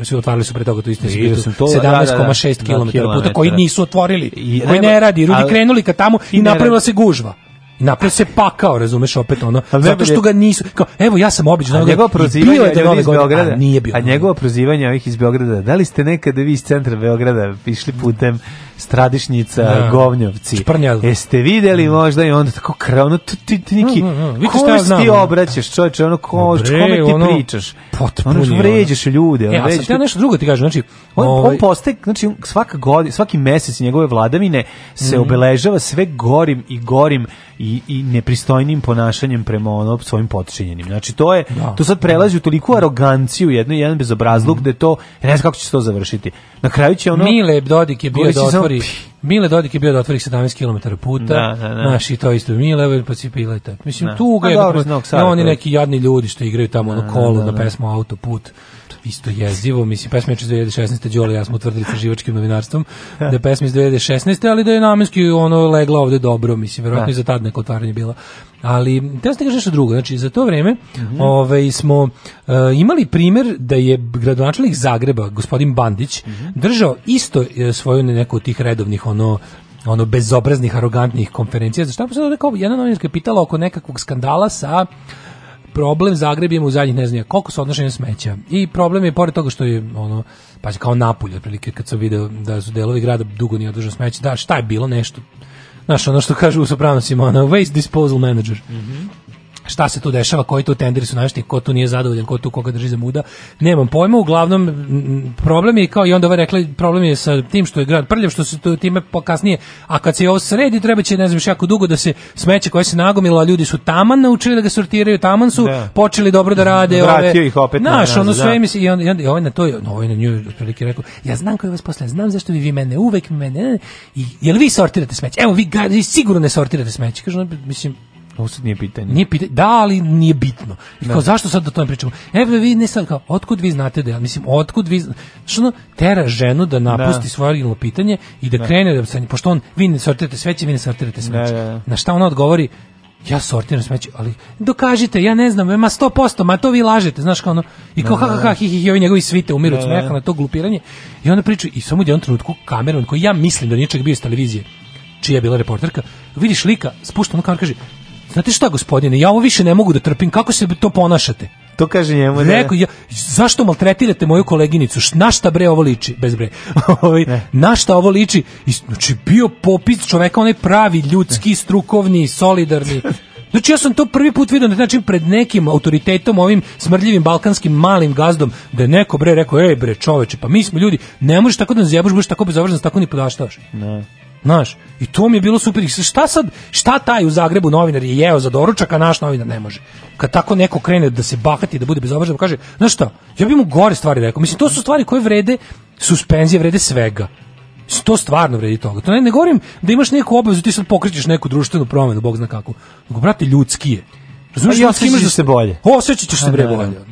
se otvarali su pre toga to isto se 17,6 km puta koji nisu otvorili. I, koji ne radi, ljudi krenuli ka tamo i, i napravila se gužva napravio se pakao, razumeš, opet ono, zato što ga nisu, kao, evo, ja sam obično a njegovo prozivanje bio je da iz Beograda, a nije bio. A njegovo prozivanje ovih iz Beograda, da li ste nekada vi iz centra Beograda išli putem Stradišnjica, da. Govnjovci. Šprnjal. Jeste videli mm. možda i onda tako krao, ono ti, ti, ti neki, mm, mm, mm. kome se ti obraćaš, čovječe, ono ko, Dobre, kome ti ono, pričaš? Potpuno. Ono vređaš ljude. Ono, e, a sad ja nešto drugo ti kažem, znači... On, ovaj... on postaje, znači, svaka godi, svaki mesec njegove vladavine se mm. obeležava sve gorim i gorim i, i nepristojnim ponašanjem prema ono svojim potčinjenim. Znači to je da. to sad prelazi u toliku mhm. aroganciju, jedno jedan bezobrazluk mm. da to ne znam kako će se to završiti. Na kraju će ono Mile Dodik je bio da otvori otvori, Mile Dodik je bio da otvori 17 km puta, da, da, da. naš to isto Mile, ovaj pa i tako. Mislim, da. tuga je, pa dobro, no, oni neki jadni ljudi što igraju tamo da, na kolu da, da, da. na pesmu Autoput isto jezivo, mislim, pesma je iz 2016. Đole, ja smo utvrdili sa živačkim novinarstvom, da je pesma iz 2016. ali da je namenski ono legla ovde dobro, mislim, verovatno da. i za tad neko otvaranje bila. Ali, te sam nešto drugo, znači, za to vreme mm -hmm. ovaj, smo uh, imali primer da je gradonačelnik Zagreba, gospodin Bandić, mm -hmm. držao isto eh, svoju neku od tih redovnih, ono, ono bezobraznih, arogantnih konferencija. Zašto pa se rekao, jedna novinarska je pitala oko nekakvog skandala sa problem Zagreb ima u zadnjih ne znam koliko su odnošenja smeća. I problem je pored toga što je ono pa kao Napulj otprilike kad se vide da su delovi grada dugo nije održao smeće. Da, šta je bilo nešto? Znaš, ono što kažu u sopranosima, ono, waste disposal manager. Mm -hmm šta se tu dešava, koji tu tenderi su našti, ko tu nije zadovoljan, ko tu koga drži za muda, nemam pojma, uglavnom problem je, kao i onda ova rekla, problem je sa tim što je grad prljav, što se tu time kasnije, a kad se ovo sredi, treba će, ne znam, jako dugo da se smeće koje se nagomilo, a ljudi su taman naučili da ga sortiraju, taman su da. počeli dobro da rade. Vratio ove, ih opet naš, ono da. sve da. misli, i onda, i onda ovaj na to, ovaj na nju prilike rekao, ja znam koji vas posle, znam zašto vi, vi mene, uvek mene, i, jel vi sortirate smeće? Evo, vi, vi sigurno ne sortirate smeće. Kažu, mislim, No, nije pitanje. Nije pitanje, da, ali nije bitno. I kao, da. zašto sad da to ne pričamo? Evo, pa vi ne sad, kao, otkud vi znate da ja, mislim, otkud vi, što tera ženu da napusti da. svoje originalno pitanje i da, da. krene, da, pošto on, vi ne sortirate sveće, vi ne sortirate smeće. Na šta ona odgovori, ja sortiram smeće, ali dokažite, ja ne znam, ma 100%, ma to vi lažete, znaš kao ono, i kao ha ha ha hi hi, hi ovi njegovi svite umiru od smeha na to glupiranje, i onda priča, i samo u jednom trenutku Cameron, koji ja mislim da ničak bio iz televizije, čija je bila reporterka, vidiš lika, spušta ono kaže, Znate šta, gospodine, ja ovo više ne mogu da trpim. Kako se to ponašate? To kaže njemu da... Rekao, ja, zašto maltretirate moju koleginicu? Na šta bre ovo liči? Bez bre. Ovaj, na šta ovo liči? Znači, bio popis čoveka, onaj pravi, ljudski, strukovni, solidarni. Znači ja sam to prvi put vidio na znači pred nekim autoritetom, ovim smrdljivim balkanskim malim gazdom, da neko bre rekao, ej bre čoveče, pa mi smo ljudi, ne možeš tako da nas jebaš, budeš tako bezobrazan, tako ni podaštavaš. Ne. Znaš, i to mi je bilo super. Šta sad, šta taj u Zagrebu novinar je jeo za doručak, a naš novinar ne može? Kad tako neko krene da se bahati, da bude bezobrazan, kaže, znaš šta, ja bih mu gore stvari rekao. Mislim, to su stvari koje vrede suspenzije, vrede svega. To stvarno vredi toga. To ne, ne govorim da imaš neku obavezu, ti sad pokrećeš neku društvenu promenu, bog zna kako. Nego, brate, ljudski je. Razumiješ, ja pa imaš da se bolje. Osjećat ćeš se bre da, da, da. bolje.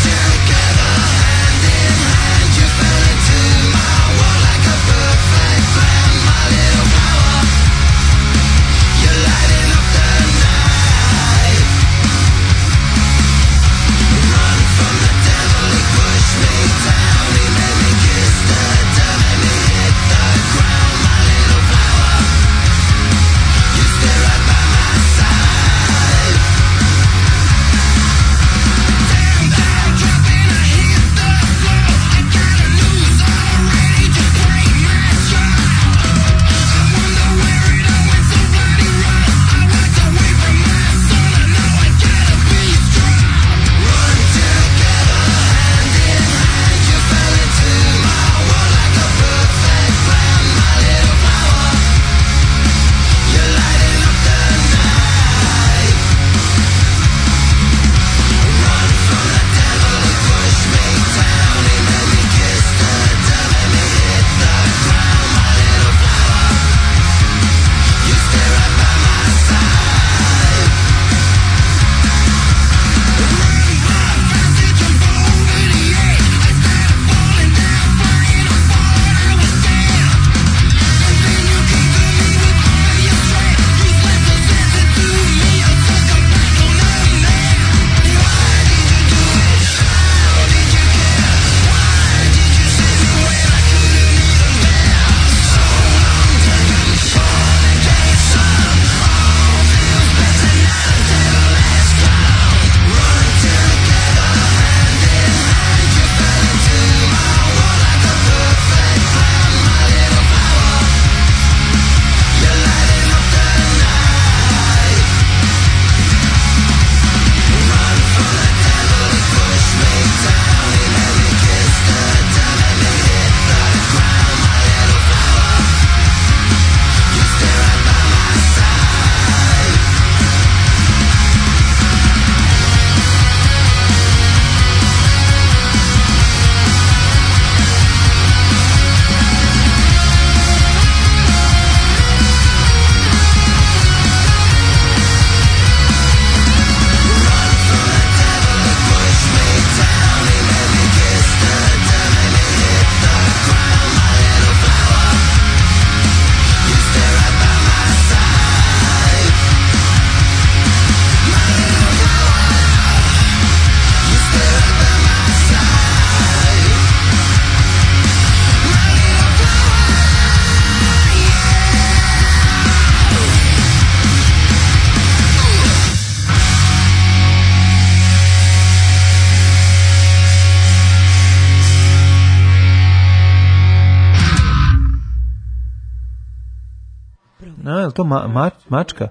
Mačka?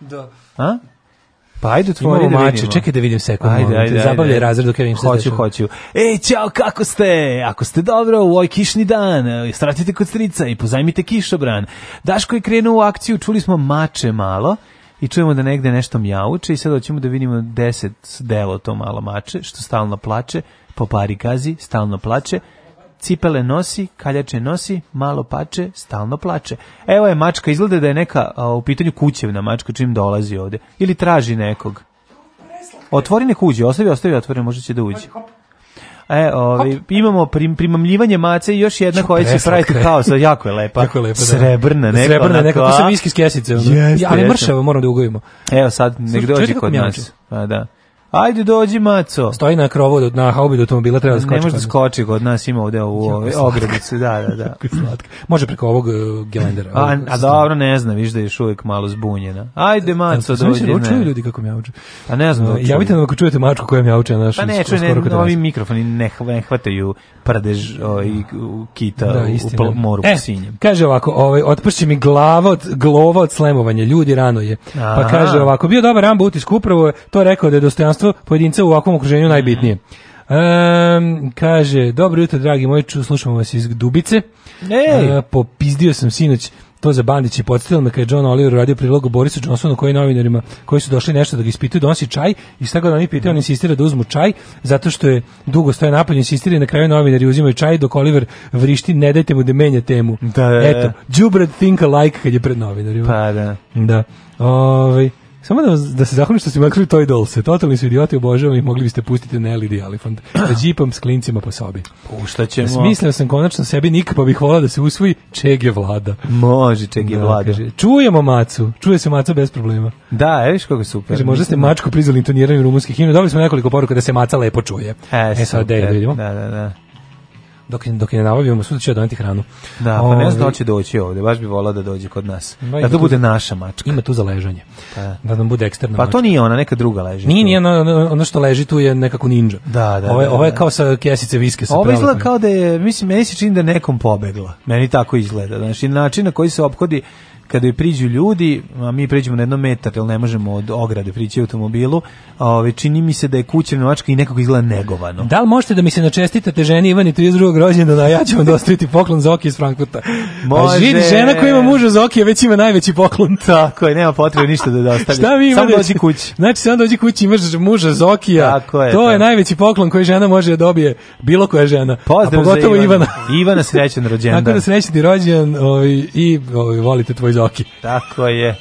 Da. A? Pa ajde otvori da mače, čekaj da vidim sekund. Da ajde, ajde, ajde. Zabavlja razred dok ja vidim se Hoću, hoću. Ej, čao, kako ste? Ako ste dobro, u ovaj kišni dan, e, stratite kod strica i pozajmite kišobran. Daško je krenuo u akciju, čuli smo mače malo i čujemo da negde nešto mjauče i sad hoćemo da vidimo deset delo to malo mače, što stalno plače, po pari gazi, stalno plače, cipele nosi, kaljače nosi, malo pače, stalno plače. Evo je mačka, izgleda da je neka a, u pitanju kućevna mačka čim dolazi ovde. Ili traži nekog. Otvori nek uđe, ostavi, ostavi, otvori, možda će da uđe. E, ovi, ovaj, imamo prim, primamljivanje mace i još jedna Čo koja će praviti kao jako je lepa. jako je lepa, da. Srebrna neka. Srebrna neka, to sam viski s kesice. ja, ali mršava, moram da ugovimo. Evo sad, nek dođe kod nas. Pa da. Ajde dođi maco. Stoji na krovu na haubi do automobila treba da skoči. Ne može da skoči kod nas ima ovde u ogradicu, da, da, da. može preko ovog uh, gelendera. A, a dobro ne znam, viš da je još uvek malo zbunjena. Ajde maco da, dođi. Sam čuju ljudi kako mjauče. A pa ne znam. Uh, javite nam ako čujete mačku koja mjauče na našem. Pa ne, čuje, ne, ovi mikrofoni ne, ne hvataju pradež o, ovaj, i kita da, u, u moru e, sinjem. Kaže ovako, ovaj otprši mi glava od glova od slemovanja, ljudi rano je. Pa kaže ovako, bio dobar Rambo utisk upravo, to rekao da je dostojanstvo dostojanstvo pojedinca u ovakvom okruženju mhm. najbitnije. Um, kaže, dobro jutro, dragi moji, slušamo vas iz Dubice. Ej! Uh, popizdio sam sinoć to za Bandić i podsjetilo me kada je John Oliver radio prilogu Borisu Johnsonu koji novinarima koji su došli nešto da ga ispituju, donosi da čaj i šta god oni pitaju, oni insistira da uzmu čaj zato što je dugo stoje napad, insistira i na kraju novinari uzimaju čaj dok Oliver vrišti, ne dajte mu da menja temu. Da, da, da. Eto, Jubred think alike kad je pred novinarima. Pa da. Da. Ove, ovaj, Samo da, da se zahvalim što ste makli Toy Dolls. Totalni su idioti, obožavam ih, mogli biste pustiti Nelly the Elephant. Da džipam s klincima po sobi. Puštaćemo. Da smislio sam konačno sebi nik, pa bih volao da se usvoji čeg je vlada. Može Čege da, dakle, vlada. Kaže, čujemo macu. Čuje se maca bez problema. Da, je eviš kako super. Kaže, možda ste mačku prizvali intoniranjem rumunskih himna. Dobili smo nekoliko poruka da se maca lepo čuje. E, e sad, da, da vidimo. Da, da, da dok, dok ne nabavimo, sutra će doneti hranu. Da, pa ne znam da ovaj- će doći ovde, baš bi volao da dođe kod nas. Ba, da to bude naša mačka. Ima tu za ležanje. Pa. Da nam bude eksterna Pa to nije ona, neka druga leži. Nije, nije, ono, ono što leži tu je nekako ninja. Da, da. Ovo, da, ovo je da. kao sa kesice viske. Sa ovo izgleda kao da je, mislim, meni se čini da nekom pobegla. Meni tako izgleda. Znači, način na koji se obhodi kada je priđu ljudi, a mi priđemo na jedno metar, jer ne možemo od ograde prići automobilu, ove, ovaj, čini mi se da je kućevna mačka i nekako izgleda negovano. Da li možete da mi se načestitate ženi Ivani 32. rođendana, a ja ću vam dostaviti poklon za oki iz Frankfurta? Može. A žena koja ima muža za već ima najveći poklon. Tako je, nema potrebe ništa da dostavi. Šta vi Samo dođi kući. Znači, samo dođi kući, imaš muža za okija. Tako je. To tako. je da. najveći poklon koji žena može da dobije, bilo koja žena. Pozdrav a pogotovo Ivana. Ivana srećan rođendan. Tako da srećan ti rođendan, ovaj, i ovaj, volite tvoj Đoki. Tako je.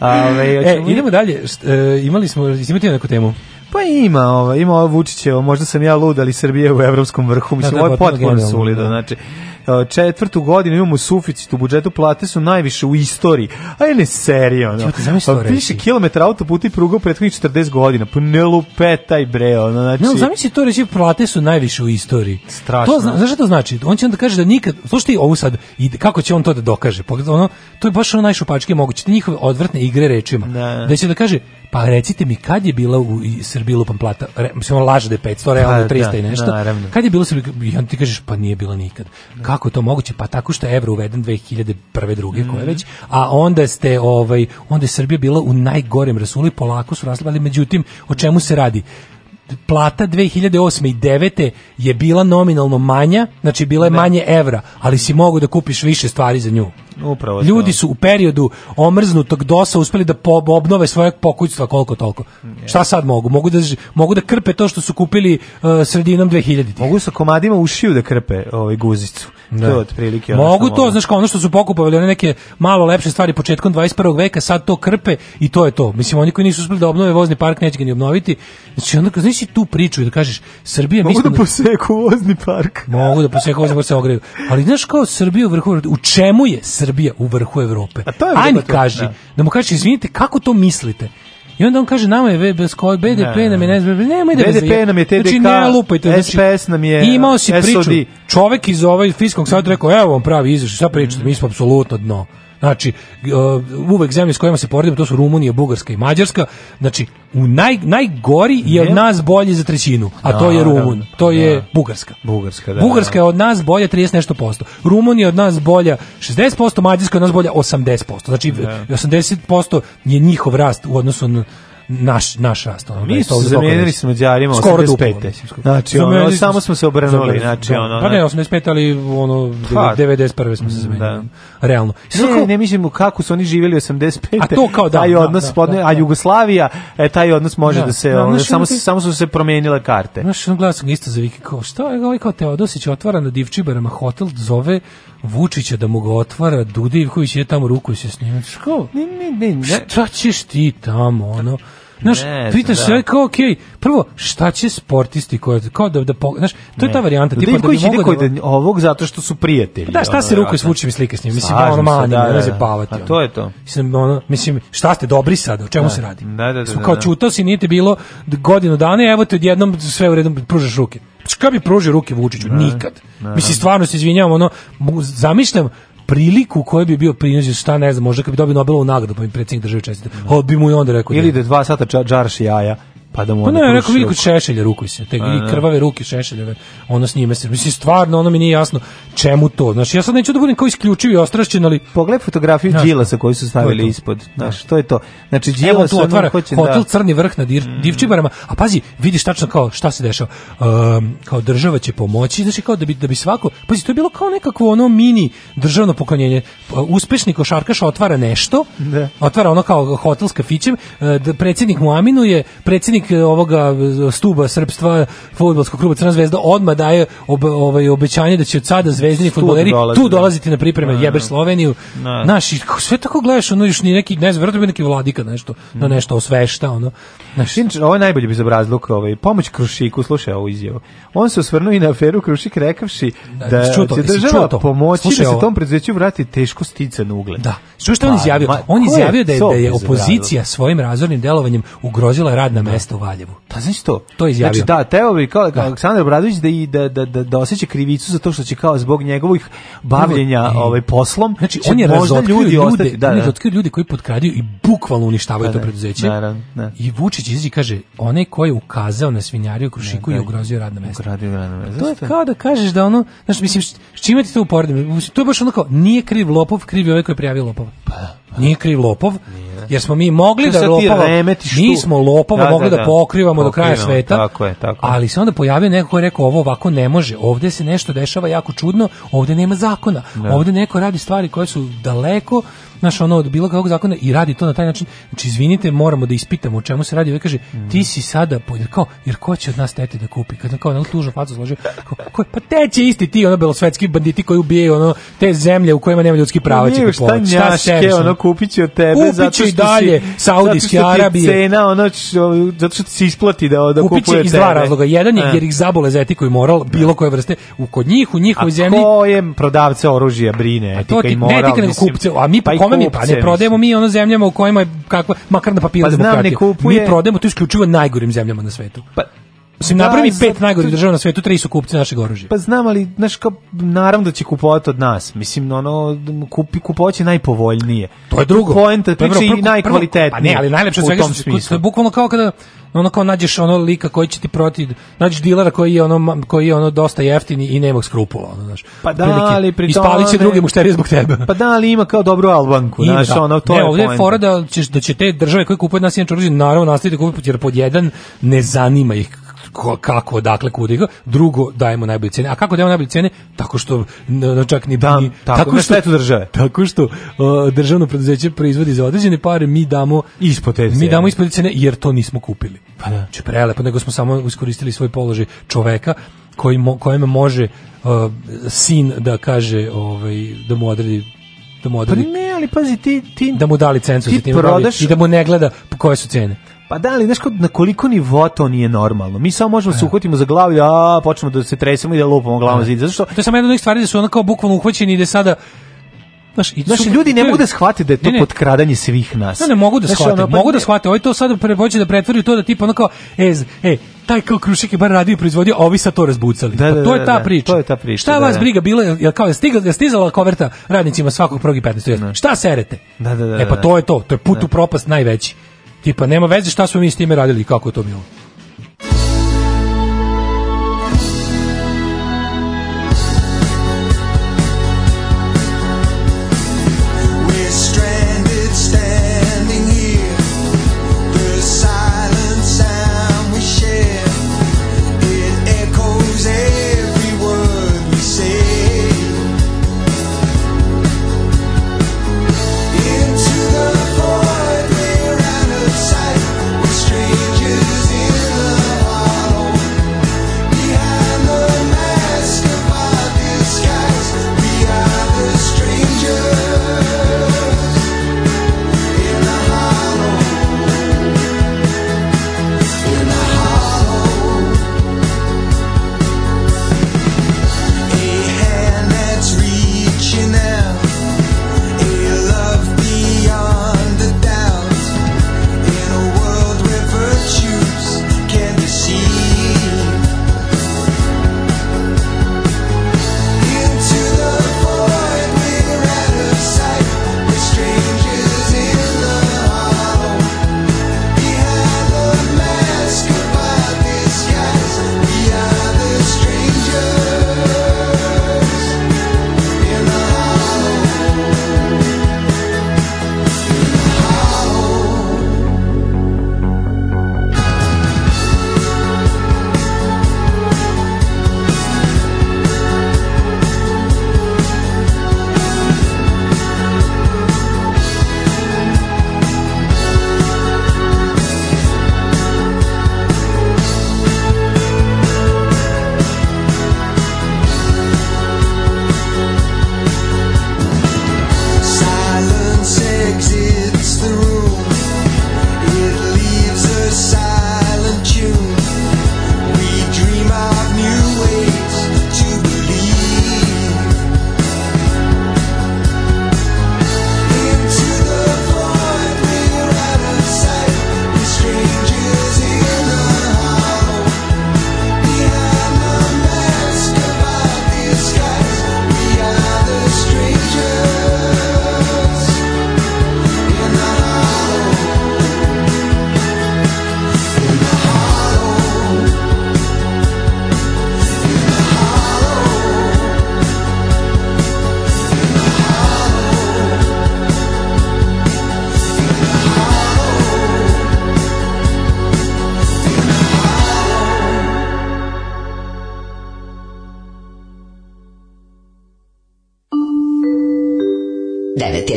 Ove, e, idemo dalje. E, imali smo, imate neku temu? Pa ima, ovo, ima ovo Vučićevo, možda sam ja lud, ali Srbije u evropskom vrhu, da, mislim, da, da, ovo je potpuno solido, da. znači, Eh, četvrtu godinu imamo suficit u budžetu, plate su najviše u istoriji. Aj ne serio, ono. Ja, pa više kilometara autoputa i pruga u prethodnih 40 godina. Pa ne lupetaj bre, ono, znači. Ne, zamisli to reći plate su najviše u istoriji. Strašno. To zna, znaš šta to znači? On će onda kaže da nikad, slušaj ovo sad i kako će on to da dokaže? Pogledaj ono, to je baš ono najšupački moguće. Te njihove odvrtne igre rečima. Da, da, da će da kaže Pa recite mi, kad je bila u Srbiji lupan plata? Re, mislim, on laže pa da je 500, realno 300 da, i nešto. Naravno. Kad je bila Srbiji, ja ti kažeš, pa nije bila nikad. Kako to moguće? Pa tako što je evro uveden 2001. druge, mm koje mhm. već, a onda ste, ovaj, onda je Srbija bila u najgorem rasulu i polako su rasli, ali međutim, o čemu se radi? plata 2008. i 9. je bila nominalno manja, znači bila je da. manje evra, ali si mogu da kupiš više stvari za nju. Upravo Ljudi su u periodu omrznutog dosa uspeli da po, obnove svoje pokućstva koliko toliko. Yeah. Šta sad mogu? Mogu da mogu da krpe to što su kupili uh, sredinom 2000 Mogu sa komadima ušiju da krpe ovaj guzicu. Da. To je otprilike ono Mogu to, mogu. znaš, kao ono što su pokupovali, one neke malo lepše stvari početkom 21. veka, sad to krpe i to je to. Mislim oni koji nisu uspeli da obnove vozni park neće ga ni obnoviti. Znači onda znaš tu priču da kažeš Srbija mogu mislim da, da poseku vozni park. Mogu da poseku vozni park se ogreju. Ali znaš kao Srbija u vrhu u čemu je Srbija u vrhu Evrope. A pa to je Ani to, da. da mu kaže, izvinite, kako to mislite? I onda on kaže nama je bez koje BDP ne, nam je ne znam, nemoj da BDP nam je TDK. Znači lupajte, SPS znači, nam je. Imao si SOD. priču. Čovek iz ovaj fiskog sad rekao, evo vam pravi izveštaj, šta pričate, mi smo apsolutno dno. Znači, uvek zemlje s kojima se poredimo, to su Rumunija, Bugarska i Mađarska. Znači, u naj, najgori je od nas bolji za trećinu, a to je Rumun, to je da. Bugarska. Bugarska, da, Bugarska da, da. je od nas bolja 30 nešto posto. Rumunija je od nas bolja 60%, Mađarska je od nas bolja 80%. Znači, 80% je njihov rast u odnosu na naš naš rast. Ono, mi smo da zamenili smo Mađarima 85. Znači, ono, samo smo se obranuli, znači da. ono. Pa ne, 85, znači- ali ono 91. smo se zamenili. da. Realno. Ne, ne mislimo kako su oni živeli 85. A to kao da, taj da, odnos podne, a Jugoslavija, e, taj odnos može da se ono, samo samo su se promenile karte. naš on glas isto za Viki kao, šta je ovaj kao Teodosić otvara na Divčibarama hotel, zove Vučića da mu ga otvara, Dude Ivković je tamo ruku se snima. što Ne, ne, ne, ne. Šta ćeš ti tamo, ono? Znaš, pitaš se, da. kao, okej, okay, prvo, šta će sportisti koji, kao da, da, znaš, to je ta varijanta. Da tipa, da bi da mogo da... ovog zato što su prijatelji. Pa da, šta se ruku svučim i slike s njim, mislim, ono manje, ne se pavati. A pa to je to. Mislim, ono, mislim, šta ste dobri sad, o čemu se radi? Da, da, da. Kao čutao si, niti bilo godinu dana, evo te odjednom sve u redu pružaš ruke. Šta bi pružio ruke Vučiću? Nikad. Mislim, stvarno se izvinjavam, ono, zamišljam priliku koju bi bio prinuđen, šta ne znam, možda kad bi dobio Nobelovu nagradu, pa im predsednik države čestite. Ovo bi mu i onda rekao. Ili da dva sata džarši jaja pa da mu pa ne, rekao vidi kod Šešelja rukuj se, te i da. krvave ruke Šešeljeve, ono s njime se, mislim stvarno ono mi nije jasno čemu to. Znaš, ja sad neću da budem kao isključiv i ostrašćen, ali pogled fotografiju znaš, sa koju su stavili to ispod, da. znaš, to je to. Znači Đilas se otvara hoće da- hotel da... Crni vrh na div, mm. Divčibarama, a pazi, vidiš tačno kao šta se dešava. Um, kao država će pomoći, znači kao da bi da bi svako, pazi, to je bilo kao nekakvo ono mini državno poklonjenje. Uspešni košarkaš otvara nešto, da. otvara ono kao hotel fićem da predsjednik mu aminuje, predsjednik predsjednik e, ovoga e, stuba srpstva fudbalskog kluba Crna zvezda odma daje ob, ovaj obećanje da će od sada zvezdini fudbaleri tu da. dolaziti na pripreme no, da, jeber da. Sloveniju. No. Naši sve tako gledaš, ono još ni neki ne znam, neki vladika nešto, na mhm. nešto osvešta, ono. Naš Inč, ovo je bi bezobrazluk, ovaj pomoć Krušiku, slušaj ovu izjavu. On se osvrnuo i na aferu Krušik rekavši da, da čuto, će država pomoći slušaj, da se tom preduzeću vrati teško stican ugled. Da. Što što on pa, izjavio? on izjavio da je, da je opozicija svojim razornim delovanjem ugrozila radna mesta u Valjevu. Pa znači to. To je izjavio. Znači da, teo bi kao, da. Aleksandar Bradović da, i, da, da, da, da osjeća krivicu zato što će kao zbog njegovih bavljenja e. ovaj, poslom. Znači on je razotkrio ljudi, ostati, da, on je da. razotkrio ljudi koji potkradio i bukvalno uništavaju pa to da, preduzeće. Da, da, da. I Vučić izi kaže, onaj ko je ukazao na svinjariju Krušiku i da, ugrozio radno mesto. Ugrozio radno mesto. To je kao da kažeš da ono, znači mislim, s čime ti to uporedim? To je baš ono kao, nije kriv lopov, kriv je ovaj koji je prijavio lopova. Pa Nije kriv lopov. Nije. Jer smo mi mogli da lopova, mi smo lopova da, mogli da, da, da pokrivamo do kraja sveta. Tako je, tako. Ali se onda pojavio neko koji je rekao ovo ovako ne može. Ovde se nešto dešava jako čudno, ovde nema zakona. Ne. Da. Ovde neko radi stvari koje su daleko naš ono od bilo kakvog zakona i radi to na taj način. Znači izvinite, moramo da ispitamo o čemu se radi. Ve kaže mm. ti si sada jer jer ko će od nas tete da kupi? Kad kao on tužno facu zložio. Kao, ko, pa te isti ti ono belosvetski banditi koji ubijaju ono te zemlje u kojima nema ljudski prava će kupovati. Šta, njaške, šta sebi, ono kupiće od tebe kupiće zato što i dalje si, Saudijske Arabije. Cena ono što, zato što se isplati da da kupiće kupuje iz dva tebe. razloga. Jedan je e. jer ih zabole za etiku i moral bilo da. koje vrste u kod njih u njihovoj zemlji. A ko je prodavce oružja brine etika i moral? Ne, etika, kupce, a mi pa kome Džaba mi, pa ne prodajemo mi ono zemljama u kojima je kakva, makar na papiru pa, znam, ne kupuje. Mi prodajemo to isključivo najgorim zemljama na svetu. Pa Mislim, da, napravi pet najgorih država na svetu, tri su kupci našeg oružja. Pa znam, ali, znaš, kao, naravno da će kupovati od nas. Mislim, ono, kupi, kupoće najpovoljnije. To je drugo. Poenta priče i najkvalitetnije. Pa ne, ali najlepše u svega, tom smislu. To je bukvalno kao kada, ono kao nađeš ono lika koji će ti protiv, nađeš dilera koji je ono, koji je ono dosta jeftin i nema skrupula, ono, znaš. Pa da, ali pri Ispalit će druge mušterije zbog tebe. Pa da, ali ima kao dobru albanku, I, znaš, da. ono, to ne, je ovdje je fora da, ćeš, da će te države koje kupuju nas inače oružje, naravno nastaviti da kupuju, jer pod jedan ne zanima ih ko, kako, odakle, kuda. Drugo, dajemo najbolje cene. A kako dajemo najbolje cene? Tako što no, čak ni... Da, ni tako, tako što, štetu države. Tako što o, državno preduzeće proizvodi za određene pare, mi damo ispod te cene. Mi damo ispod cene jer to nismo kupili. Pa da. Če znači, prelepo, nego smo samo iskoristili svoj položaj čoveka koji mo, kojem može uh, sin da kaže ovaj, da mu odredi da mu pa odredi. Pa ne, ali pazi ti, ti da mu da licencu ti za tim da prodaš... i da mu ne gleda koje su cene. Pa da, ali znaš kod, na koliko nivo to nije normalno. Mi samo možemo da se e. uhvatimo za glavu i a, počnemo da se tresemo i da lupamo glavom zid. Zato što... To je samo jedna od onih stvari da su onako bukvalno uhvaćeni i da sada Znaš, i znaš, ljudi ne mogu da shvate da je to ne, potkradanje svih nas. Ne, ne mogu da znaš, shvate, ono, pa mogu da ne. da shvate. Ovo to sad hoće da pretvori to da tipa ono kao, e, e, taj kao Krušik je bar radio i proizvodio, a ovi sad to razbucali. Da, pa da, pa to, je da, ta da, priča. to je ta priča. Šta vas briga bila, jel kao je stigla, je stizala koverta radnicima svakog progi 15. Šta serete? Da, da, da, e pa to je to, to je put u propast najveći. Tipa, nema veze šta smo mi s time radili, kako to bilo.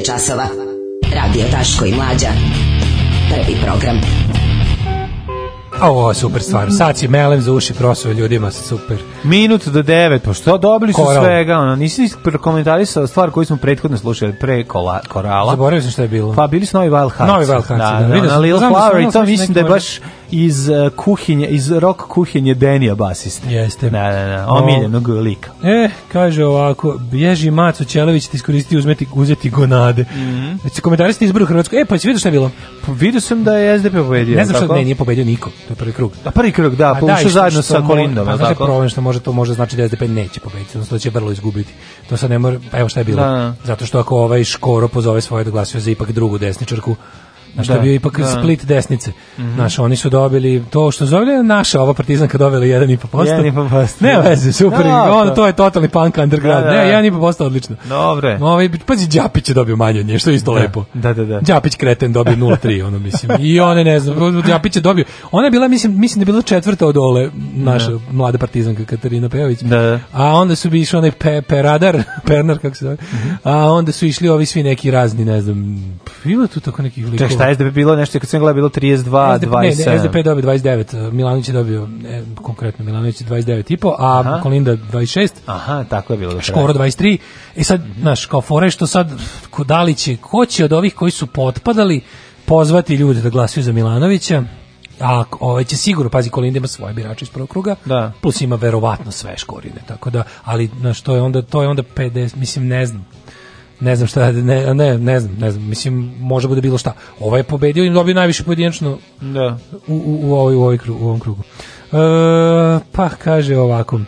časova. Radio Daško i Mlađa. Prvi program. O, super stvar. Sad si melem za uši prosuo ljudima, super. Minut do devet, pa što dobili su Koral. svega, ono, nisi prokomentarisao stvar koju smo prethodno slušali, pre kola, korala. Zaboravio sam šta je bilo. Pa bili su novi Wild Hearts. Novi Wild Hearts, da. da, da, da, da, da, da, da, da, da, da, da, da, iz e, kuhinje, iz rock kuhinje Denija basiste. Jeste. Na, da, na, da, na, da, omiljenog lika. E, kaže ovako, bježi Maco Ćelević ti iskoristiti uzmeti, uzeti gonade. Mm -hmm. Znači, komentari ste izboru Hrvatsku. E, pa si vidio šta je bilo? Pa, vidio sam da je SDP pobedio. Ne znam šta, ne, nije pobedio niko. To je prvi krug. A prvi krug, da, pa ušao zajedno što sa Kolindom. Pa, znači, problem što može, to može znači da SDP neće pobediti, odnosno da će vrlo izgubiti. To sad ne mora, pa evo šta je bilo. Da. Zato što ako ovaj Škoro pozove svoje da glasuje za ipak drugu desničarku, Znaš, da, to je bio ipak da. split desnice. Mm -hmm. Znaš, oni su dobili to što zove naša ova partizanka dobila 1,5%. 1,5%. Ne ne veze, super. No, da, ono, to je totalni punk underground. Da, da. Ne, 1,5% da. odlično. Dobre. Ovaj, pazi, Đapić je dobio manje od nje, što je isto da. lepo. Da, da, da. Đapić kreten dobio 0,3, ono mislim. I one, ne znam, Đapić je dobio. Ona je bila, mislim, mislim da je bila četvrta od ole, naša da. mlada partizanka Katarina Pejović. Da, da. A onda su bi išli onaj pe, peradar, pernar, kako se zove. Mhm. A onda su išli ovi svi neki razni, ne znam, bilo tu tako nekih likova. Za SDP bilo nešto, kad sam gledao, bilo 32, SDP, 27. Ne, SDP dobio 29, e, Milanović je dobio, ne, konkretno Milanović je po, a Aha. Kolinda 26. Aha, tako je bilo. Do Škoro 23. I sad, mhm. znaš, kao fore što sad, da li će, ko će od ovih koji su potpadali pozvati ljude da glasuju za Milanovića, a ovaj će sigurno, pazi, Kolinda ima svoje birače iz prvog kruga, da. plus ima verovatno sve škorine, tako da, ali, znaš, to je onda, to je onda 50, mislim, ne znam, ne znam šta, ne, ne, ne znam, ne znam, mislim, može bude bilo šta. Ovaj je pobedio i dobio najviše pojedinačno da. u, u, u, ovoj, u, ovoj kru, u ovom krugu. E, pa, kaže ovako,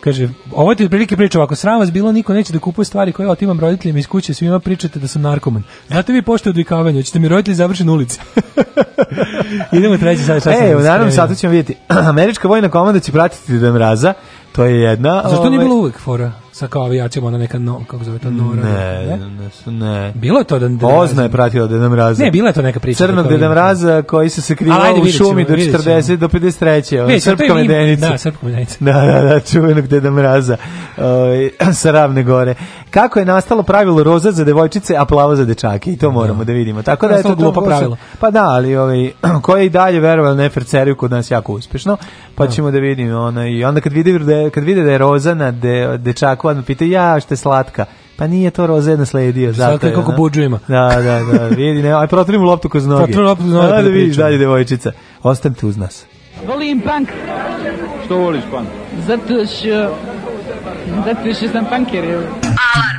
kaže, ovo ti prilike priča ovako, sram vas bilo, niko neće da kupuje stvari koje otimam roditeljima iz kuće, svima pričate da sam narkoman. Znate vi pošte odvikavanja, hoćete mi roditelji završi na ulici. Idemo treći sad. Šta e, u naravnom satu ćemo vidjeti, američka vojna komanda će pratiti do mraza, to je jedna... Zašto ovaj... nije bilo uvek fora? sa kao avijacijom, ona neka, no, kako zove to, Nora. Ne, ne, ne. Bilo je to da... Ozna je pratila Deda Mraza. Ne, bila je to neka priča. Crnog da Deda Mraza koji se sakrivao u šumi do 40, do 53. Već, srpka medenica. Da, srpka medenica. Da, da, da, čuvenog Deda Mraza ovaj, sa Ravne gore. Kako je nastalo pravilo roza za devojčice, a plavo za dečake? I to da. moramo da vidimo. Tako da, da je to glupo pravilo. Pa da, ali ovaj, koje i dalje verovali neferceriju kod nas jako uspešno, pa ćemo da vidimo. Ona, I onda kad vide, kad vide da je roza na de, dečaku tako odmah pitaju, ja, što je slatka. Pa nije to roze nasledio, zato je. Sad kako budžu ima. Da, da, da, vidi, ne, aj protrimo loptu kroz noge. Protrimo loptu kroz noge. Da, da vidiš dalje, devojčica. tu uz nas. Volim punk. Što voliš punk? Zato što... Zato što sam punker, evo. Alarm.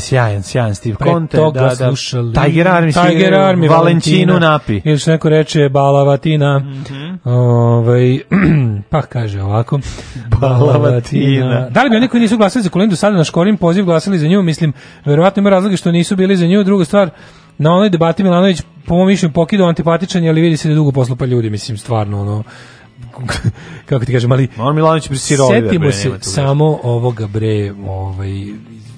jeste sjajan, sjajan Steve Pre Conte. toga da, da. slušali Tiger Army, Tiger Army Valentino Napi. Ili što neko reče Balavatina. Mm -hmm. Ove, pa kaže ovako. Balavatina. Da li bi oni koji nisu glasali za Kolindu sada na škorim poziv glasili za nju? Mislim, verovatno ima razloga što nisu bili za nju. Druga stvar, na onoj debati Milanović po mom mišljenju pokidao antipatičan ali vidi se da dugo poslupa ljudi, mislim, stvarno, ono, kako ti kažem, ali... On Milanović Setimo se samo ovoga, bre, ovaj,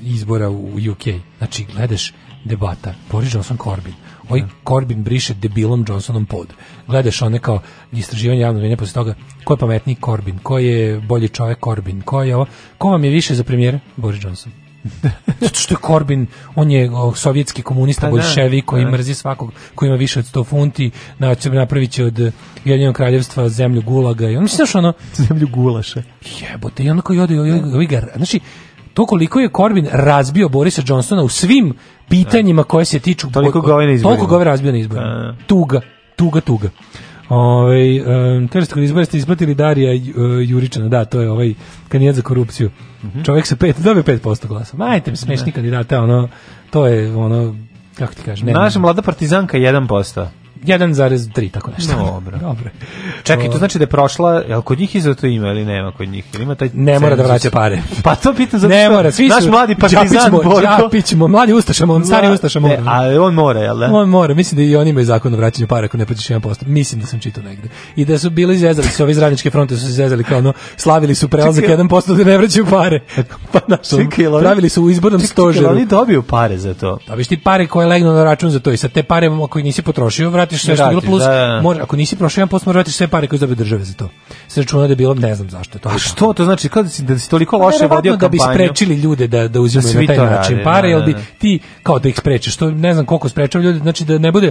izbora u UK. Znači, gledaš debata, Boris Johnson Corbyn, oj da. Corbyn briše debilom Johnsonom pod. Gledaš one kao istraživanje javnog mnjenja posle toga, ko je pametniji Corbyn, ko je bolji čovjek Corbyn, ko je ovo, ko vam je više za premijera? Boris Johnson. Zato što je Korbin, on je sovjetski komunista, pa da, bolševi, koji da. mrzi svakog, koji ima više od 100 funti, napravit će od jednog kraljevstva zemlju gulaga i on misliš ono... Zemlju gulaša. Jebote, i onako i ode, i ove, ove, znači, to koliko je Corbyn razbio Borisa Johnsona u svim pitanjima koje se tiču toliko gove na izborima. Toliko gove razbio na izborima. Da, da, da. Tuga, tuga, tuga. Ovaj um, kaže ste izbore ste isplatili Darija uh, Juričana, da, to je ovaj kandidat za korupciju. Mm -hmm. Čovjek se pet, dobio 5% glasa. Majte mi smešni kandidata, ono to je ono kako ti kažem. Naša mlada partizanka 1%. 1,3 tako nešto. Dobro. Dobro. Čekaj, to znači da je prošla, jel kod njih izato ima ili nema kod njih? Ili ima taj ne mora da vraća pare. pa to pitam zato ne što mora, svi naš mladi partizan Borko. Ja pićemo, mladi ustašamo, on stari ustašamo. Ne, a on mora, jel da? On mora, mislim da i oni imaju zakon o vraćanju para ako ne plaćaš 1%. Mislim da sam čitao negde. I da su bili zezali, sve ovi iz fronte su se zezali kao ono, slavili su prelazak 1% da ne vraćaju pare. Pa našo, pravili su u izbornom stožeru. Čekaj, oni dobiju pare za to. Dobiš ti pare koje legnu na račun za to i sa te pare koje nisi potrošio, vrati vratiš sve što je da, bilo plus, da, da. Mora, ako nisi prošao jedan post, moraš vratiš sve pare koje izdabe države za to. Se računa da je bilo, ne znam zašto to. A što to znači? Kada si, da si toliko pa loše vodio kampanju? Da bi sprečili ljude da, da uzimaju da na taj način radi, pare, da, jel da, bi ti, kao da ih sprečeš, to ne znam koliko sprečava ljude, znači da ne bude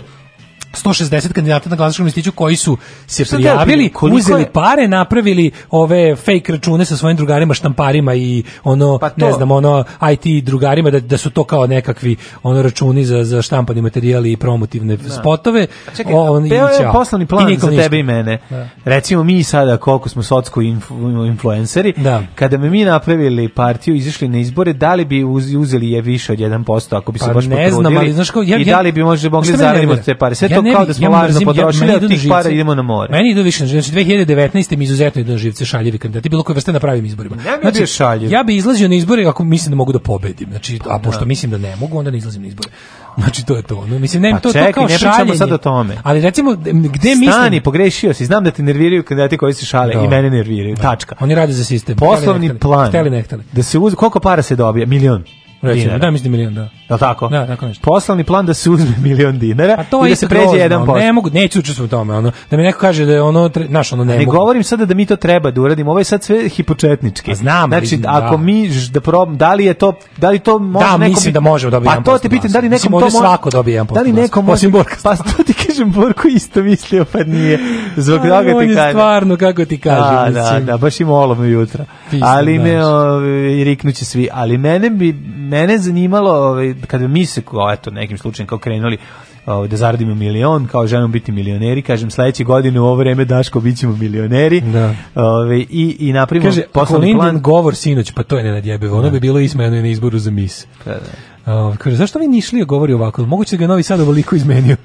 160 kandidata na glasačkom listiću koji su se prijavili, koliko uzeli pare, napravili ove fake račune sa svojim drugarima štamparima i ono pa ne znam, ono IT drugarima da, da su to kao nekakvi ono računi za za štampani materijali i promotivne da. spotove. A čekaj, on je poslovni plan I za tebe ništa. i mene. Da. Recimo mi sada koliko smo socsko influ, influenceri, da. kada bi mi napravili partiju, izašli na izbore, da li bi uz, uzeli je više od 1% ako bi se pa baš ne potrudili? Ne znam, ali znaš kao, ja, I ja, da li bi možda mogli zaraditi te pare? Sve ja ne, kao da smo ja lažno potrošili, ja, od tih para idemo na more. Meni idu više, znači 2019. mi izuzetno idu na živce šaljevi kandidati, bilo koje vrste na pravim izborima. Ne bi znači, šaljiv. Ja bi izlazio na izbore ako mislim da mogu da pobedim, znači, pa a da. pošto mislim da ne mogu, onda ne izlazim na izbore. Znači to je to. No, mislim ne, pa to, čekaj, to kao ne pričamo sad o tome. Ali recimo gde Stani, mislim Stani, pogrešio si. Znam da te nerviraju kandidati koji se šale i da. mene nerviraju. Da. Tačka. Oni rade za sistem. Poslovni plan. Hteli ne hteli. Da se uz koliko para se dobija? Milion. Recimo, dinara. da, mislim da milion, da. Je li tako? Da, tako nešto. Poslani plan da se uzme milion dinara pa to i da se pređe grozno, 1%. Ne mogu, neću učestvovati u tome, ono, da mi neko kaže da je ono, tre, naš, ono ne, ne govorim sada da mi to treba da uradimo, ovo je sad sve hipočetnički. A pa znam, znači, vidim, da. ako da. mi, da, probam, da li je to, da li to može da, nekom... Da, mislim da možemo da dobiti 1%. Pa to te pitam, da li nekom mislim, to može... svako dobije 1%. Da li nekom može... Osim Borka. Pa to ti kažem, Borko isto mislio, pa nije. Zbog toga ti kažem. On je stvarno, kako ti kažem. Da, da, da, baš ima olovno jutra. Ali me, i ovaj, riknuće svi. Ali mene bi, mene zanimalo, ovaj, kada mi se, kao, eto, nekim slučajem kao krenuli, ovaj, da zaradimo milion, kao želimo biti milioneri, kažem, sledeće godine u ovo vreme, Daško, bićemo milioneri. Da. Ovaj, i, I napravimo Kaže, poslovni plan. govor sinoć, pa to je nenadjebevo, ono da. bi bilo ismeno i na izboru za mis. Da, da. Uh, kaže, zašto vi nišli govori ovako? Moguće da ga je Novi Sad ovoliko izmenio.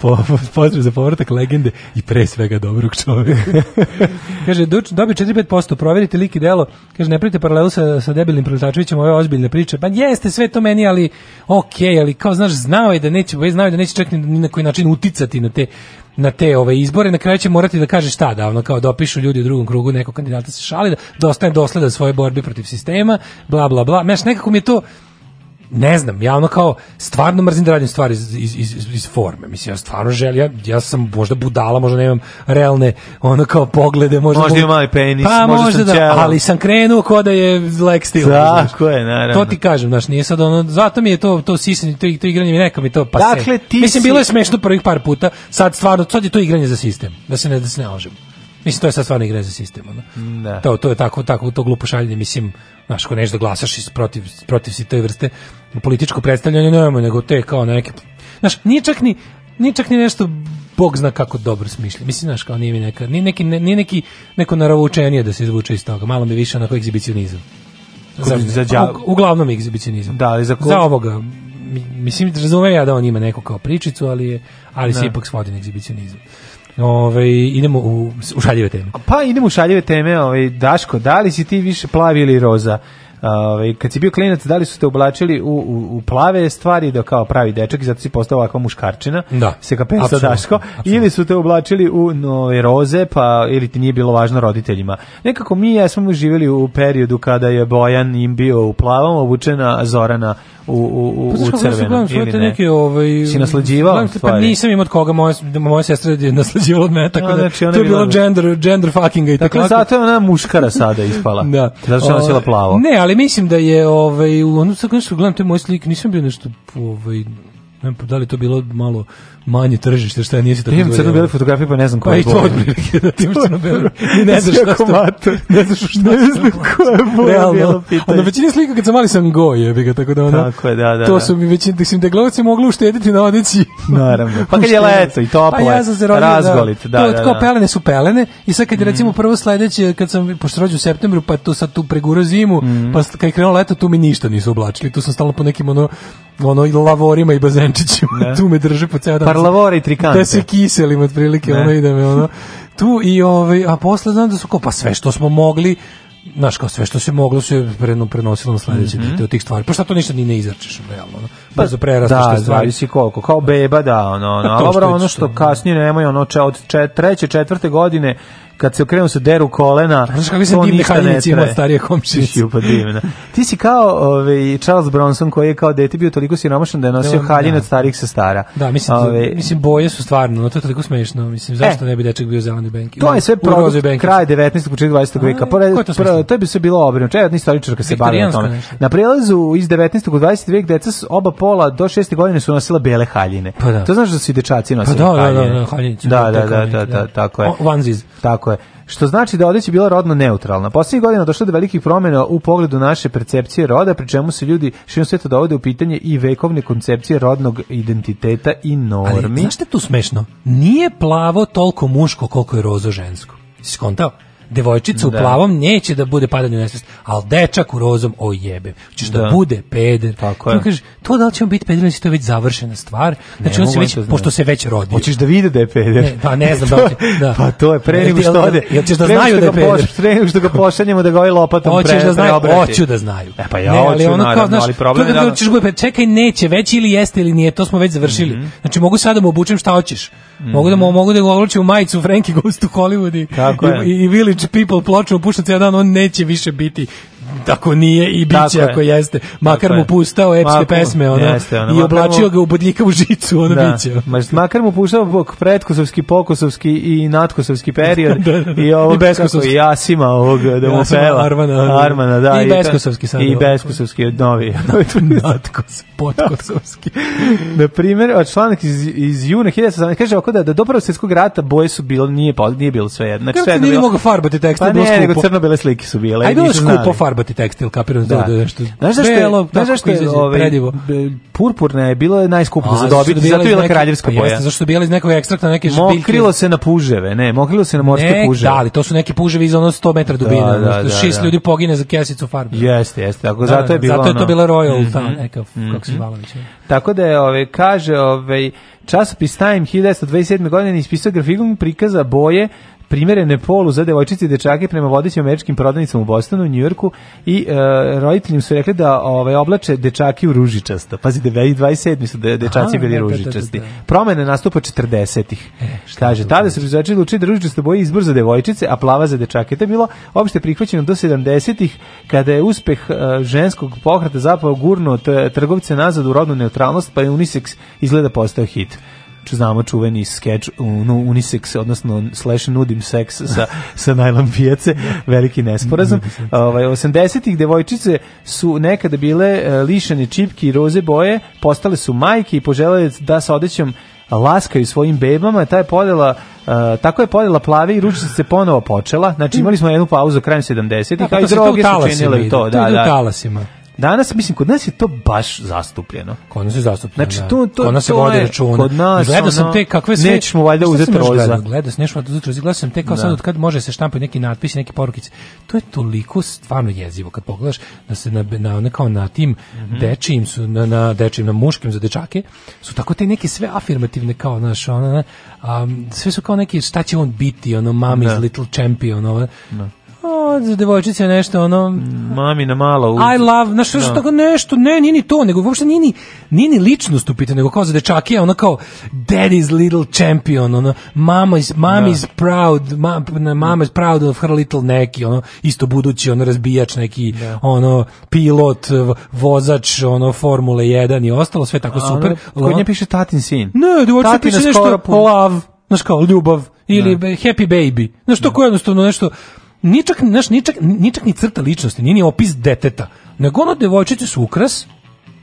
po, po, pozdrav za povratak legende i pre svega dobrog čovjeka. kaže, dobi 4-5%, proverite lik i delo. Kaže, ne pravite paralelu sa, sa debilnim ovo je ozbiljna priča. Pa jeste sve to meni, ali ok, ali kao znaš, znao je da neće, ovaj, znao je da neće čak ni na koji način uticati na te na te ove izbore, na kraju će morati da kaže šta davno, kao da opišu ljudi u drugom krugu nekog kandidata se šali, da, da ostane dosledan svoje borbi protiv sistema, bla, bla, bla. Meš, nekako mi je to, ne znam, ja ono kao stvarno mrzim da radim stvari iz, iz, iz, iz forme. Mislim, ja stvarno želim, ja, ja sam možda budala, možda nemam realne ono kao poglede. Možda, možda imam mali penis, pa, možda, možda sam da, Ali sam krenuo ko da je Black Steel. Tako je, naravno. To ti kažem, znaš, nije sad ono, zato mi je to, to sisanje, to, to igranje mi neka mi to pa Dakle, ti Mislim, bilo je smešno prvih par puta, sad stvarno, sad je to igranje za sistem, da se ne, da se ne lažemo. Mislim to je sad stvarno igra za sistem, ono. Da. To to je tako tako to glupo šaljenje, mislim znaš, ako nešto da glasaš protiv, protiv si te vrste političko predstavljanje, nemamo nego te kao neke, znaš, nije čak ni, nije čak ni nešto Bog zna kako dobro smišlja. Mislim, znaš, kao nije mi neka, nije neki, nije neki, neko naravoučenje da se izvuče iz toga. Malo mi više onako egzibicionizam. Za, za dja... u, uglavnom egzibicionizam. Da, ali za, ko... za ovoga. Mislim, razume ja da on ima neku kao pričicu, ali, je, ali se da. ipak svodi na egzibicionizam. Ove, ovaj, idemo u, u šaljive teme. Pa idemo u šaljive teme, ovaj Daško, da li si ti više plavi ili roza? Ove, ovaj, kad si bio klinac, da li su te oblačili u, u, u plave stvari da kao pravi dečak i zato si postao ovakva muškarčina, da. se kapensa daško, ili su te oblačili u nove roze, pa ili ti nije bilo važno roditeljima. Nekako mi jesmo živjeli u periodu kada je Bojan im bio u plavom, obučena Zorana u, u, u, pa, u crvenom, ili ne? Neke, ovaj, si naslađivao pa stvari? Pa nisam imao od koga, moja, moja sestra je naslađivao od mene, tako da, znači, to je bilo gender, gender fuckinga i dakle, tako. Dakle, zato je ona muškara sada ispala, da. zato što je ovaj, nosila plavo. Ne, ali Ali mislim da je ovaj u onu sad nešto gledam te moje slike, nisam bio nešto ovaj ne znam da li to bilo malo manje tržište, šta nije se tako da Imam crno bele fotografije, pa ne znam koja je boja. Pa i to odbrilike, da ti imaš crno bele. Ne znaš šta ste. Ne znaš šta ste. Ne znam koja je boja Realno. bila pitanja. Na većini slika kad sam mali sam go jebi tako da ono. Tako je, da, da. To da. su mi većini, da sam deglovci da mogli uštediti na odeći. Naravno. Pa kad je leto i toplo, pa ja zarodio, razgolit, da, da, da. Kao pelene su pelene i sad kad je mm. recimo prvo sledeće, kad sam, pošto rođu u septembru, pa to sad tu pregura zimu, mm. pa kad je krenulo leto, tu mi ništa nisu oblačili, tu sam stalo po nekim ono, ono i lavorima i bazenčićima, tu me drže po ceo dan pa Parlavore i trikante. Da se kiselim otprilike, ono ide me ono... Tu i ovaj, a posle znam da su kao, pa sve što smo mogli, znaš kao sve što se moglo se prenosilo na sledeće mm -hmm. dete od tih stvari. Pa šta to ništa ni ne izračeš realno. Ono. Pa za prerasta da, što stvari si koliko kao beba da ono, pa ono, pa to ono što, što kasnije nemoj ono če, od če, treće, četvrte godine kad se okrenu se deru kolena. Pa znaš kakvi se divni haljnici ima starije komšice. pa divna. Ti si kao ovaj, Charles Bronson koji je kao dete bio toliko siromašan da je nosio da, haljin da. od starih sestara. Da, mislim, ove, ovaj, mislim boje su stvarno, no to je toliko smešno. Mislim, e. zašto e, ne bi dečak bio zeleni benki? To je sve produkt kraj 19. početak 20. veka. Pored, to, pra, to bi se bilo obrinu. Čevatni istoričarka se bavila tome. Nešto. Na prelazu iz 19. u 20. vijek deca s oba pola do 6. godine su nosila bele haljine. Pa da. To znaš da su i dečaci nosili pa da, da, da haljine. Da, da, da, da, da, da, da, tako je. Vanziz. Tako što znači da odeća bila rodno neutralna. Poslednjih godina došlo do velikih promjena u pogledu naše percepcije roda, pri čemu se ljudi širom sveta dovode u pitanje i vekovne koncepcije rodnog identiteta i normi. Ali, znaš što je tu smešno? Nije plavo toliko muško koliko je rozo žensko. Skontao? devojčica u plavom neće da bude padanje u nesvest, ali dečak u rozom, o jebe, ćeš da, da bude peder. Tako je. Kažeš, to da li on biti peder, to već završena stvar, znači ne, on se već, pošto se već rodi. Hoćeš da vide da je peder? Ne, pa ne znam da li će, da. Pa to je, pre nego što ode. Jel ćeš da znaju da je peder? Pre nego što ga pošaljemo da ga ovaj lopatom Hoćeš da znaju, hoću da znaju. E pa ja ne, ali hoću, ono naravno, kao, znaš, ali problem je da... Čekaj, neće, već ili jeste ili nije, to smo već završili. Znači mogu sada da mu obučem šta hoćeš. Mm -hmm. Mogu da mu mogu da ga u majicu Frankie Goes u Hollywood i, i, Village People ploču pušta cijel dan, on neće više biti tako nije i biće je. jeste. Makar tako mu puštao epske pesme ona, jeste, ono, i oblačio mu, ga u bodljikavu žicu, ono da, biće. Ma, makar mu puštao pretkosovski, pokosovski i natkosovski period da, da, da. i ovog, I kako, Jasima ovog da mu peva. Armana, Armana, da. I, beskosovski sad. I beskosovski od novi. Natkos, potkosovski. Na primjer, članak iz, iz juna 1917 kaže ovako da, da do prvog svjetskog rata boje su bilo, nije, nije bilo sve jedno. Znači, sve nije mogu farbati tekste, pa da ne, nego crno-bele slike su bile. Ajde, bilo da skupo farbati tekstil, kapiram da. da, da nešto. Znaš zašto je, belo, znaš zašto je ovaj, predivo. Purpurna je bila najskuplja za dobiti, zato je bila kraljevska pa boja. Jeste, zašto je bila iz nekog ekstrakta neke žbiljke. Mokrilo se na puževe, ne, mokrilo se na morske ne, puževe. Da, ali to su neki puževi iz ono 100 metara da, dubine, da, da, da, šest da. ljudi pogine za kesicu farbe. Jeste, jeste, tako da, zato je da, bilo Zato je to bila Royal, mm -hmm. ta neka, kako se mhm. zvala Tako da je, ove, ovaj, kaže, ove, ovaj, časopis Time 1927. godine ispisao grafikom prikaza boje primerene polu za devojčice i dečake prema vodećim američkim prodavnicama u Bostonu, u Njujorku i e, roditeljima su rekli da ovaj oblače dečaki u ružičasto. Pazi, 27. su da dečaci Aha, bili da, ružičasti. Da, da. Promene nastupa 40-ih. E, Kaže, tada znači? su proizvođači odlučili da ružičasta boje izbor za devojčice, a plava za dečake. To je bilo opšte prihvaćeno do 70-ih, kada je uspeh e, ženskog pohrata zapao gurno trgovce nazad u rodnu neutralnost, pa je unisex izgleda postao hit znamo čuveni skeč unisex, odnosno slash nudim seks sa, sa najlon pijace, veliki nesporazum. Ovaj, 80-ih devojčice su nekada bile e, lišene čipki i roze boje, postale su majke i poželele da sa odećom laskaju svojim bebama, ta je podela uh, tako je podela plave i ručice ponovo počela. Znači imali smo jednu pauzu krajem 70-ih, da, pa a i droge su činile to, da, da. Danas mislim kod nas je to baš zastupljeno. Kod nas je zastupljeno. Znači da. to to kod nas se vodi računa. Kod nas gleda sam te kakve sve nećemo valjda uzeti roza. Gleda se nešto uzeti roza. Gleda sam te kao sad da. od kad može se štampati neki natpisi, neke porukice. To je toliko stvarno jezivo kad pogledaš da se na na, na kao na tim mm -hmm. dečijim su na na dečijim na muškim za dečake su tako te neke sve afirmativne kao naš ona um, sve su kao neki šta će on biti ono mami iz da. Little Champion ova. Da o, pa, devojčice nešto ono... Mami na malo uđe. I love, znaš, no. Da. tako nešto, ne, nije ni to, nego uopšte nije ni, ni ličnost upita, nego kao za dečake, ona kao daddy's little champion, ona mama is, mama da. is proud, ma, mama is proud of her little neki, ono, isto budući, ono, razbijač neki, da. ono, pilot, vozač, ono, Formule 1 i ostalo, sve tako A, super. Ono, kod nje piše tatin sin. Ne, devojčica piše nešto, love, znaš kao, ljubav, ili da. happy baby. Znaš, to da. koje jednostavno nešto, ničak, znaš, ničak, ničak ni crta ličnosti, nije ni opis deteta, nego ono devojčice su ukras,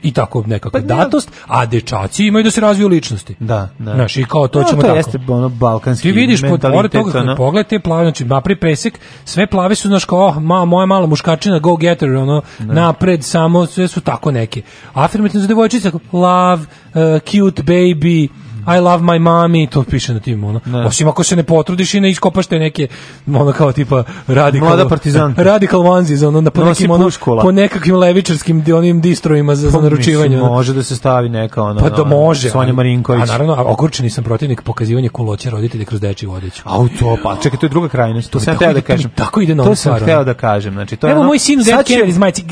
i tako nekakva pa, da. datost, a dečaci imaju da se razviju ličnosti. Da, da. Znaš, i kao to no, da, ćemo to tako. jeste ono balkanski Ti vidiš, pored toga, ono... pogled te plave, znači napri pesek, sve plave su, znaš, kao, oh, ma, moja mala muškačina, go getter, ono, da. napred, samo, sve su tako neke. Afirmativno za devojčice, love, uh, cute baby, I love my mommy, to piše na tim, ono. Ne. Osim ako se ne potrudiš i ne iskopaš te neke, ono kao tipa radikal... Mlada partizan. Radikal onzies, ono, na po, nekim, ono, po nekakvim levičarskim onim distrojima za, za pa naručivanje. Mislim, može da se stavi neka, ono, pa da može, Sonja Marinković. A naravno, ogorčeni sam protivnik pokazivanja kuloća roditelja kroz dečiju odeću. A u to, pa čekaj, to je druga krajnost. To, to sam hteo da kažem. Tako ide na stvar. To sam hteo da kažem. Znači, to Evo moj sin Dead Kennedy iz Majci.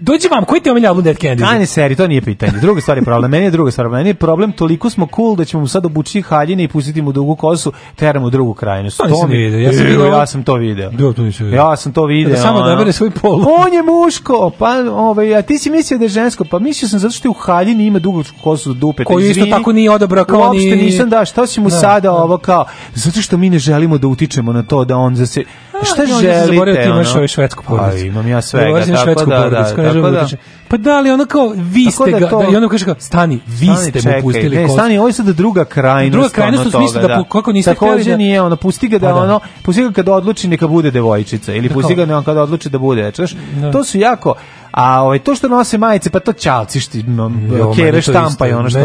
Dođi vam, koji te omiljavljaju Dead Kennedy? Ajne seri, to nije pitanje. Druga stvar je problem. Meni je druga stvar. Meni je problem, toliko smo cool da ćemo ćemo mu sad obući haljine i pustiti mu dugu kosu, teramo drugu krajinu. To, pa to mi, video, ja sam video. Ja sam to video. Da, to nisam video. Ja sam to video. Da, da samo da svoj pol. On je muško, pa ovaj, a ti si mislio da je žensko, pa mislio sam zato što je u haljini ima dugu kosu do dupe. Ko isto tako nije odabrao kao ni. Uopšte nisam da, šta si mu da, sada da. ovo kao, zato što mi ne želimo da utičemo na to da on za se Pa, šta no, želite? Zaboravio ti imaš ono? Ovaj švedsku pa, porodicu. imam ja svega, Ja tako švedsku da, da porodicu, da, tako da. Kaže, da pa da li ono kao, vi ste da to... da, i ono kaže kao, stani, vi stani, ste čekaj, mu pustili kost. stani, ovo je sada druga krajnost. Druga krajnost u smislu da, da kako niste hteli da... Takođe nije, ono, pusti ga da, pa da. ono, pusti ga kada odluči neka bude devojčica, ili pusti ga kada odluči da bude, češ, to su jako, A ovaj to što nose majice, pa to čalci što kere štampa i ono što.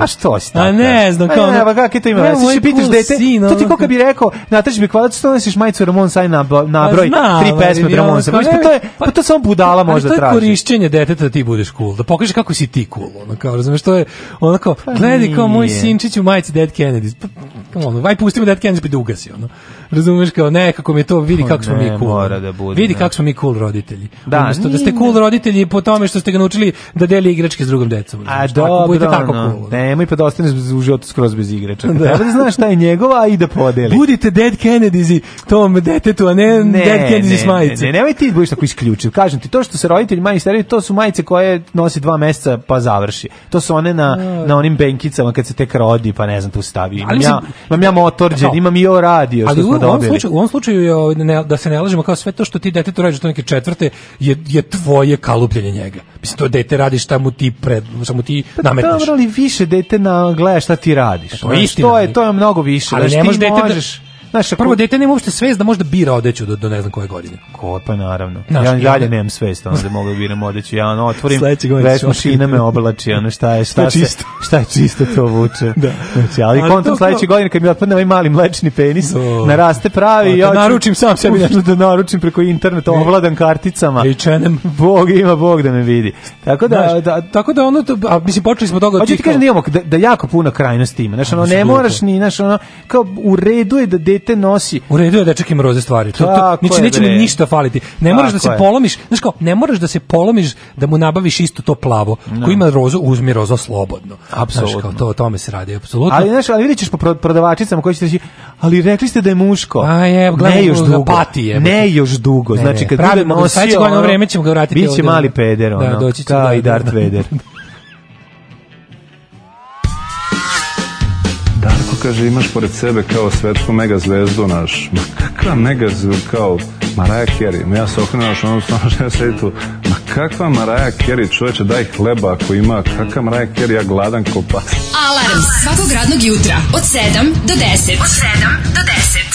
A što si tako? A ne znam pa kao. Ne, pa kako to ima? Ti pitaš dete, to ti kako bi rekao, da na tebi kvalac što nosiš majicu Ramon Saj na na pa broj tri pesme Ramon Saj. Pa, pa to je, pa to samo budala možda traži. To je korišćenje deteta da ti budeš cool, da pokažeš kako si ti cool, ono kao, razumeš, to je ono kao, gledaj kao moj sinčić u majici Dead Kennedy. Come on, vaj pustimo Dead Kennedy pa da ugasi, ono. Razumeš kao nekako mi to vidi pa kako smo mi cool. Mora da bude, vidi da. kako smo mi cool roditelji. Da, Umesto da ste cool roditelji po tome što ste ga naučili da deli igračke s drugom decom. A dobro, budite tako cool. Nemoj pa da ostaneš u životu skroz bez igračaka. Da. Treba da znaš šta je njegova i da podeli. Budite Dead Kennedys tom detetu, a ne, ne Dead Kennedys majice. Ne, nemoj ti da budeš tako isključiv. Kažem ti, to što se roditelji majice to su majice koje nosi dva meseca pa završi. To su one na, da. na onim benkicama kad se tek rodi, pa ne znam, tu stavi. Imam, ja, imam ja motorđen, imam i radio. Ali dobili. Da u ovom slučaju, u ovom slučaju je, ovaj, ne, da se ne lažemo, kao sve to što ti dete to radiš do neke četvrte je, je tvoje kalupljenje njega. Mislim, to dete radi šta mu ti, pred, šta mu ti pa nametneš. Dobro, ali više dete na, gleda šta ti radiš. Pa to je istina. To je, to je mnogo više. Ali ne da- možeš da, Znaš, ako... prvo dete nema uopšte svest da možda bira odeću do, do ne znam koje godine. Ko, pa naravno. Znaš, ja dalje nemam svest ono da mogu da biram odeću. Ja ono otvorim, već mašina me oblači, ono šta je, šta, šta, je čisto. Se, šta je čisto to vuče. da. Znači, ali, ali kontom sledeće godine kad mi otpadne ovaj mali mlečni penis, do. Da. naraste pravi. Pa da, ja naručim sam sebi nešto. Da naručim preko interneta, ovladam karticama. I čenem. Bog ima, Bog da me vidi. Tako da, da, tako da ono, to, a mislim, počeli smo toga. Hoću pa ti kažem da imamo, da, da, jako puno krajnosti ima. Znaš, ono, ne moraš ni, znaš, ono, kao u redu je da dete nosi. U redu je dečak ima roze stvari. To, to, niči, neće mu ništa faliti. Ne Tako moraš da se je. polomiš, znaš kao, ne moraš da se polomiš da mu nabaviš isto to plavo. No. Ko da. ima rozu, uzmi rozo slobodno. Apsolutno. Znaš kao, to o tome se radi, apsolutno. Ali, znaš, ali vidjet ćeš po prodavačicama koji će reći, ali rekli ste da je muško. A je, gledam, ne još dugo. Pati je. Ne još dugo. Ne, znači, kad budemo nosio... Sad će vreme ćemo ga vratiti. Biće mali da. peder, da, ono. Da, doći će. Kao i Darth Vader. kaže imaš pored sebe kao svetsku mega zvezdu naš. Ma kakva mega zvezdu kao Maraja Kerry. Ma ja se okrenuo naš onom stvarno ja da sedi tu. Ma kakva Maraja Kerry čoveče daj hleba ako ima. Kakva Maraja Kerry ja gladan ko Alarms, svakog radnog jutra od 7 do 10. Od 7 do 10.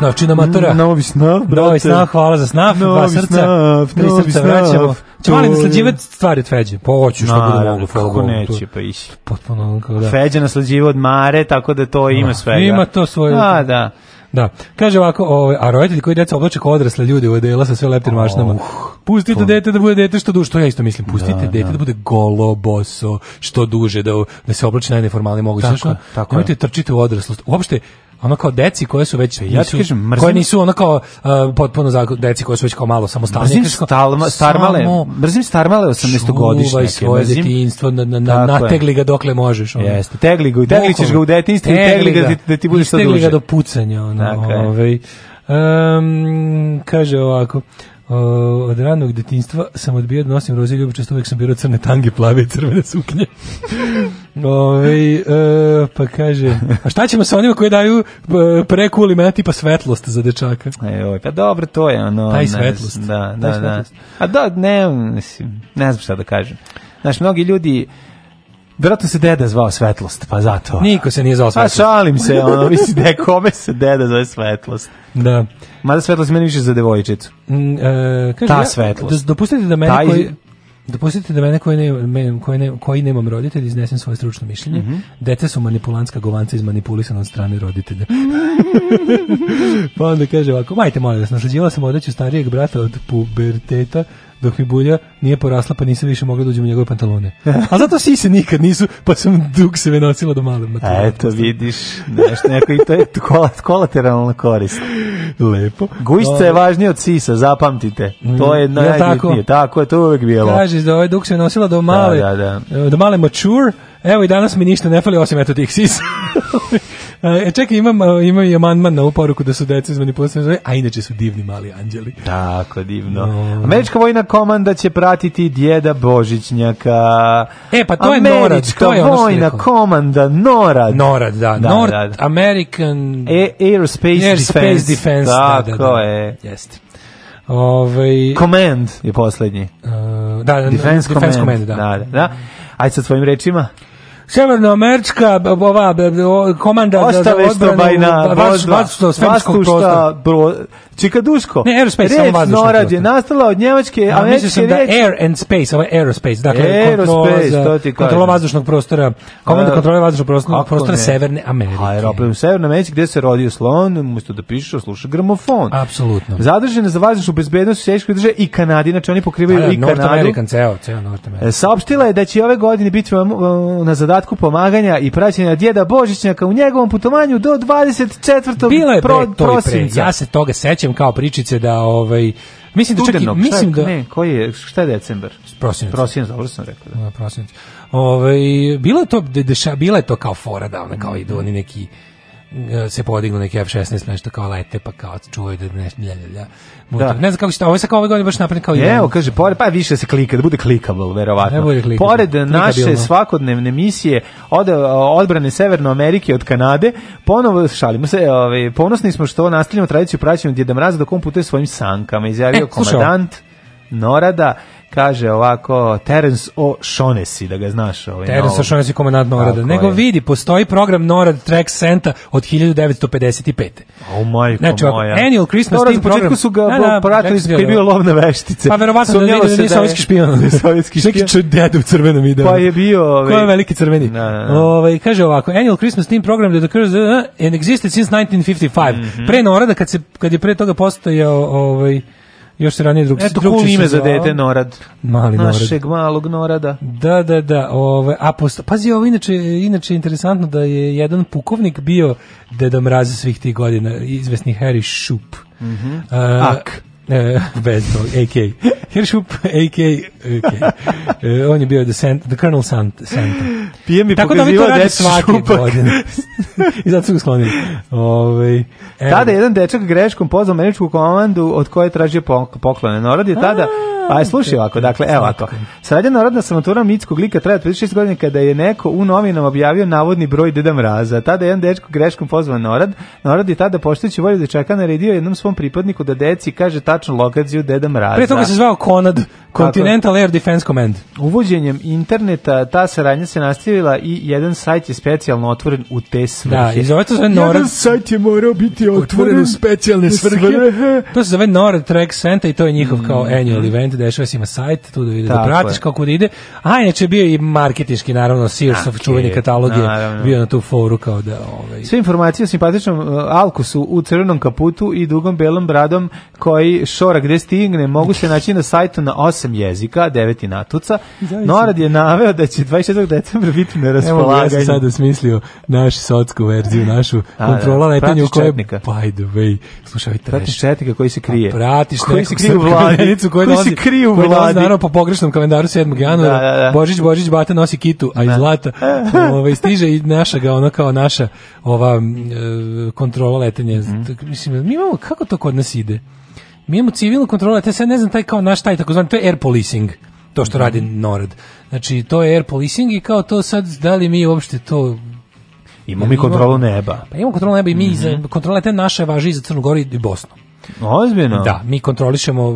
snovčina matora. Novi snaf, brate. Novi snaf, hvala za snaf, novi dva srca, snaf, tri srca snaf, vraćamo. Ćemo mali naslađivati stvari od Feđe. Poću pa što Naravno, budu mogu. Kako neće, pa ići. Potpuno, kako da. Feđa naslađiva od Mare, tako da to ima da. svega. Ima to svoje. Da, da. Da. Kaže ovako, ovaj, a roditelji koji deca oblače kao odrasle ljudi u odela sa sve leptir oh. mašnama. Pustite dete da bude dete što duže, to ja isto mislim. Pustite da, da. dete da. bude golo, boso, što duže, da, da se oblači najneformalnije moguće. Tako, tako. Nemojte trčite u odraslost. Uopšte, ono kao deci koje su već pa ja ti kažem, mrzim, koje nisu ono kao uh, potpuno za deci koje su već kao malo samostalne mrzim stalma, starmale samo, mrzim starmale 18 godišnjake čuvaj svoje mrzim, detinjstvo na, na, na, nategli ga dokle možeš ono. jeste tegli ga tegli ćeš ga u detinjstvu tegli ga da ti, da ti budeš sad tegli ga do pucanja ono, dakle. ovaj, um, kaže ovako od ranog detinjstva sam odbio da nosim roze ljubičast, uvek sam birao crne tange, plave i crvene suknje. Ove, e, pa kaže, a šta ćemo sa onima koji daju e, prekuli mena tipa svetlost za dečaka? E, oj, pa dobro, to je ono... Taj svetlost. Ne, da, da, da, svetlost. da. A da, ne, mislim, ne znam šta da kažem. Znaš, mnogi ljudi, Vjerojatno se deda zvao Svetlost, pa zato. Niko se nije zvao pa Svetlost. Pa šalim se, ono, misli da je kome se deda zove Svetlost. Da. Mada Svetlost meni više za devojčicu. Mm, e, kaže, Ta ja, Svetlost. Da, dopustite da meni taj, koji... Dopustite da mene koji, ne, koji, ne, koji nemam roditelji iznesem svoje stručno mišljenje. Mm -hmm. Dete su manipulanska govanca izmanipulisana od strane roditelja. pa onda kaže ovako, majte molim vas, naslađivala sam odeću starijeg brata od puberteta dok mi bulja nije porasla, pa nisam više mogla da uđem u njegove pantalone. A zato si se nikad nisu, pa sam dug se venosila do male matura. Eto, vidiš, nešto neko i to je kolateralna korist. Lepo. Gujšca je ovaj- važnije od sisa, zapamtite. To je najbitnije. Tako? tako je to uvek bilo. Kažeš da ovaj dug se venosila do male, da, da, da. do male mature, Evo i danas mi ništa ne fali osim eto tih sisa. E, čekaj, imam, e, imam i amandman na ovu poruku da su deca izmeni posebno e, a inače su divni mali anđeli. Tako, divno. No. Američka vojna komanda će pratiti djeda Božićnjaka. E, pa to Američka je Norad. To je ono vojna komanda, Norad. Norad, da. da North da, da. American... E, Aerospace, Aerospace Defense. Defense. Da, Tako da, da, da. je. Jeste. Ove, ovaj- Command je poslednji. Uh, da, Defense, Defense Command. Command da. Da, da. da. Ajde sa svojim rečima. Severnoamerička ova komanda za odbranu bajna, vastušta, vastušta, prostora. Bro, Čikaduško. Ne, aerospace, Red, samo vazdušno. Norad je nastala od njemačke, ja, da, američke sam da air and space, ovo je aerospace, dakle aerospace, kontrola, to ti kontrola vazdušnog prostora, komanda uh, kontrole vazdušnog prostora, prostora ne. Severne Amerike. Aeroplane u Severnoj Americi gde se rodio slon, umesto da piše, sluša gramofon. Apsolutno. Zadržene za vazdušnu bezbednost Sječke države i Kanadi, znači oni pokrivaju A, pa da, i North Kanadu. North American, ceo, ceo North American. E, saopštila je da će ove godine biti um, um, na zadatak zadatku pomaganja i praćenja djeda Božićnjaka u njegovom putovanju do 24. Bilo je pro, pre, pre. Ja se toga sećam kao pričice da ovaj Mislim da čak mislim da ne, koji je šta je decembar? Prosinac. Prosinac, dobro sam rekao. Da. Ja, da, prosinac. Ovaj bilo je to deša, da, da bila je to kao fora davna, kao mm. idu oni neki E, se podignu neki F-16 nešto kao lete pa kao čuvaju da ne ljeljelja. Da. Ne znam kako to, ovo sa kao ove godine baš napravljeno kao Evo, kaže, pored, pa više se klika, da bude klikable, verovatno. Ne da bude klikable. Pored klikabilno. naše svakodnevne misije od e, odbrane Severne Amerike od Kanade, ponovo, šalimo se, ove, ovaj, ponosni smo što nastavljamo tradiciju praćenja Djeda Mraza dok on putuje svojim sankama, izjavio e, komadant Norada kaže ovako Terence O'Shaughnessy, da ga znaš. Ovaj, Terence O'Shaughnessy komandant Norada. Nego je. vidi, postoji program Norad Track Senta od 1955. O majko znači, ovako, moja. Annual Christmas Norad, Team program. Početku su ga da, da, pratili je bio lov na veštice. Pa verovatno da vidio da nije da da sovjetski špion. sovjetski špion. Neki dedu u crvenom videu. Da- pa je bio... Ovaj... Ko je veliki crveni? Na, na, na. Ovaj, kaže ovako, Annual Christmas Team program that occurs and existed since 1955. Mm -hmm. Pre Norada, kad, se, kad je pre toga postojao ovaj, Još se ranije drug, Eto, drug ime za dete Norad. Mali Norad. Našeg malog Norada. Da, da, da. Ove, a posto, pazi, ovo inače, inače je interesantno da je jedan pukovnik bio deda mraza svih tih godina, izvesni Harry Šup. Mm -hmm. uh, Ak. E, bez tog, AK. Hiršup, AK, AK. E, on je bio the, Sant, the Colonel Sant, Santa. Pijem mi Tako da mi to I zato su ga sklonili. Ove, ovaj, tada je jedan dečak greškom pozvao meničku komandu od koje je tražio poklone. Norad je tada... Pa, aj, slušaj ovako, dakle, evo ovako. Saradnja narodna samatura mitskog lika traja 36 godine kada je neko u novinama objavio navodni broj Deda Mraza. Tada je jedan dečko greškom pozvao Norad. Norad je tada poštujući volju da naredio jednom svom pripadniku da deci kaže ta tačnu lokaciju Deda Mraza. Pre toga se zvao Konad, Continental Air Defense Command. Uvođenjem interneta ta saradnja se nastavila i jedan sajt je specijalno otvoren u te svrhe. Da, i zove to zove Nord. Jedan sajt je morao biti otvoren u specijalne svrhe. To se zove Nord Track Center i to je njihov kao mm. annual event, dešava se ima sajt, tu da vidi da pratiš kako da ide. A inače bio i marketinški naravno Searsov okay, čuveni katalog je bio na tu foru kao da ovaj. Sve informacije o simpatičnom e, Alkusu u crvenom kaputu i dugom belom bradom koji šora gde stigne, mogu se naći na sajtu na osam jezika, deveti natuca. Norad je naveo da će 26. decembra biti na raspolaganju. Evo, ja sam sada smislio naš sotsku verziju, našu da, kontrola letenja u kojoj... Pa, by the way, slušaj, trash. Pratiš četnika koji se pa, krije. Pratiš koji se krije u vladi. Koji, koji se krije u vladi. naravno po pogrešnom kalendaru 7. Da, januara. Da, da, da. Božić, Božić, Bata nosi kitu, a iz da. zlata ovaj, stiže i naša ga, ono kao naša ova e, kontrola letenja. Mm. Mislim, mi imamo, kako to kod nas ide? mi imamo civilnu kontrolu, te sve ne znam taj kao naš taj takozvani, to je air policing, to što mhm. radi NORAD. Znači, to je air policing i kao to sad, da li mi uopšte to Imamo mi kontrolu neba. Pa imamo kontrolu neba i mi mm -hmm. za kontrola te naše važi i za Crnu Goru i Bosnu. Ozbiljno? Da, mi kontrolišemo,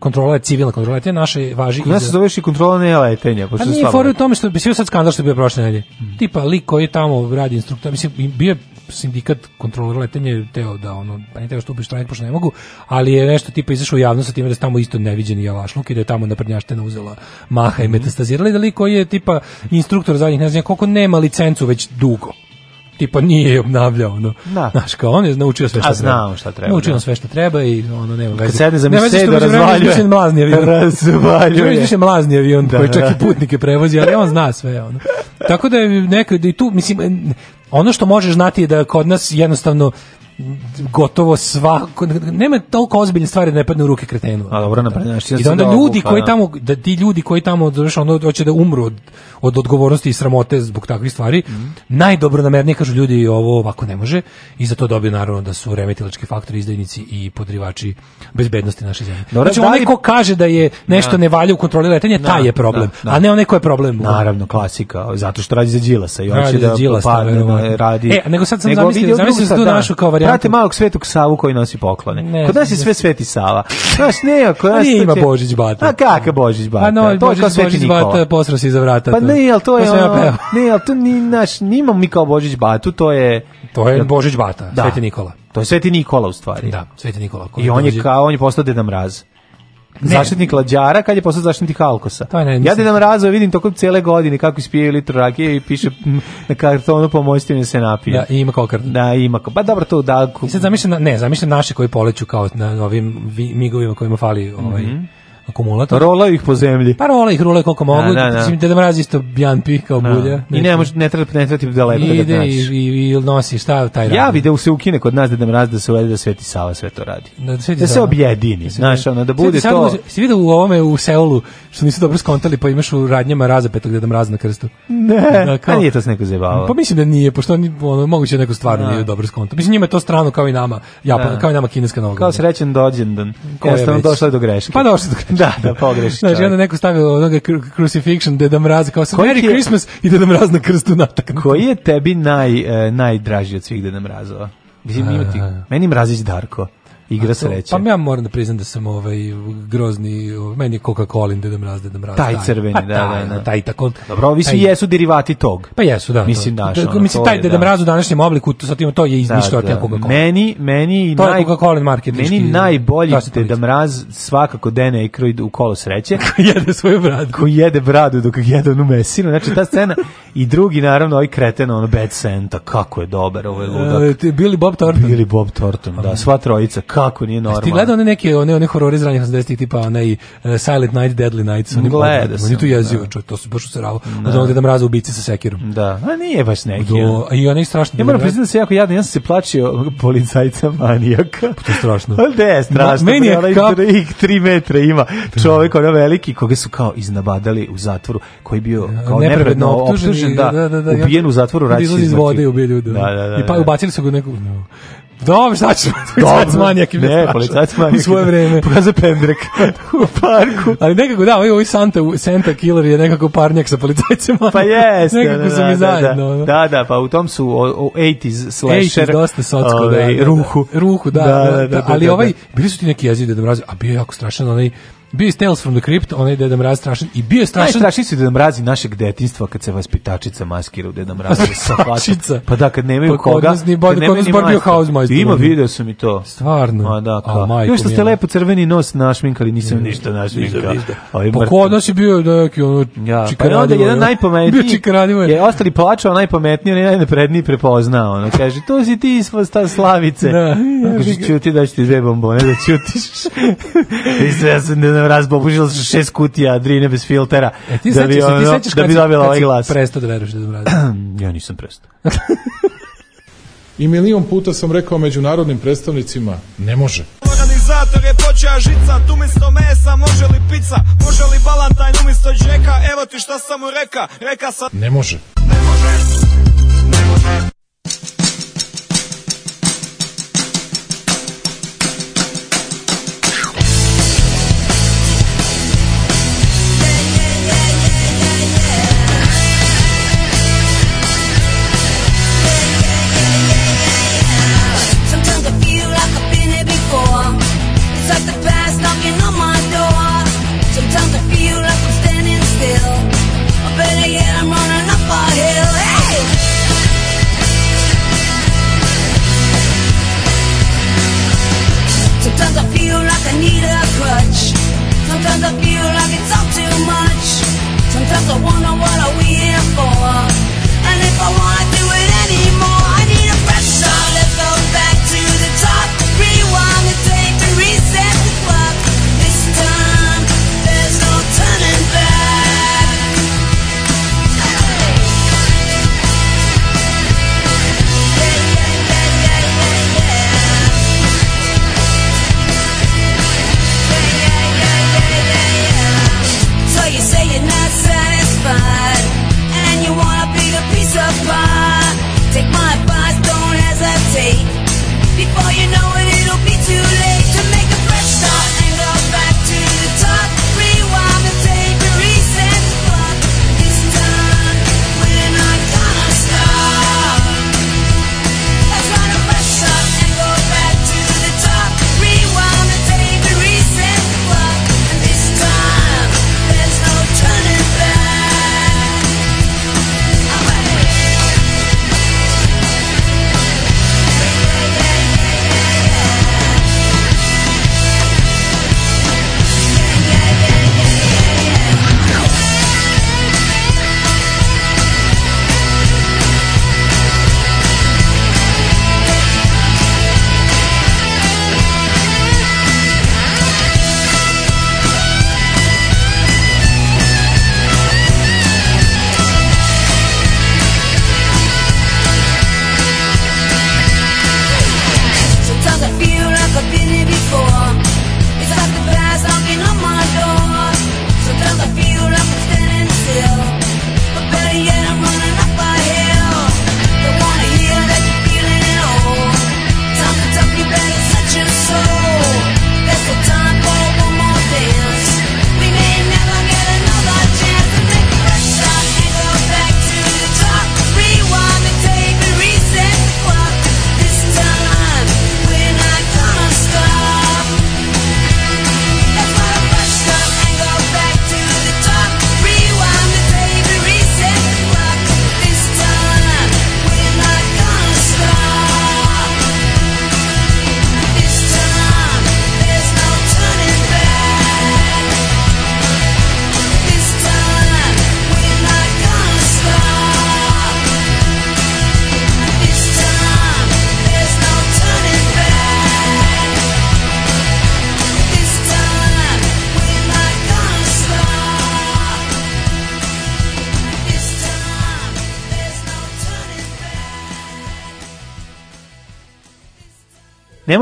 kontrola je civilna kontrola letenja, naša važi i... Nas se zoveš i kontrola ne letenja. Pa nije fora u tome što bi sve sad skandal što je bio prošle nedelje. Mm. Tipa, lik koji tamo radi instruktor, mislim, bio je sindikat kontrolora letenja teo da ono pa ne teo što da upiš štrajk pošto ne mogu, ali je nešto tipa izašao javnost sa time da je tamo isto neviđeni javašluk i da je tamo naprednjaštena uzela maha i metastazirala i da lik koji je tipa instruktor zadnjih ne znam koliko nema licencu već dugo tipa nije obnavljao ono. Da. Znaš, kao on je naučio sve što treba. A znamo šta treba. Naučio da. sve što treba i ono nema veze. Kad sedne za misle do razvaljuje. Mislim mlazni avion. Razvaljuje. Mislim mlazni avion da, koji čak i putnike prevozi, ali on zna sve ono. Tako da je nekad i tu mislim ono što možeš znati je da kod nas jednostavno gotovo svako nema toliko ozbiljne stvari da ne padne u ruke kretenu. A dobro napredaš. Ja I da onda ljudi koji tamo da ti ljudi koji tamo završao ono hoće da umru od, od, odgovornosti i sramote zbog takvih stvari. Mm -hmm. Najdobronamernije kažu ljudi ovo ovako ne može i zato to dobiju naravno da su remetilački faktori izdajnici i podrivači bezbednosti naše zemlje. Dobre, znači da onaj ko kaže da je nešto na, da. ne valja u kontroli letenja, da, taj je da, problem, na, a ne onaj ko je problem. Naravno klasika, zato što radi za Đilasa i hoće da, da, radi. E, nego sad sam zamislio, zamislio tu našu kao Prate malog svetog Savu koji nosi poklone. Ne, kod nas je sve sveti Sava. Znaš, ne, kod nas... Nije ima Božić Bata. A kakav Božić Bata? Pa no, to Božić, kao Božić Nikola. Bata posrao si iza vrata. Pa ne, al to je... Pa ono, ne, al to ni, naš, nimam mi kao Božić Bata, to je... To je Božić Bata, da. Sveti Nikola. To je Sveti Nikola u stvari. Da, Sveti Nikola. I on je, kao, on je postao Deda Mraz. Ne. Zaštitnik lađara, kad je postao zaštitnik Alkosa. To ne, ja Dedan Mraza vidim tokom cijele godine kako ispije litru rakije i piše na kartonu pomoćite mi da se napije. Da, ima kokard. Da, ima. Pa dobro to da. I sad zamišljam, ne, zamišljam naše koji poleću kao na ovim migovima kojima fali ovaj. Mm -hmm akumulator. Rola ih po zemlji. Pa rola ih, rola koliko mogu. Da, da, da. mraz isto bjan pih kao da. bulja. I ne, može, ne treba ne treba ti da I ide i, i, i nosi šta taj radi. Ja bi da se ukine kod nas da mraz da se uvede da Sveti Sava sve to radi. Da, da, da se objedini, da znaš, ono, da bude Sveti to... Si vidio u ovome u Seulu, što nisu dobro skontali, pa imaš u radnjama razapetog deda mraz na krstu. Ne, da, kao, a nije to se neko zebavao. Pa mislim da nije, pošto oni, ono, moguće da neko stvarno da. nije dobro skonto. Mislim, njima je to strano kao i nama, Japan, kao i nama kineska nova. Kao srećen dođendan. Jednostavno došla do greške. Pa došla do greške. da, da, pogreš. Znači, onda neko stavio onoga crucifixion, Deda Mraza, kao sam Merry je... Christmas i Deda Mraz na krstu nataknu. Koji je tebi naj, eh, najdraži od svih Deda Mrazova? Mislim, ima ti, meni Mrazić Darko igra sreće. Pa ja moram da priznam da sam ovaj grozni, meni Coca-Cola i Deda Mraz, Deda Mraz. Taj, pa da, taj crveni, da, da, da. Taj tako. Dobro, vi svi jesu derivati tog. Pa jesu, da. Mislim, da, ono, mislim taj Deda da. Mraz u današnjem obliku, to tim, to je izmišljotina Coca-Cola. Meni, meni to naj Coca-Cola market. Meni najbolji Deda Mraz svakako Dene i Kroid u kolo sreće. koji jede svoju bradu. Koji jede bradu dok jede onu mesinu. Znači ta scena i drugi naravno ovaj kreten ono Bad Santa, kako je dobar ovaj ludak. E, Bili Bob Thornton. Bili Bob Thornton, da, pa, sva trojica Kako nije normalno? Ti gledao one neke one one horore iz ranih 80-ih tipa onaj uh, Silent Night Deadly Nights, oni gledaju. Oni tu jezivo, da. Ču, to su baš seravo. Da. Od onog da mraza ubice sa sekirom. Da. A nije baš neki. Do, i je strašni. Ja moram da- priznati da se jako jadno, ja sam se plačio policajca manijaka. Pa to je strašno. Al da, je strašno. Ma, meni je kao... 3 metra ima. Da. Čovjek ono veliki koga su kao iznabadali u zatvoru, koji bio kao nepravedno optužen, da, da, da, ubijen u zatvoru rači iz vode znači. ubio ljude. Da, da, da, I pa ubacili su ga neku, Dobro, šta ćemo? Policajac manijak im ne, policajac manijak. U svoje vreme. Pokaze pendrek u parku. Ali nekako, da, ovaj, ovaj Santa, Santa Killer je nekako parnjak sa policajcem. Pa jeste. Nekako da, sam da, da, zajedno. Da, da, da, pa u tom su o, o 80s slasher. 80s, dosta socko, ovaj, da, da, da, Ruhu. Ruhu, da. da, da, da, da, da ali ovaj, bili su ti neki jezidi da mraze, a bio jako strašan onaj Bio je Tales from the Crypt, onaj Deda Mraz strašan. I bio je strašan... Najstrašniji su Deda Mrazi našeg detinstva kad se vaspitačica maskira u Deda Mraza. Vaspitačica? pa da, kad nemaju pa, koga... Kod nas, ni, kad nemaju ni bio house majster. Ima, video sam i to. Stvarno? Da, A da, kao. A, Još što ste lepo crveni nos našminkali, nisam ništa našminkao. Pa kod nas je bio da, neki ono... Ja, pa je onda jedan najpametniji... Bio čikaradimo je. Ostali plačao, najpametniji, najnepredniji prepoznao. Ono, kaže, to si ti ispod ta slavice. Da. Kaže, čuti da ću ti dve bombone, da čutiš. I sve ja sam da, ono razbobužila sa šest kutija drine bez filtera. E, ti da bi, ono, ti da bi dobila ovaj glas. Prestao da veruješ da sam radio. ja nisam prestao. I milion puta sam rekao međunarodnim predstavnicima, ne može. Organizator je počeo žica, tu misto mesa, može li pizza, može li balantajn umisto džeka, evo ti šta sam mu reka, reka sam... Ne može. Ne može, ne može.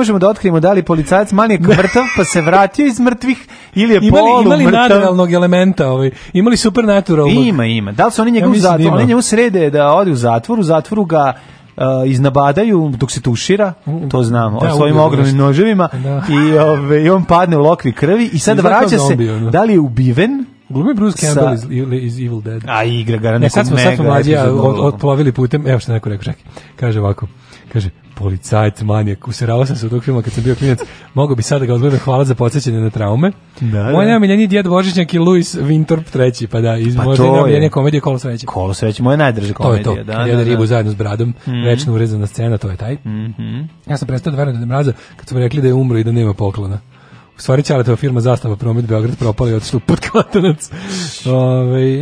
možemo da otkrijemo da li policajac manijak mrtav pa se vratio iz mrtvih ili je imali, polu imali mrtav. nadrealnog elementa, ovaj. imali supernaturalnog. Ima, ima. Da li su oni njegov ja da zatvor? Oni njemu srede da ode u zatvor, u zatvoru ga uh, iznabadaju dok se tušira, to znamo, da, svojim ogromnim noževima da. i, ove, i on padne u lokvi krvi i sad I vraća zombi, se, ono. da li je ubiven, Glumi Bruce Campbell sa... iz, iz Evil Dead. A igra ga na e, nekom mega. Ne, sad smo, sad smo mlađi, ja, od, odplovili putem, evo što neko rekao, čekaj, kaže ovako. Kaže, policajac manijak, usiravao sam se u tog filma kad sam bio klinac, mogao bi sad da ga odgledam, hvala za podsjećanje na traume. Da, da. Moj najomiljeniji djed Božićnjak i Louis Vintorp treći, pa da, iz pa možda najomiljenije komedije Kolo sreće. Kolo sreće, moja najdrža komedija. To je to, da, da, da, ribu da. zajedno s bradom, mm -hmm. večno urezana scena, to je taj. Mm -hmm. Ja sam prestao da verujem da mraza kad su rekli da je umro i da nema poklona. U stvari Ćaletova firma Zastava Promet Beograd propala i otišla u podklatanac.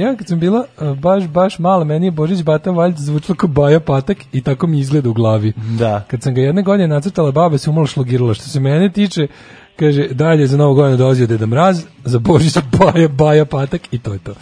ja kad sam bila e, baš, baš mala, meni je Božić Bata Valjc zvučilo kao Baja Patak i tako mi izgleda u glavi. Da. Kad sam ga jedne godine nacrtala, baba se umalo šlogirala. Što se mene tiče, kaže, dalje za novu godinu dolazio Deda Mraz, za Božić Baja, Baja Patak i to je to.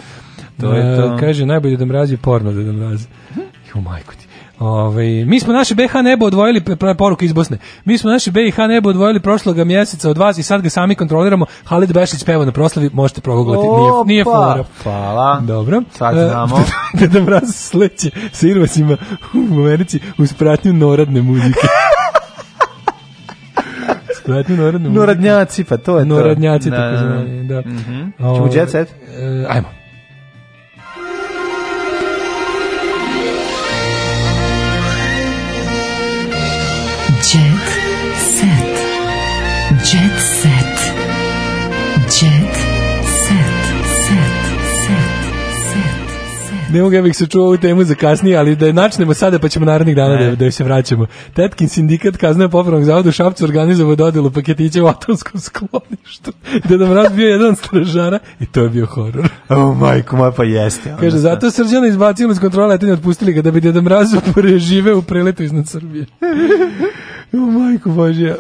To je e, to. Kaže, najbolje da mrazi porno Deda mrazi. Hm? Jo, majko ti. Ove, ovaj, mi smo naše BH nebo odvojili poruke iz Bosne. Mi smo naše BiH nebo odvojili prošloga mjeseca od vas i sad ga sami kontroliramo. Halid Bešić peva na proslavi, možete progoglati. Nije, nije fora. Hvala. Dobro. Sad e, znamo. Deda Mraz sleće sa Irvacima u Americi uz pratnju noradne muzike. Pratnju noradne muzike. Noradnjaci, pa to je Noradnjaci, to. Noradnjaci, tako znanje, da. Mm -hmm. Ćemo jet set? Ovaj, e, ajmo. ne mogu ja bih se čuo ovu temu za kasnije, ali da je načnemo sada pa ćemo narednih dana ne. da, da se vraćamo. Tetkin sindikat kazne popravnog zavoda u Šapcu organizovao dodelu paketića u atomskom skloništu. Deda Mraz bio jedan stražara i to je bio horor. Oh majko moja, pa jeste. Kaže, zato Srđana izbacili iz kontrole, a otpustili ga da bi Deda Mrazu prežive u preletu iznad Srbije. oh majko Bože,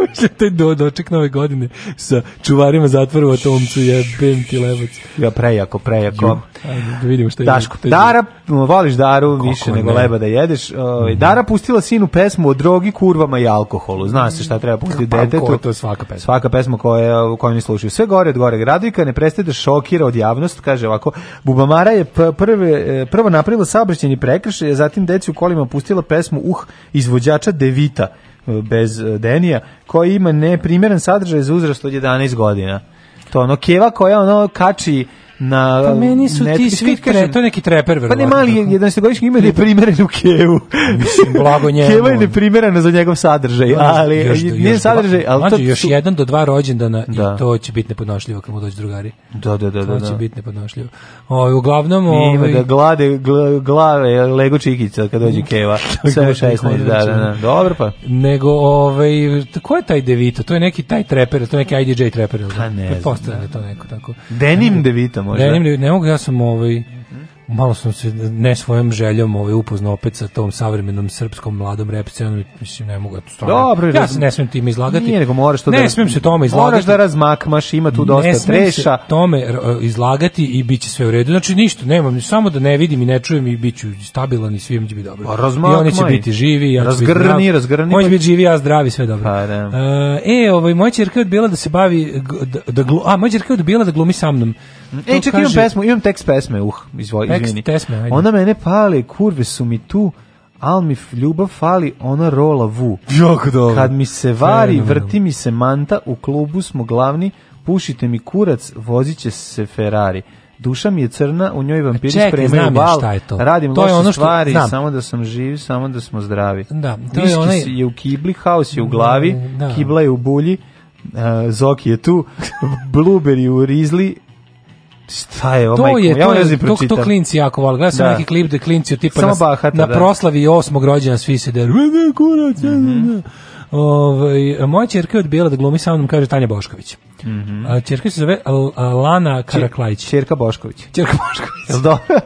to je do, doček nove godine sa čuvarima zatvora u atomcu, jebem ti lebac. Ja prejako, prejako. Ju, ajde, da vidimo šta je. Daško, je Dara, voliš Daru Kako više ne. nego leba da jedeš. O, mhm. Dara pustila sinu pesmu o drogi, kurvama i alkoholu. Zna se šta treba pustiti pa, detetu. Ko, to je svaka pesma. Svaka pesma koja, koju ne slušaju. Sve gore od gore gradujka, ne prestaje da šokira od javnosti, kaže ovako, Bubamara je prve, e, prvo napravila saobraćeni prekršaj, zatim deci u kolima pustila pesmu Uh izvođača Devita bez e, Denija, koji ima neprimjeren sadržaj za uzrast od 11 godina. To ono, keva koja ono kači na pa meni su ti svi pre, to je neki treper verovatno. Pa ne mali 11 godišnji ima neprimeren u Kevu. Mislim blago njemu. Keva je neprimerena za njegov sadržaj, ali još, nije da- sadržaj, al to još jedan do dva rođendana da. i to će biti nepodnošljivo kad mu dođu drugari. Da, da, da, da to da. To će biti nepodnošljivo. oj uglavnom ovaj ima da glade glave Lego Čikića kad dođe Keva. Sve 16, da, da, da. Dobro pa. Nego ovaj ko je taj Devito? To je neki taj treper, to je neki IDJ treper. Pa ne. Pretpostavljam da, da to neko tako. Denim Devito možda. Ne, ne, ne mogu, ja sam ovaj, malo sam se ne svojom željom ovaj upoznao opet sa tom savremenom srpskom mladom rap scenom mislim ne mogu to stvarno Dobro, ja se ne smem tim izlagati nije nego moraš to ne da smem se tome izlagati moraš da razmakmaš ima tu dosta treša. ne treša se tome e, izlagati i biće sve u redu znači ništa nemam samo da ne vidim i ne čujem i biću stabilan i svim će biti dobro pa, i oni će maj. biti živi ja razgrni biti razgrni će biti živi ja zdravi pa- sve dobro pa, da. e, e ovaj moja ćerka odbila da se bavi da, da, da a moja ćerka odbila da glumi sa mnom Mm, e, čekaj, imam pesmu, imam tekst pesme, uh, izvoj, tekst, izvini. Tesme, ajde. Ona mene pali, kurve su mi tu, al mi ljubav fali, ona rola vu. Jako dobro. Kad mi se vari, vrti mi se manta, u klubu smo glavni, pušite mi kurac, vozit će se Ferrari. Duša mi je crna, u njoj vampiri Čekaj, spremaju bal. Šta to. Radim to loše ono što, stvari, znam. samo da sam živ, samo da smo zdravi. Da, to Viski je, onaj... je u kibli, haos je u glavi, da. da. kibla je u bulji, uh, Zoki je tu, Blueberry u rizli, Šta je, o to majko, je, ja to, je, da to, to klinci jako vole. Gledam sam da. neki klip da klinci tipa na, bahata, na da. proslavi osmog rođena svi se deru. Mm -hmm. Ove, moja čerka je odbijela da glumi sa mnom, kaže Tanja Bošković. Mm -hmm. se zove Lana Karaklajić. Ćerka Bošković. Ćerka Bošković. Jel dobro?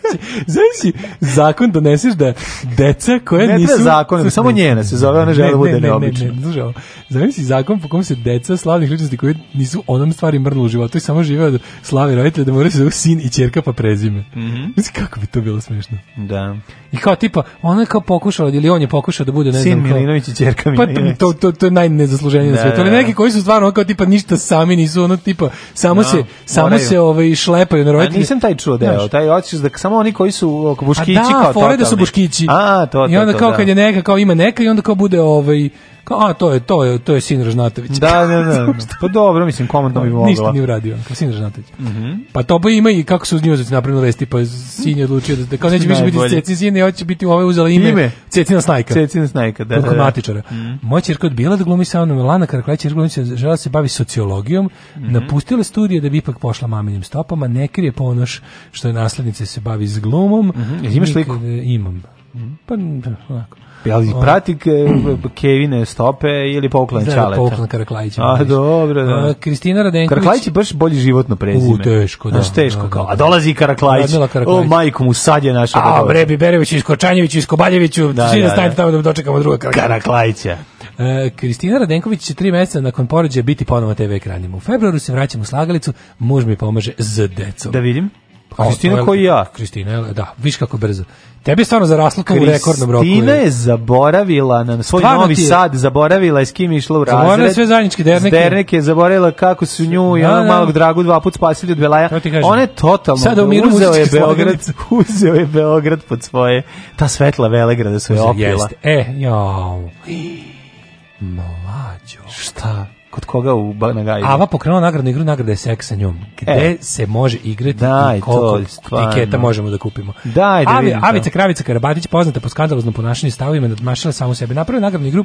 Znaš zakon doneseš da deca koja ne nisu... Ne zakon, samo njena se zove, ona žele da bude neobična. Ne, ne, ne, ne zakon po kom se deca slavnih ličnosti koji nisu onom stvari mrnuli u životu i samo žive od slavi roditelja da moraju se zove sin i ćerka pa prezime. Mm -hmm. Kako bi to bilo smešno? Da. I kao tipa, ona je kao pokušala, ili on je pokušao da bude, ne sin znam... Sin Milinović i čerka Milinović. Pa to, to, to je najnezasluženije na da, svijetu. Ali da, neki da. koji su stvarno kao tipa ništa sami nisu, ono tipa samo no, da, se samo moraju. se ovaj šlepaju na roditelje. nisam taj čuo deo, taj hoćeš da samo oni koji su oko pa buškići a da, kao da su buškići. A, to, to, I onda to, kao da. kad je neka, kao ima neka i onda kao bude ovaj Kao, a, to je, to je, to je sin Ražnatović. Da, da, da. da. pa dobro, mislim, komandno bi mogla. Ništa ni uradio, kao sin Ražnatović. Mm Pa to bi pa ima i kako su njuzovici znači napravili vesti, pa sin je odlučio da, da kao neće više biti Cecin sin, hoće biti ove uzela ime, ime. Cecina Snajka. Cecina Snajka, da, da. da. Mm -hmm. Moja ćerka odbila da glumi sa mnom, Lana Karklać je glumi žela se bavi sociologijom, mm -hmm. napustila studije da bi ipak pošla maminim stopama, ne krije ponoš što je naslednice se bavi s glumom. Mm -hmm. Imaš sliku? Imam. Mhm. Pa, da, onako. Ali prati Kevine stope ili pouklan da, da, Čaleta? Pouklan Karaklajić. A, dobro, da. Kristina Radenković. Karaklajić je baš bolji životno prezime. U, teško, da. Znaš, teško da, da, kao. A da. dolazi Karaklajić. Radmila Karaklajić. O, majku mu sad je naša. A, Brebi Berević, Iskočanjević, Iskobaljeviću. Da, Svi da, stanite tamo da dočekamo druga Karaklajića. Karaklajića. E, Kristina Radenković će tri meseca nakon porođaja biti ponovo na TV ekranima. U februaru se vraćam u slagalicu, muž mi pomaže s decom. Da vidim. Kristina koji ja. Kristina, da, viš kako brzo. Tebi je stvarno zaraslo kao u rekordnom roku. Kristina je zaboravila na svoj stvarno novi sad, zaboravila je s kim išla u razred. Zaboravila sve zajedničke derneke. je zaboravila kako su nju i da, onog da, malog dragu dva put spasili od Belaja. Ona je totalno Sada uzeo, uzeo je Beograd, uzeo je Beograd pod svoje. Ta svetla Velegrada su je opila. Jeste. E, jao. Mlađo. Šta? kod koga u Banagaju. Ava pokrenula nagradnu igru, nagrada je seks sa njom. E. Gde e. se može igrati Daj, i koliko tiketa možemo da kupimo. Daj, da Avi, Avica Kravica Karabatić, poznata po skandaloznom ponašanju stavovima, nadmašila samo sebe. Napravila nagradnu igru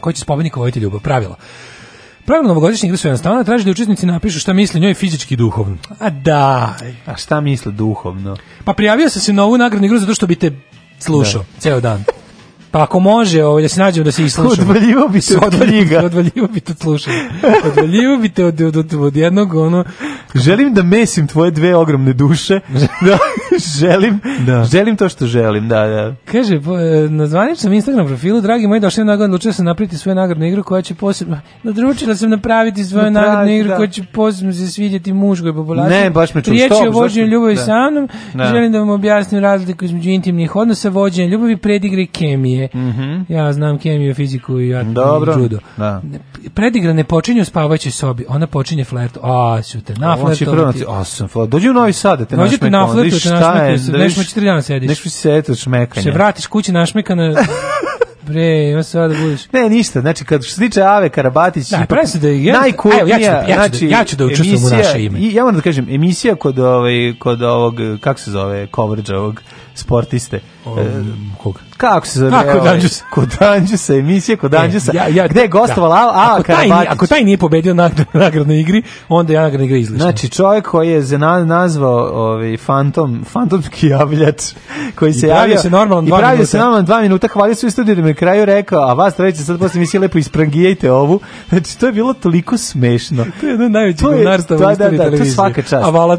koji će spomenik voditi ljubav. Pravila. Pravilo novogodišnje igre su jednostavno, traži da učesnici napišu šta misle njoj fizički i duhovno. A da. A šta misle duhovno? Pa prijavio sam se na ovu nagradnu igru zato što bi te slušao da. ceo dan. Pa ako može, ovaj, da se nađemo da se islušamo. Odvaljivo bi se od knjiga. Odvaljivo bi te od slušanja. Odvaljivo bi te od, od, od, od jednog, ono... Želim da mesim tvoje dve ogromne duše. da... želim, da. želim to što želim, da, da. Kaže, po, e, na zvaničnom Instagram profilu, dragi moji, došli na odlučio sam napraviti svoju nagradnu igru koja će posebno, nadručila sam napraviti svoju Napravi, nagradnu igru da. koja će posebno se svidjeti muškoj populaciji. Ne, baš me čuš. Riječ je o vođenju ljubavi da. sa mnom, da. želim da vam objasnim razliku između intimnih odnosa, vođenja ljubavi, predigre kemije. Mm -hmm. Ja znam kemiju, fiziku i ja Dobro. judo. Da. Predigra ne počinje u spavaćoj sobi, ona počinje flert. A, su te, na flert. Dođi u Novi Sad, da te naš na šta je? Da viš, nešto dana sediš. Nešto se eto šmekanje. Še vratiš kući našmekana, Bre, ima se da budeš. Ne, ništa. Znači kad što se tiče Ave Karabatić, da, ipak da je najkultnija, evo, ja ja znači, ja ću da, da znači, učestvujem u naše ime. I, ja moram da kažem, emisija kod ovaj kod ovog kako se zove, coverage ovog sportiste. Um, e, koga? kako se zove? Kod Anđusa. Kod Anđusa, emisija Kod Anđusa. E, ja, ja, gde je gostoval da. Ala ako taj, nije, ako taj nije pobedio na nagradnoj igri, onda je nagradna igra izlišna. Znači, čovjek koji je zena, nazvao ovaj, fantom, fantomski javljač, koji se javio se normalno i pravio minuta. se normalno dva minuta, hvalio se u studiju da mi kraju rekao, a vas treće sad posle emisije lepo isprangijajte ovu. Znači, to je bilo toliko smešno. to je jedno najveće govnarstvo u istoriji da, da, To je svaka čast. A vala,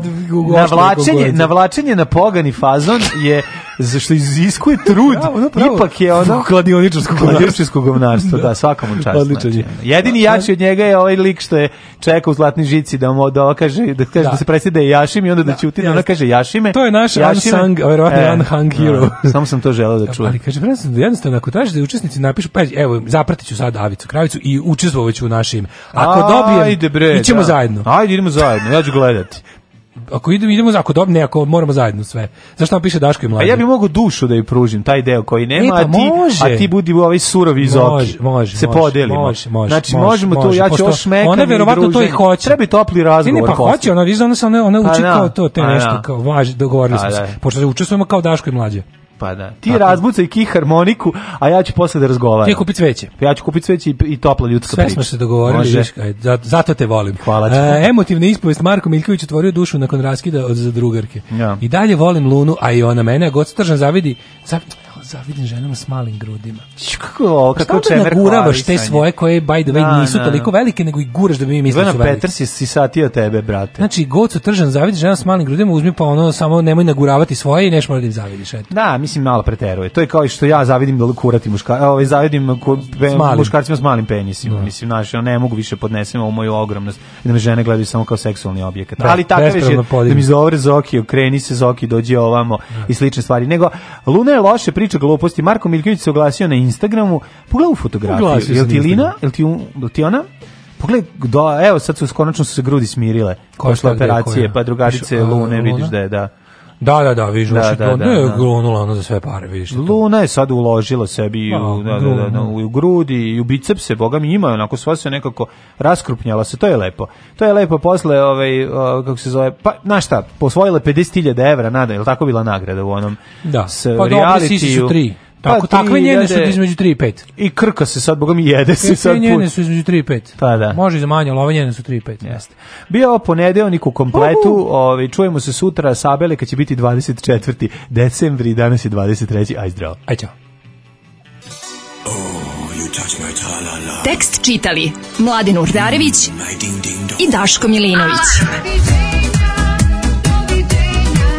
navlačenje, navlačenje na pogani fazon je zašto iziskuje trud, ono ipak je ono kladioničarsko kladioničarsko govnarstvo, da, da. svakom času. Znači, Odlično je. Jedini da. jači od njega je ovaj lik što je čekao u zlatnoj žici da mu da kaže da kaže da, da se preside da Jašim i onda da, da ćuti, da ona kaže Jašime. To je naš unsung, verovatno e, unsung hero. Samo sam to želeo da čujem. Ali kaže prenosim da jednostavno ako tražite da učesnici napišu, pa evo zapratiću sad Avicu Kravicu i učestvovaću u našim. Ako dobijem, ajde bre, zajedno. Ajde idemo zajedno, ja ću gledati ako idemo, idemo za dob ne, ako moramo zajedno sve. Zašto nam piše Daško i mlađi? A ja bih mogao dušu da im pružim, taj deo koji nema, e, pa, a, ti, može. a ti budi u ovaj surovi iz može, može, se podelimo. Može, može, znači, može, možemo može, ja ću još meka Ona verovatno to i hoće. Treba topli pa razgovor. Ne, pa hoće, ona, ona, ona, ona uči a, da. kao to, te pa nešto, da. kao važi, dogovorili pa smo se. Da. Pošto učestvujemo kao Daško i mlađe. Pa da. Ti tako. razbucaj ki harmoniku, a ja ću posle da razgovaram. Ti kupi cveće. Ja ću kupiti cveće i, i topla ljudska Sve priča. Sve smo se dogovorili, Može. Viš, aj, zato te volim. Hvala ti. E, emotivna ispovest Marko Miljković otvorio dušu nakon raskida od za drugarke. Ja. I dalje volim Lunu, a i ona mene, a god stržan zavidi, zavidi zavidim ženama s malim grudima. Kako, kako Šta čemer naguravaš te svoje koje, by the way, da, nisu da, toliko da. velike, nego i guraš da bi mi mislili su velike. Petar si sisatio tebe, brate. Znači, god su tržan, zavidiš žena s malim grudima, uzmi pa ono, samo nemoj naguravati svoje i neš mora da im zavidiš. Eto. Da, mislim, malo preteruje. To je kao i što ja zavidim da kurati muška, ovaj, zavidim ku, pe, s muškarcima s malim penisima. Da. Mislim, ja ne mogu više podnesem ovu moju ogromnost da me žene gledaju samo kao seksualni objekat. Da, Ali takav je da mi zove Zoki, okreni se Zoki, dođi ovamo da. i slične stvari. Nego, Luna je loše priča priča gluposti. Marko Miljković se oglasio na Instagramu. Pogledaj u fotografiju. Jel ti Lina? Jel ti, jel ti ona? Pogledaj, do, evo sad su konačno su se grudi smirile. Košla operacije, pa drugačice Lune, vidiš da je, da. Da, da, da, vidiš, da, znači, da, da, da, je grunula ono za sve pare, vidiš. Luna je sad uložila sebi pa, u, da, da da, da, da, da, u grudi i u bicepse, boga mi ima, onako sva se nekako raskrupnjala se, to je lepo. To je lepo posle, ovaj, kako se zove, pa, znaš šta, posvojila 50.000 evra, nada, je li tako bila nagrada u onom? Da, pa dobro, sisi su tri. Tako, pa, takve njene su između 3 i 5. I krka se sad, bogom, jede se sad put. njene su između 3 i 5. Pa da. Može i za manje, ali ove njene su 3 i 5. Jeste. Bio ovo ponedeonik u kompletu, uh ovaj, čujemo se sutra, sabele, kad će biti 24. decembri, danas je 23. Aj zdravo. Aj ćao. Oh, Tekst čitali Mladin Urdarević i Daško Milinović. Ah,